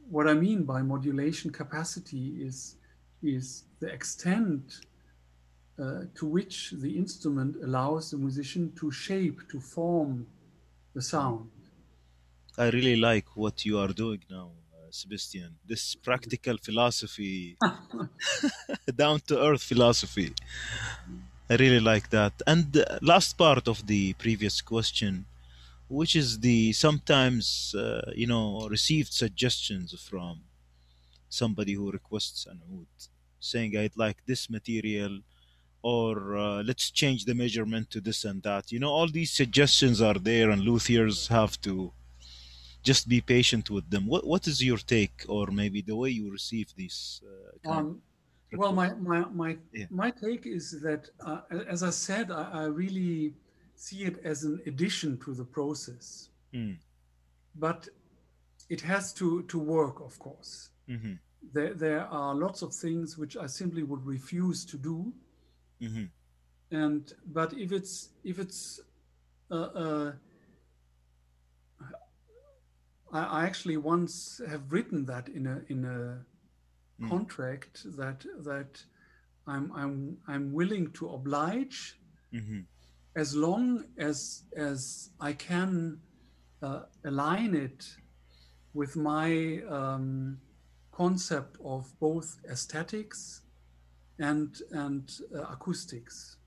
what I mean by modulation capacity is is the extent uh, to which the instrument allows the musician to shape, to form the sound. I really like what you are doing now, uh, Sebastian. This practical philosophy, down to earth philosophy. I really like that. And the last part of the previous question, which is the sometimes, uh, you know, received suggestions from somebody who requests an oud, saying, I'd like this material, or uh, let's change the measurement to this and that. You know, all these suggestions are there, and luthiers have to just be patient with them. What What is your take, or maybe the way you receive these uh, Um, well, my my my, Yeah. my take is that, uh, as I said, I, I really see it as an addition to the process, Mm, but it has to to work, of course. mhm, There there are lots of things which I simply would refuse to do, mhm, and but if it's if it's uh, uh, I, I actually once have written that in a in a Mm. contract that that I'm I'm I'm willing to oblige mhm, as long as as I can uh, align it with my um, concept of both aesthetics and and uh, acoustics.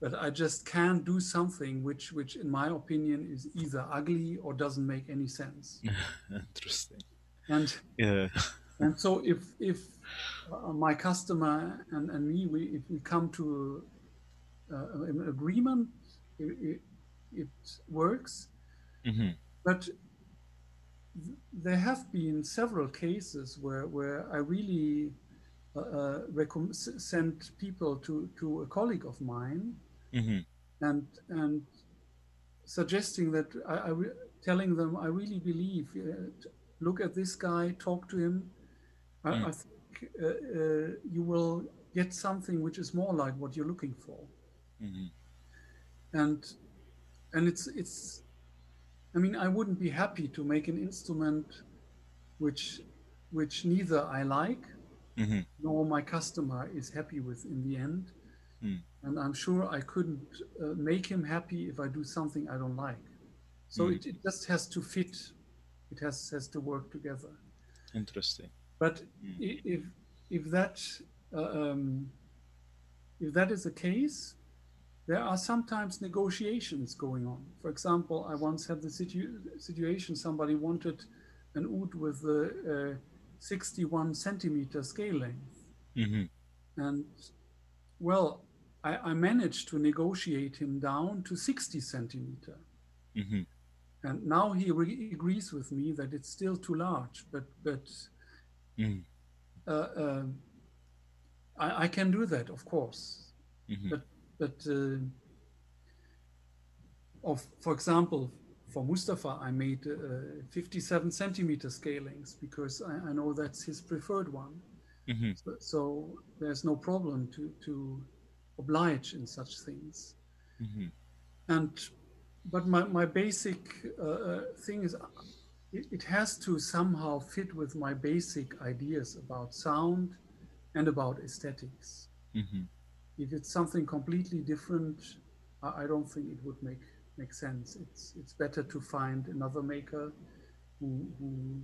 But I just can't do something which which in my opinion is either ugly or doesn't make any sense. Interesting. And Yeah. and so if if uh, my customer and, and me we if we come to an agreement it, it, it works. Mhm, but there have been several cases where where I really uh, uh, recomm- sent people to to a colleague of mine mhm, and and suggesting that I, I telling them I really believe uh, look at this guy talk to him. I, Mm. I think uh, uh, you will get something which is more like what you're looking for mhm, and and it's it's I mean I wouldn't be happy to make an instrument which which neither I like mhm, nor my customer is happy with in the end Mm. and I'm sure I couldn't uh, make him happy if I do something I don't like so Mm. it, it just has to fit it has has to work together Interesting. but Mm. if if that uh, um, if that is the case, there are sometimes negotiations going on. For example, I once had the situ- situation somebody wanted an oud with a, uh 61 centimeter scale length, Mhm, and well, I, I managed to negotiate him down to 60 centimeter. hmm And now he re- agrees with me that it's still too large, but but hmm uh, um I, I can do that, of course. hmm But but uh, of for example, for Mustafa, I made uh, 57 centimeter scalings because I, I know that's his preferred one. hmm So, so there's no problem to to oblige in such things. hmm and but my, my basic uh, uh, thing is it, it has to somehow fit with my basic ideas about sound and about aesthetics hmm if it's something completely different i, I don't think it would make make sense it's it's better to find another maker who who,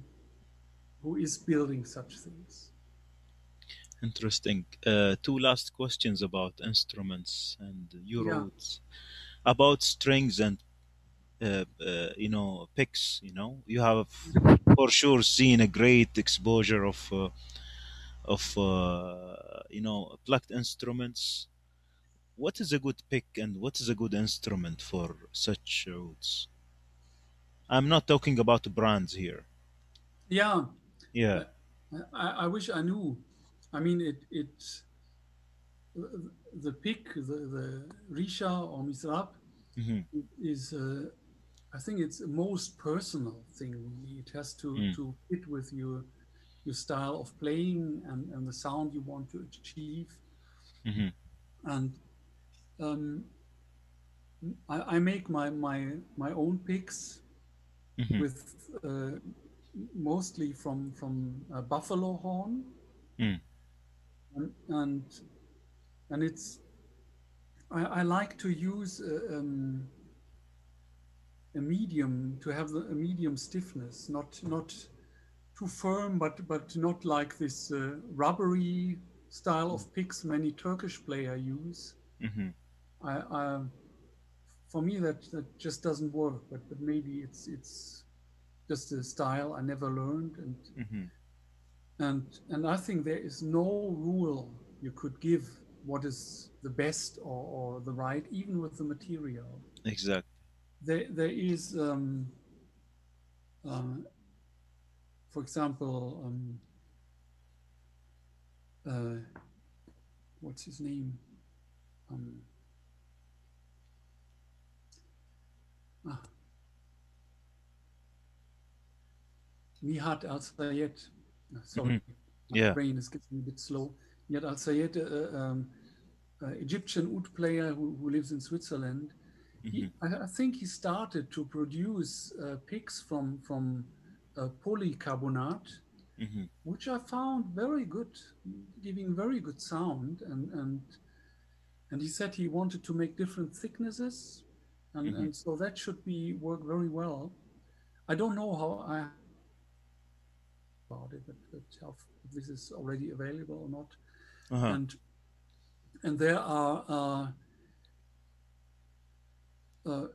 who is building such things Interesting. Uh, two last questions about instruments and your Yeah. About strings and uh, uh, you know picks. You know you have for sure seen a great exposure of uh, of uh, you know plucked instruments. What is a good pick and what is a good instrument for such roots? I'm not talking about brands here. yeah Yeah. I, I wish I knew. I mean, it it the pick, the the Risha or Misrab hmm is, uh, I think it's the most personal thing. It has to Mm. to fit with your your style of playing and and the sound you want to achieve. hmm And um, I, I make my my my own picks hmm with uh, mostly from from uh, buffalo horn. Mm. and and, and it's I, I like to use a, um, a medium to have the, a medium stiffness, not not too firm, but but not like this uh, rubbery style of picks many Turkish player use. hmm I, I for me that that just doesn't work. But but maybe it's it's just a style I never learned and hmm and and I think there is no rule you could give what is the best or, or the right, even with the material. Exactly. There there is, um, uh, for example, um, uh, what's his name? Um, ah, Nihat Al Sayed. Uh, Sorry, my Yeah. brain is getting a bit slow. Nihat Al Sayed, uh, um, uh, Egyptian oud player who, who lives in Switzerland. He, I, I think he started to produce uh, picks from from uh, polycarbonate, hmm which I found very good, giving very good sound. And and and he said he wanted to make different thicknesses, and, Mhm. and so that should be work very well. I don't know how I about it, but, but if this is already available or not. Uh-huh. And and there are uh, uh,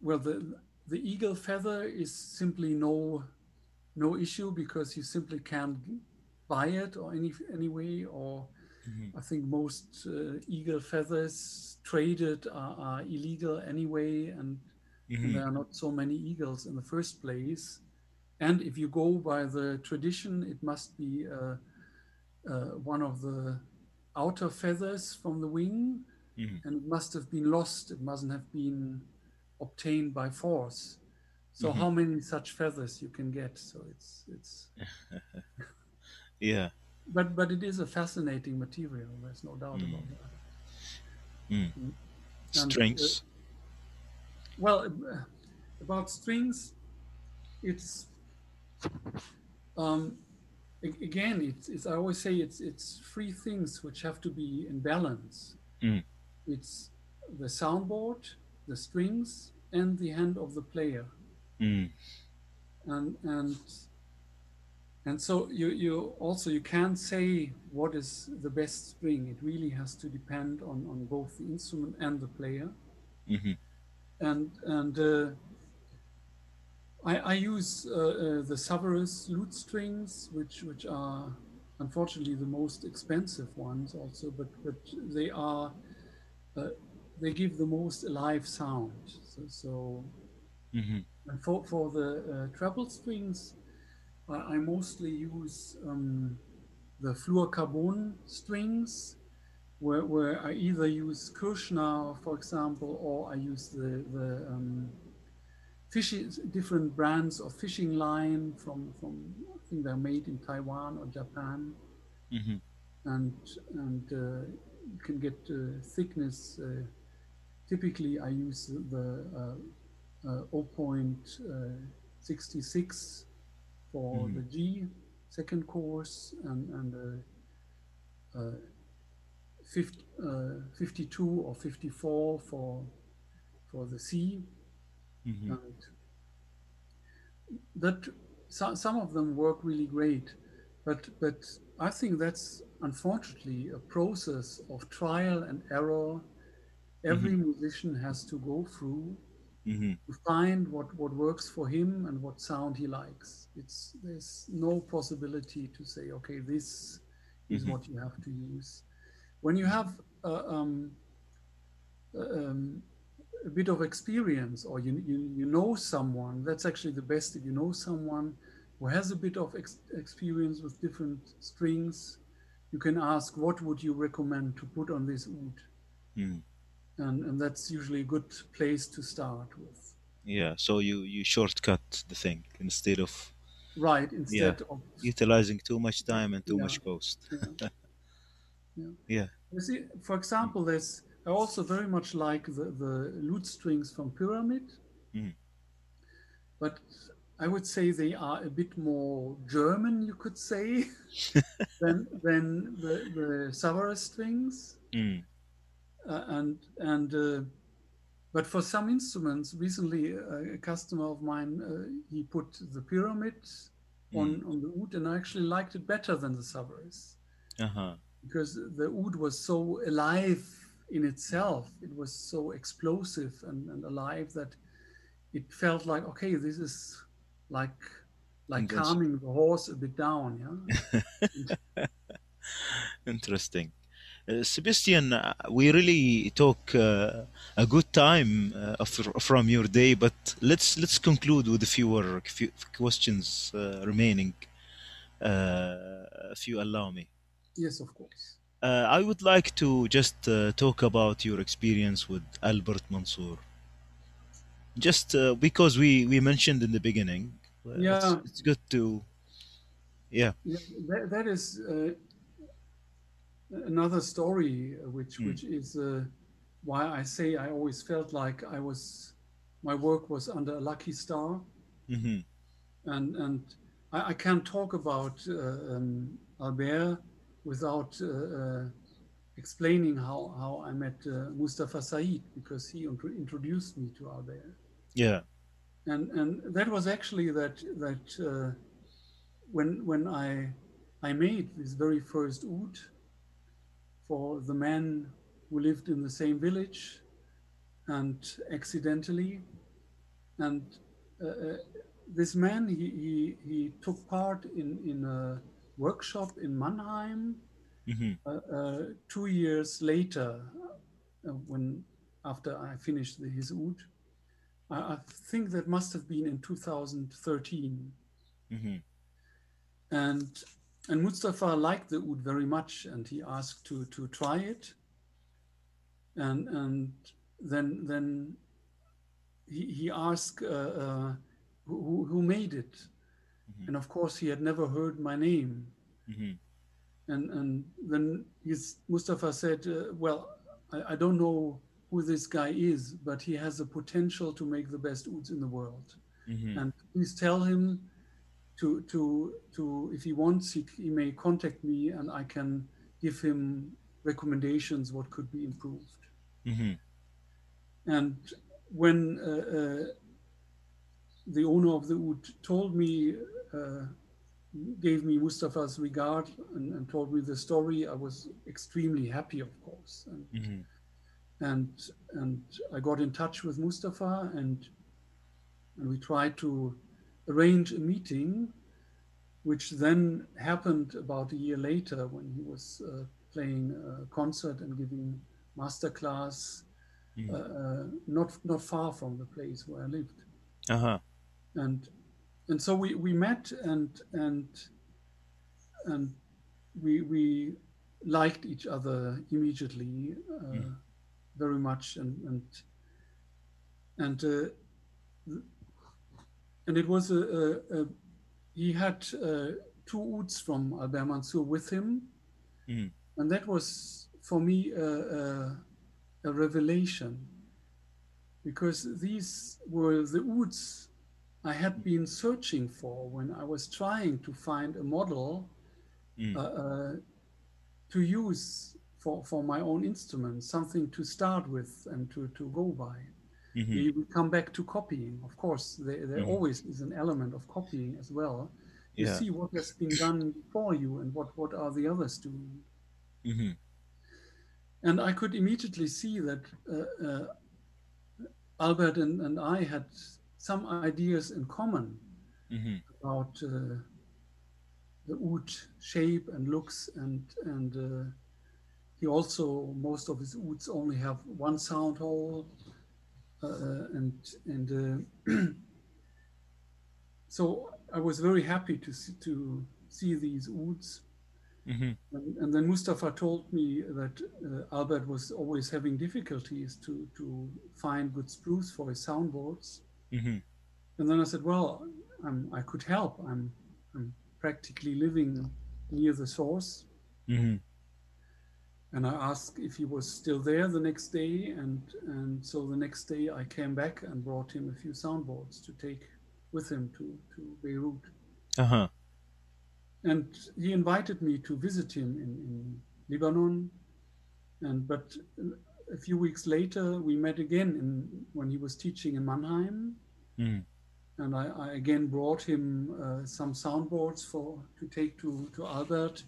well the the eagle feather is simply no no issue because you simply can't buy it or any anyway or Mhm. I think most uh, eagle feathers traded are, are illegal anyway and, and Mhm. there are not so many eagles in the first place and if you go by the tradition it must be uh, uh, one of the outer feathers from the wing Mhm. and it must have been lost. It mustn't have been obtained by force. So Mhm. how many such feathers you can get? So it's it's Yeah. but but it is a fascinating material. There's no doubt about that. Mm. And, Strings. Well, uh, about strings, it's um, again, it's, it's I always say it's it's three things which have to be in balance. Mm. It's the soundboard, the strings, and the hand of the player. Mm. and and and so you you also you can't say what is the best string it really has to depend on on both the instrument and the player Mhm. and and uh, I, I use uh, uh, the Savarez lute strings which which are unfortunately the most expensive ones also but but they are uh, they give the most alive sound so, so hmm And for, for the uh, treble strings, I, I mostly use um, the fluorocarbon strings, where, where I either use Kürschner, for example, or I use the, the um, fishing, different brands of fishing line from, from, I think they're made in Taiwan or Japan. hmm And, and uh, you can get uh, thickness. Uh, typically, I use the uh, uh, 0.66 for Mhm. the G second course and, and uh, uh, 50, uh, 52 or 54 for, for the C. hmm And that so, some of them work really great, but but I think that's unfortunately a process of trial and error. Every musician has to go through hmm to find what, what works for him and what sound he likes. It's there's no possibility to say, okay, this is Mhm. what you have to use. When you have uh, um, uh, um, a bit of experience, or you, you you know someone, that's actually the best. If you know someone who has a bit of ex- experience with different strings, you can ask, what would you recommend to put on this oud? Mm. And, and that's usually a good place to start with. Yeah, so you you shortcut the thing instead of Right, instead of utilizing too much time and too Yeah. much cost. yeah. yeah. Yeah. You see, for example, there's I also very much like the, the lute strings from Pyramid, Mm. but I would say they are a bit more German, you could say, than than the the Savarez strings. Mm. Uh, and and uh, but for some instruments, recently uh, a customer of mine uh, he put the Pyramid on on the oud, and I actually liked it better than the Savarez. Uh-huh. because the oud was so alive in itself. It was so explosive and, and alive that it felt like okay, this is like like calming the horse a bit down. Yeah, Interesting. Uh, Sebastian, uh, we really talk uh, a good time uh, from your day, but let's let's conclude with a fewer few questions uh, remaining, uh, if you allow me. yes, of course. Uh, I would like to just uh, talk about your experience with Albert Mansour. Just uh, because we, we mentioned in the beginning, uh, it's, Yeah. it's good to, yeah. Yeah, that, that is another story, uh, which Hmm. which is uh, why I say I always felt like I was my work was under a lucky star. hmm and and I, I can't talk about uh, um, Albert without uh, uh, explaining how how I met uh, Mustafa Said because he intro- introduced me to Albert, Yeah. and and that was actually that that uh, when when I I made this very first oud for the man who lived in the same village, and accidentally, and uh, uh, this man he, he he took part in in a workshop in Mannheim hmm uh, uh, two years later uh, when after I finished the, his oud. I, I think that must have been in 2013 hmm and and Mustafa liked the oud very much and he asked to to try it. And and then then he, he asked uh, uh, who, who made it. Mhm. and of course he had never heard my name. Hmm and and then his Mustafa said uh, well I, I don't know who this guy is but he has the potential to make the best ouds in the world. Hmm and please tell him to to to if he wants he, he may contact me and i can give him recommendations what could be improved. Hmm and when uh, uh, the owner of the oud told me uh, gave me mustafa's regard and, and told me the story i was extremely happy of course. And hmm and and I got in touch with Mustafa and and we tried to arrange a meeting, which then happened about a year later when he was uh, playing a concert and giving masterclass Mhm. uh, uh, not not far from the place where I lived. Uh huh. and and so we we met and and and we we liked each other immediately uh, Mhm. very much and and and uh, and it was a, a, a he had uh, two ouds from Albert Mansour with him Mhm. and that was for me a, a, a revelation because these were the ouds I had been searching for when I was trying to find a model Mm. uh, uh, to use for, for my own instrument, something to start with and to, to go by. Mhm. We we come back to copying. Of course, there, there Mhm. always is an element of copying as well. You Yeah. see what has been done before you and what, what are the others doing. Mhm. And I could immediately see that uh, uh, Albert and, and I had some ideas in common Mhm. about uh, the oud shape and looks and and uh, he also most of his ouds only have one sound hole and and uh, so I was very happy to see, to see these ouds Mhm. and, and then Mustafa told me that uh, Albert was always having difficulties to to find good spruce for his soundboards Mhm. and then I said, well, I'm, I could help. I'm, I'm practically living near the source. Mhm. And I asked if he was still there the next day. And, and so the next day I came back and brought him a few soundboards to take with him to, to Beirut. Uh huh. And he invited me to visit him in, in Lebanon. And but a few weeks later, we met again in, when he was teaching in Mannheim. Mhm. and I, I again brought him uh, some soundboards for to take to, to Albert,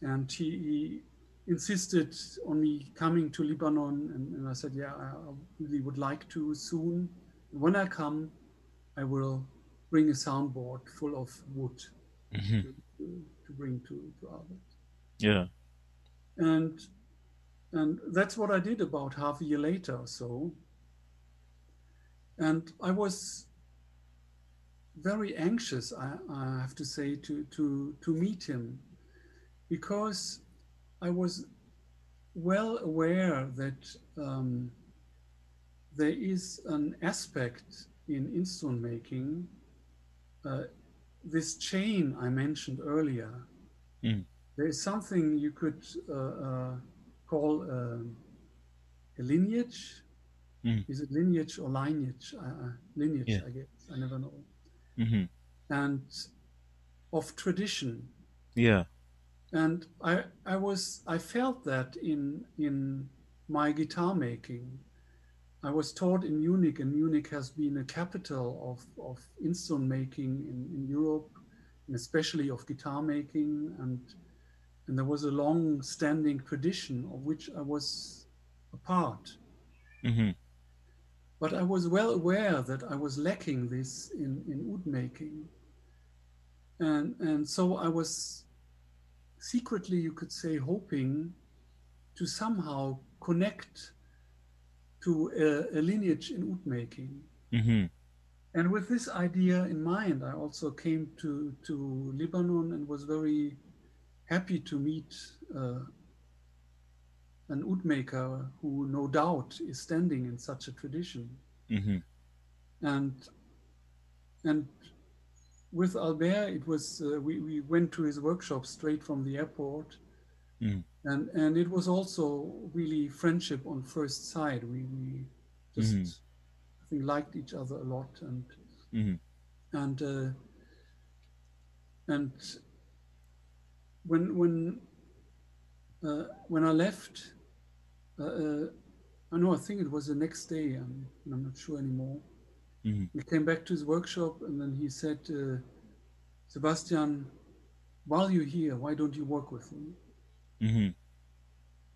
and he, he insisted on me coming to Lebanon, and, and I said, yeah, I, I really would like to soon. When I come, I will bring a soundboard full of wood Mhm. to, to, to bring to, to Albert, Yeah. and and that's what I did about half a year later or so. And I was very anxious, I, I have to say, to, to, to meet him because I was well aware that um, there is an aspect in instrument making, uh, this chain I mentioned earlier. Mm. There is something you could uh, uh, call um, a lineage. Mm. Is it lineage or lineage? Uh, uh, lineage, Yeah. I guess. I never know Mhm. and of tradition Yeah. And i i was i felt that in in my guitar making i was taught in munich and munich has been a capital of of instrument making in, in europe and especially of guitar making and and there was a long standing tradition of which i was a part Mhm. but I was well aware that I was lacking this in, in oud making. And, and so I was secretly, you could say, hoping to somehow connect to a, a lineage in oud making. Mhm. And with this idea in mind, I also came to, to Lebanon and was very happy to meet uh, an oud maker who, no doubt, is standing in such a tradition. Mhm. And and with Albert, it was uh, we, we went to his workshop straight from the airport, Mm. and and it was also really friendship on first sight. We we just Mhm. I think liked each other a lot, and Mhm. and uh, and when when uh, when I left, uh, uh, I know I think it was the next day. I'm, I'm not sure anymore. Mhm. We came back to his workshop, and then he said, uh, "Sebastian, while you're here, why don't you work with me?" Mhm.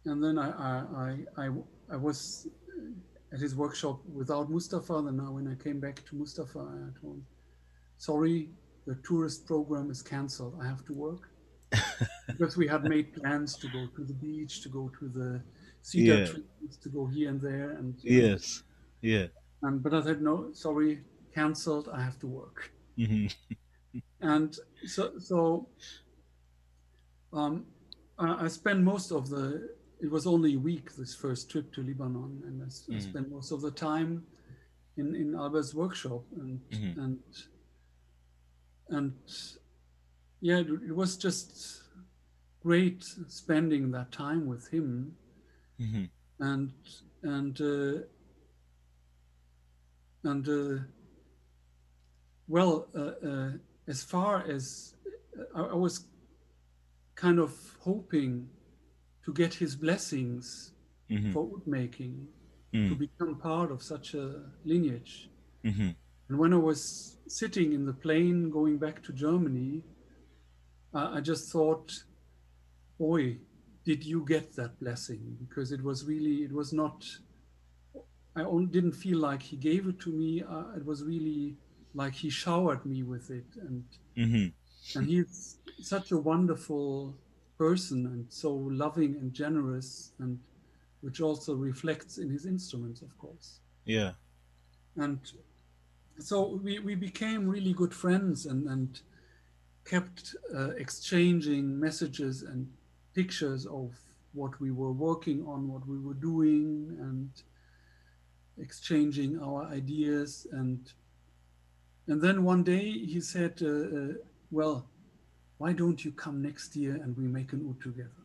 And then I I I, I, I was at his workshop without Mustafa. Then now when I came back to Mustafa, I told him, "Sorry, the tourist program is cancelled. I have to work." because we had made plans to go to the beach, to go to the cedar Yeah. trees, to go here and there, and Yes. Yeah. And but I said no, sorry, cancelled. I have to work. Mhm. and so so um, I, I spent most of the it was only a week this first trip to Lebanon, and I, s- I spent most of the time in in Albert's workshop, and Mhm. and and yeah, it, it was just great spending that time with him, Mhm. and and uh, and uh, well, uh, uh, as far as I, I was kind of hoping to get his blessings Mhm. for oud making to Mm. become part of such a lineage. Mhm. And when I was sitting in the plane going back to Germany, I, I just thought, boy, did you get that blessing? Because it was really, it was not, I on- didn't feel like he gave it to me. Uh, it was really like he showered me with it. And, Mhm. and he's such a wonderful person and so loving and generous, and which also reflects in his instruments, of course Yeah. and so we, we became really good friends and, and kept uh, exchanging messages and pictures of what we were working on, what we were doing, and exchanging our ideas. And and then one day he said, uh, uh, "Well, why don't you come next year and we make an oud together?"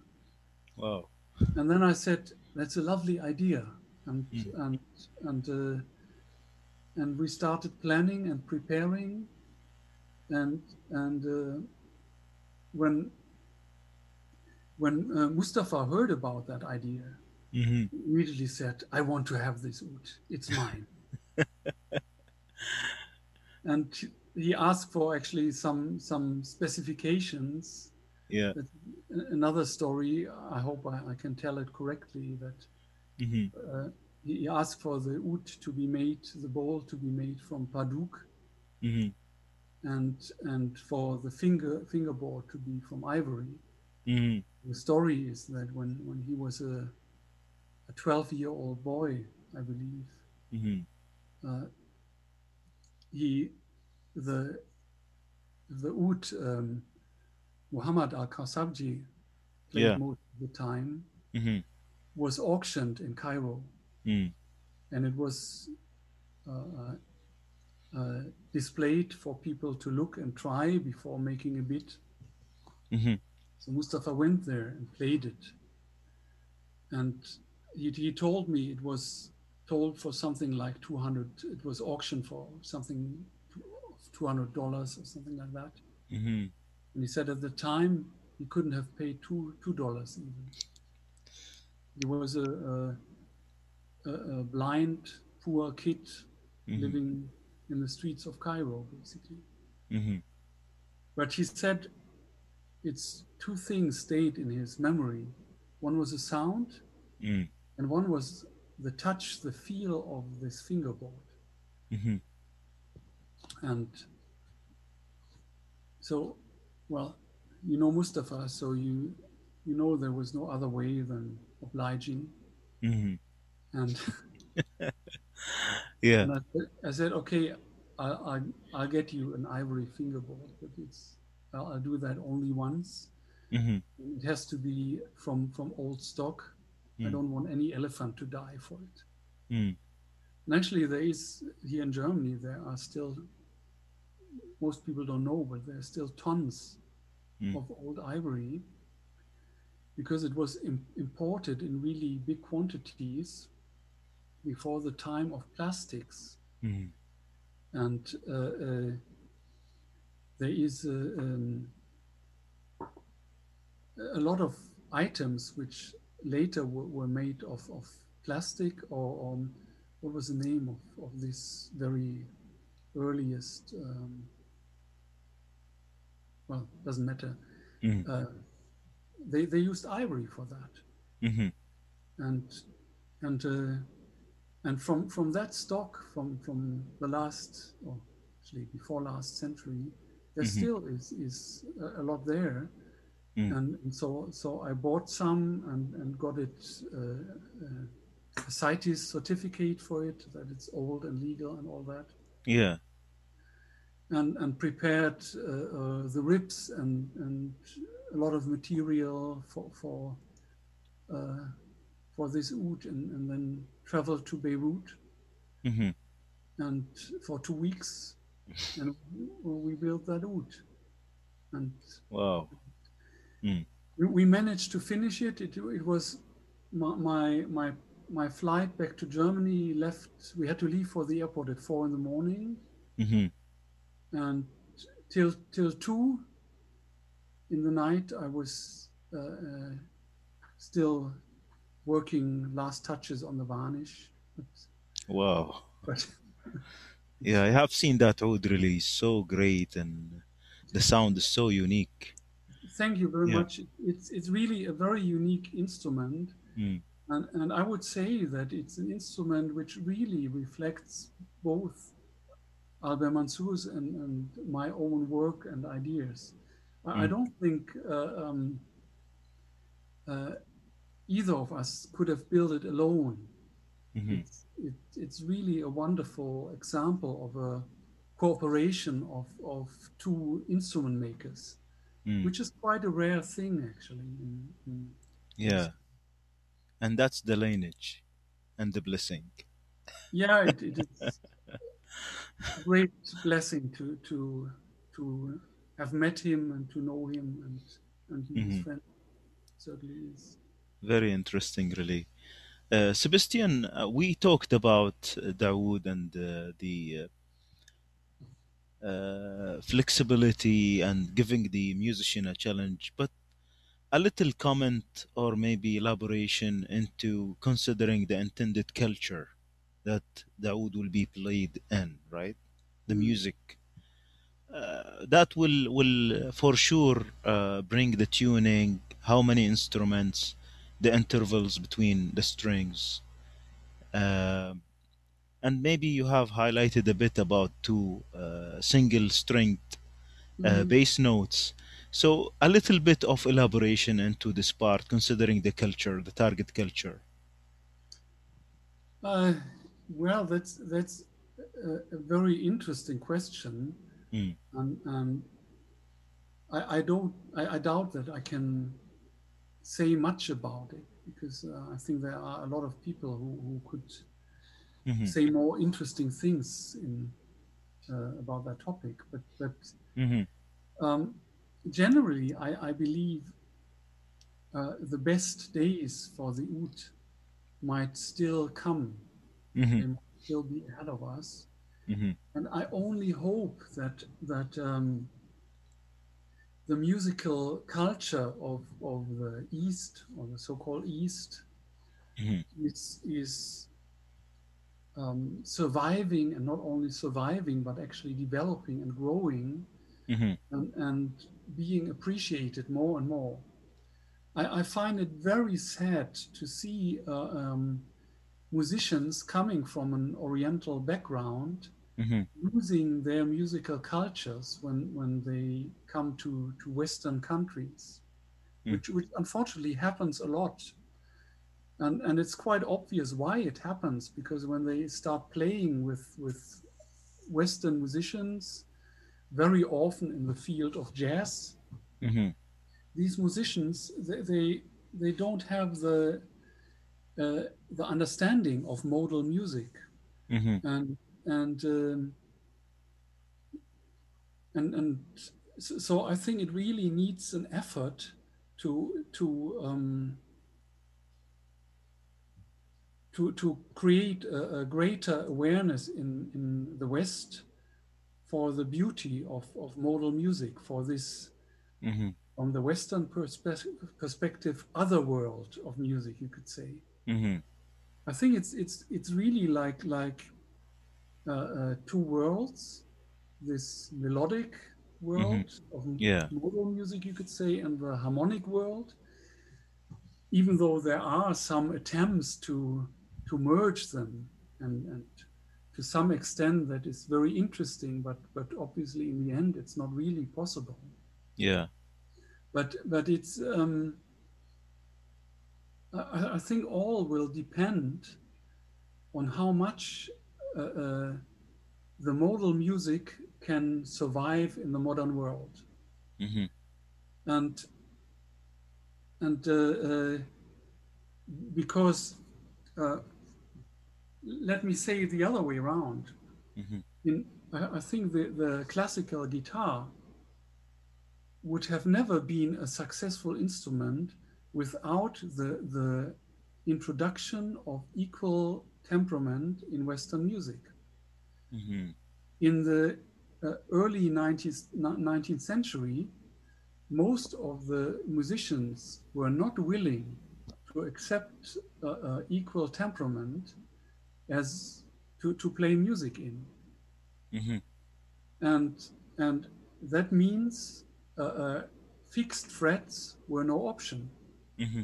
Wow. And then I said, "That's a lovely idea," and Mm. and and uh, and we started planning and preparing, and and uh, when when uh, Mustafa heard about that idea, Mhm. immediately said, "I want to have this oud. It's mine." and he asked for actually some some specifications Yeah. another story i hope i, I can tell it correctly that Mhm. uh, he asked for the oud to be made the bowl to be made from padauk Mhm. and and for the finger fingerboard to be from ivory Mhm. the story is that when when he was a a 12 year old boy i believe Mhm. uh, he the the oud um, Muhammad al Khasabji played Yeah. most of the time Mhm. was auctioned in Cairo, Mm. and it was uh, uh, uh, displayed for people to look and try before making a bid. Mhm. So Mustafa went there and played it, and he, he told me it was told for something like two hundred. It was auctioned for something two hundred dollars or something like that. Mhm. And he said at the time he couldn't have paid two two dollars even. He was a, a, a, blind, poor kid Mhm. living in the streets of Cairo, basically. Mhm. But he said it's two things stayed in his memory. One was a sound, Mm. And one was the touch, the feel of this fingerboard. Mhm. And so, well, you know Mustafa, so you you know there was no other way than obliging. Mhm. And, Yeah. and I, said- I said, okay, I, I, I'll get you an ivory fingerboard, but it's I'll, I'll do that only once. Mhm. It has to be from from old stock. I Mm. don't want any elephant to die for it. Mm. And actually, there is here in Germany there are still most people don't know, but there are still tons Mm. of old ivory because it was im- imported in really big quantities before the time of plastics. Mhm. And uh, uh, there is uh, um, a lot of items which later were, were made of, of plastic or um, what was the name of, of this very earliest um, well doesn't matter Mhm. uh, they, they used ivory for that Mhm. and and uh, and from from that stock from from the last or actually before last century there Mhm. still is is a, a lot there Mm. and, and so so I bought some and and got it uh, uh, a CITES certificate for it that it's old and legal and all that Yeah. and and prepared uh, uh, the ribs and and a lot of material for for uh, for this oud and, and then traveled to Beirut hmm and for two weeks and we built that oud and Wow. Mm. we, we managed to finish it. It, it was my, my my my flight back to Germany left. We had to leave for the airport at four in the morning, hmm and till till two in the night I was uh, uh, still working last touches on the varnish. Wow. but Yeah, I have seen that oud release. So great, and the sound is so unique. Thank you very Yeah. much. It's it's really a very unique instrument. Mm. And, and I would say that it's an instrument which really reflects both Albert Mansour's and, and my own work and ideas. I, I Mm. don't think uh, um, uh, either of us could have built it alone. hmm It's, it, it's really a wonderful example of a cooperation of, of two instrument makers, Mm. which is quite a rare thing actually. In, in, Yeah, and that's the lineage and the blessing. yeah it, it is a great blessing to to to have met him and to know him and and he is Mhm. friend certainly is Very interesting, really. Uh, Sebastian, uh, we talked about uh, the oud and uh, the uh, flexibility and giving the musician a challenge, but a little comment or maybe elaboration into considering the intended culture that the oud will be played in, right? The Mm. music. Uh, that will will uh, for sure uh, bring the tuning, how many instruments, the intervals between the strings, uh, and maybe you have highlighted a bit about two uh, single stringed uh, Mhm. bass notes. So a little bit of elaboration into this part, considering the culture, the target culture. Uh, well, that's that's a, a very interesting question, Mm. and um, I, I don't I, I doubt that I can say much about it because uh, I think there are a lot of people who, who could Mhm, say more interesting things in uh, about that topic. But but mhm, um, generally, I, I believe uh, the best days for the oud might still come. They mhm, might still be ahead of us. mhm, And I only hope that that um, the musical culture of, of the East or the so-called East mhm, is is um, surviving and not only surviving but actually developing and growing mhm, and, and being appreciated more and more. I, I find it very sad to see uh, um, musicians coming from an Oriental background mhm, losing their musical cultures when, when they come to, to Western countries, Mm. which, which unfortunately happens a lot. And, and it's quite obvious why it happens because when they start playing with, with Western musicians, very often in the field of jazz, mhm, these musicians they they, they don't have the uh, the understanding of modal music. Mhm, and and um, and and so so I think it really needs an effort to to um, to to create a, a greater awareness in in the West for the beauty of of modal music for this mhm, from the Western perspe- perspective other world of music you could say. mhm, I think it's it's it's really like like uh, uh, two worlds, this melodic world of Yeah. modal music, you could say, and the harmonic world. Even though there are some attempts to to merge them, and and to some extent that is very interesting, but but obviously in the end it's not really possible. yeah, But but it's um, I, I think all will depend on how much uh, uh, the modal music can survive in the modern world. hmm And and uh, uh, because uh, let me say the other way around. hmm In I, I think the, the classical guitar would have never been a successful instrument without the the introduction of equal temperament in Western music. hmm In the uh, early 19th, 19th century, most of the musicians were not willing to accept uh, uh, equal temperament as to, to play music in. hmm And, and that means uh, uh, fixed frets were no option. hmm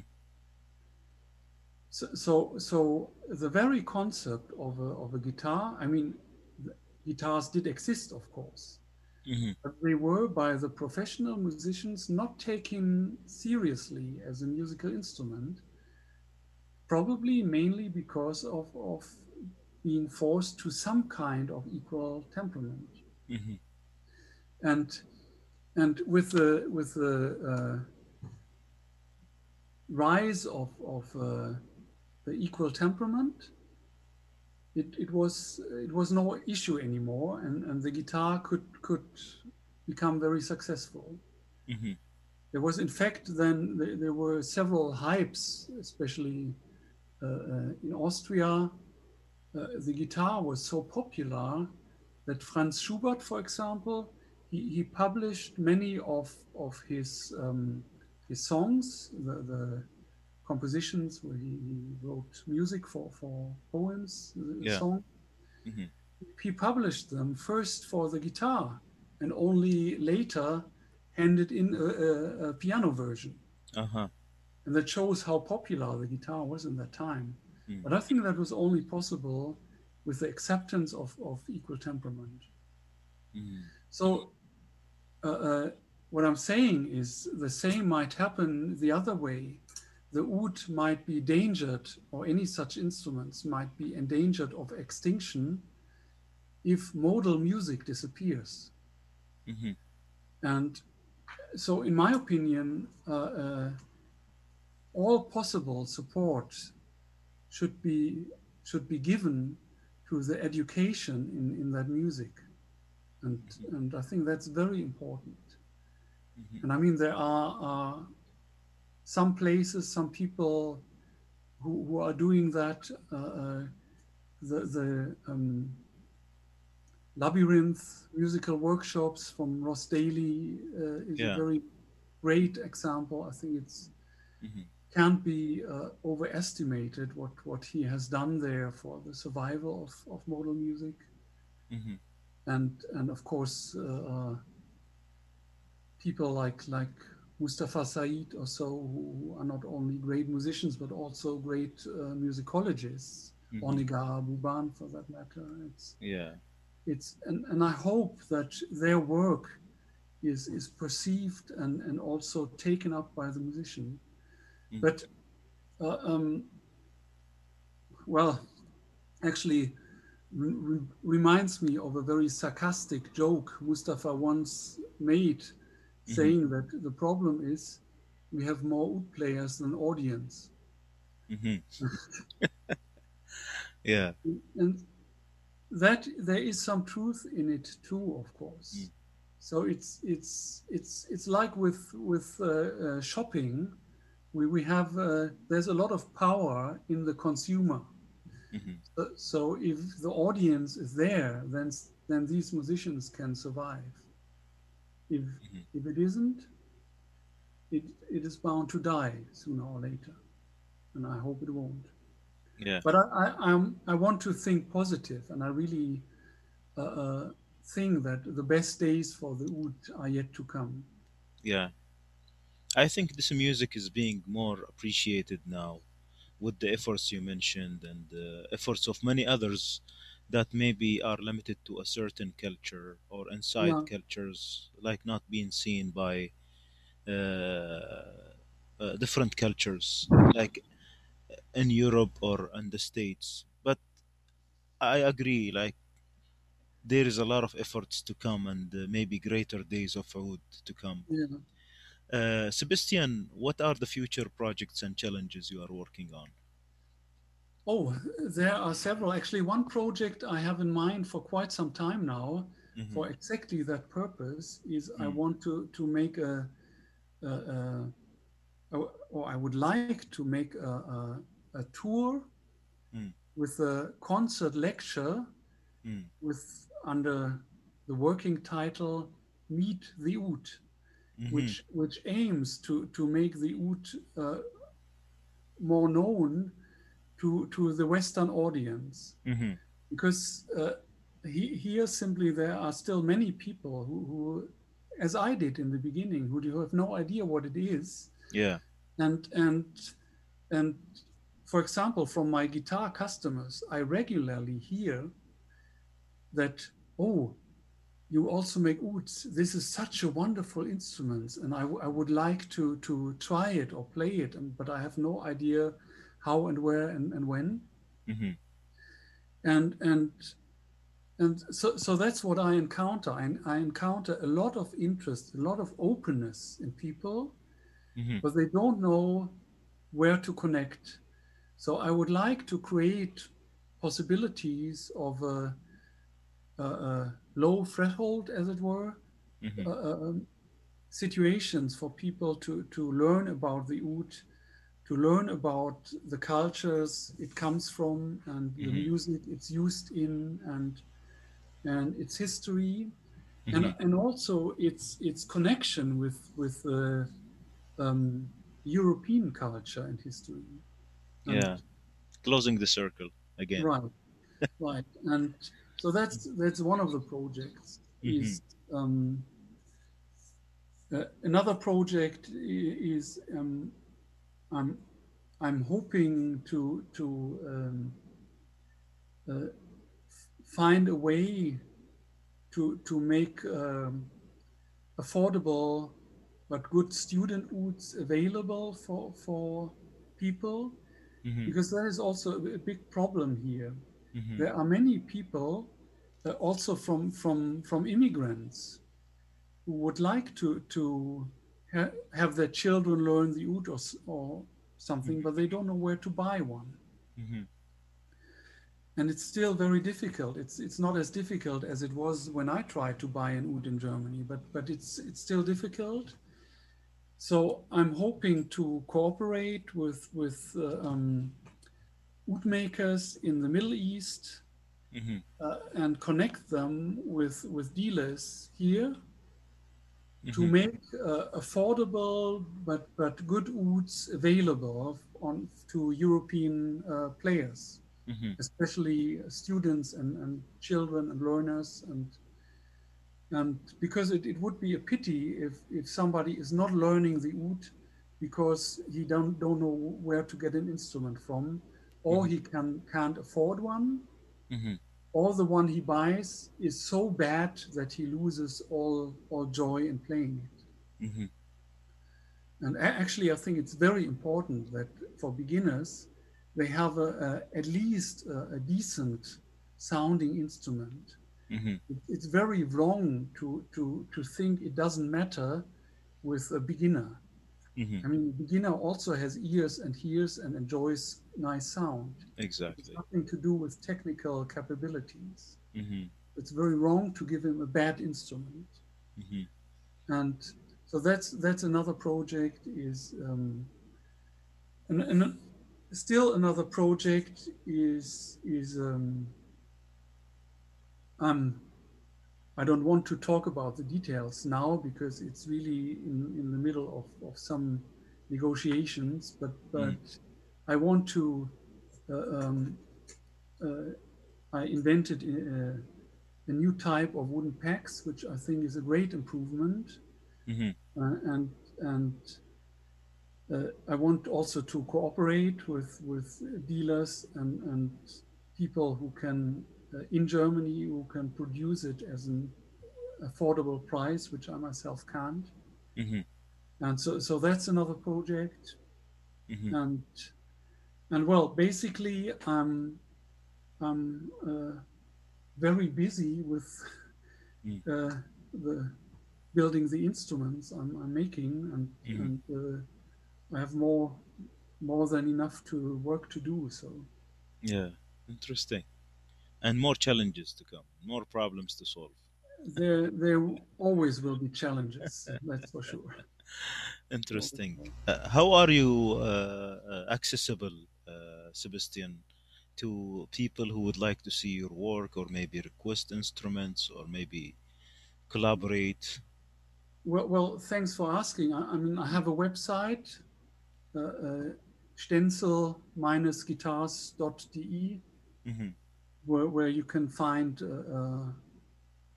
So, so, so the very concept of a, of a guitar, I mean, the guitars did exist, of course, hmm but they were by the professional musicians not taken seriously as a musical instrument, probably mainly because of, of being forced to some kind of equal temperament. hmm And and with the with the uh, rise of of uh, the equal temperament, it, it was it was no issue anymore, and, and the guitar could could become very successful. hmm There was, in fact, then there, there were several hypes, especially uh, uh, in Austria. Uh, the guitar was so popular that Franz Schubert, for example, he, he published many of, of his, um, his songs, the, the compositions where he, he wrote music for, for poems, Yeah. song. Mhm. He published them first for the guitar and only later handed in a, a, a piano version. Uh-huh. And that shows how popular the guitar was in that time. Mm. But I think that was only possible with the acceptance of, of equal temperament. Mhm. So, uh, uh, what I'm saying is the same might happen the other way. The oud might be endangered, or any such instruments might be endangered of extinction if modal music disappears. Mhm. And so, in my opinion, uh, uh, all possible support should be should be given to the education in, in that music, and and I think that's very important. Mhm. And I mean, there are, are some places, some people who, who are doing that. Uh, uh, the the um, labyrinth musical workshops from Ross Daly uh, is Yeah. a very great example. I think it's Mhm. Can't be uh, overestimated what what he has done there for the survival of, of modal music Mhm. and and of course uh, uh, people like like Mustafa Said or so who are not only great musicians but also great uh, musicologists Mhm. Onigar Buban for that matter it's Yeah. it's and, and I hope that their work is is perceived and and also taken up by the musician. But uh, um, well actually re- re- reminds me of a very sarcastic joke Mustafa once made saying that the problem is we have more oud players than audience Mhm. yeah. and that there is some truth in it too of course Mm. so it's it's it's it's like with with uh, uh, shopping we we have uh, there's a lot of power in the consumer Mhm. so, so if the audience is there then then these musicians can survive if Mhm. if it isn't it it is bound to die sooner or later and i hope it won't Yeah. but I, I, I'm, I want to think positive, and I really uh, uh, think that the best days for the oud are yet to come. Yeah. I think this music is being more appreciated now with the efforts you mentioned and the efforts of many others that maybe are limited to a certain culture or inside Yeah. cultures, like not being seen by uh, uh, different cultures, like in Europe or in the States. But I agree, like there is a lot of efforts to come and uh, maybe greater days of oud to come Yeah. Uh, sebastian what are the future projects and challenges you are working on Oh, there are several. Actually, one project I have in mind for quite some time now, Mhm. for exactly that purpose, is I Mm. want to to make a, a, a, a- or I would like to make a, a, a tour Mm. with a concert lecture Mm. with under the working title "Meet the Oud." Mhm. which which aims to to make the oud uh, more known to to the Western audience, Mhm. because uh, he, here simply there are still many people who, who, as I did in the beginning, who do have no idea what it is, yeah and and and for example, from my guitar customers, I regularly hear that oh you also make ouds. This is such a wonderful instrument, and I, I would like to to try it or play it, and, but I have no idea how and where and, and when. Mhm. And and and so so that's what I encounter. I, I encounter a lot of interest, a lot of openness in people, Mhm. but they don't know where to connect. So I would like to create possibilities of a, a low threshold, as it were, Mhm. uh, um, situations for people to, to learn about the oud, to learn about the cultures it comes from and the Mhm. music it's used in and and its history Mhm. and and also its its connection with with uh, um, European culture and history. And- yeah closing the circle again Right, right, and so that's that's one of the projects. Is um, uh, another project is um, I'm I'm hoping to to um, uh, find a way to to make um, affordable but good student ouds available for for people Mhm. because there is also a big problem here. Mhm. There are many people, uh, also from from from immigrants, who would like to to ha- have their children learn the oud or, or something, but they don't know where to buy one, Mhm. and it's still very difficult. It's it's not as difficult as it was when I tried to buy an oud in Germany, but but it's it's still difficult. So I'm hoping to cooperate with with uh, um, oud makers in the Middle East Mhm. uh, and connect them with with dealers here to Mhm. make uh, affordable but but good ouds available on to European uh, players, Mhm. especially students and, and children and learners and and because it, it would be a pity if if somebody is not learning the oud because he don't don't know where to get an instrument from or Mhm. he can can't afford one Mhm. or the one he buys is so bad that he loses all all joy in playing it. Mhm. And actually, I think it's very important that for beginners, they have a, a, at least a, a decent sounding instrument. Mhm. It, it's very wrong to, to, to think it doesn't matter with a beginner. Mhm. I mean, beginner also has ears and hears and enjoys nice sound. It's exactly nothing to do with technical capabilities. Mhm. It's very wrong to give him a bad instrument. Mhm. and so that's that's another project is um, and, and still another project is is um, um, I don't want to talk about the details now because it's really in, in the middle of, of some negotiations but but I want to uh, um, uh, I invented a, a new type of wooden packs which I think is a great improvement Mhm. uh, and and uh, I want also to cooperate with with dealers and and people who can uh, in Germany who can produce it as an affordable price, which I myself can't. Mhm. And so so that's another project. Mhm. And and well, basically, I'm I'm uh, very busy with Mm. uh, the building the instruments I'm, I'm making, and, Mhm. and uh, I have more more than enough to work to do. So Yeah, interesting. And more challenges to come, more problems to solve. there there always will be challenges. That's for sure. Interesting. Uh, how are you uh, uh, accessible, uh, Sebastian, to people who would like to see your work or maybe request instruments or maybe collaborate? Well, well, thanks for asking. I, I mean, I have a website, uh, uh, stenzel-guitars.de, hmm where, where you can find uh, uh,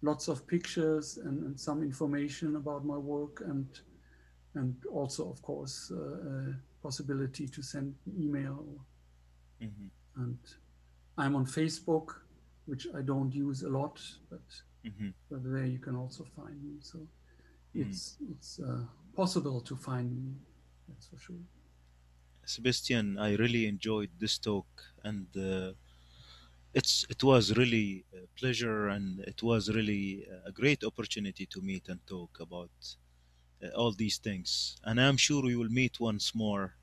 lots of pictures and, and some information about my work, and and also, of course, uh, uh, possibility to send an email. hmm And I'm on Facebook, which I don't use a lot, but, hmm but there you can also find me. So it's it's uh, possible to find me. That's for sure. Sebastian, I really enjoyed this talk, and uh, it's it was really a pleasure, and it was really a great opportunity to meet and talk about uh, all these things. And I'm sure we will meet once more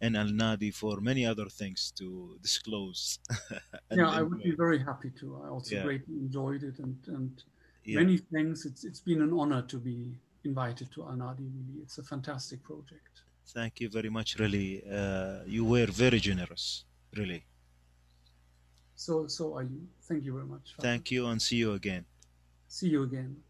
in Al Nadi for many other things to disclose. yeah, I would be very happy to. I also Yeah. greatly enjoyed it, and and Yeah. many things It's it's been an honor to be invited to al nadi Really, it's a fantastic project. Thank you very much. Really, uh, you were very generous. Really. So so are you. Thank you very much. Father. Thank you, and see you again. See you again.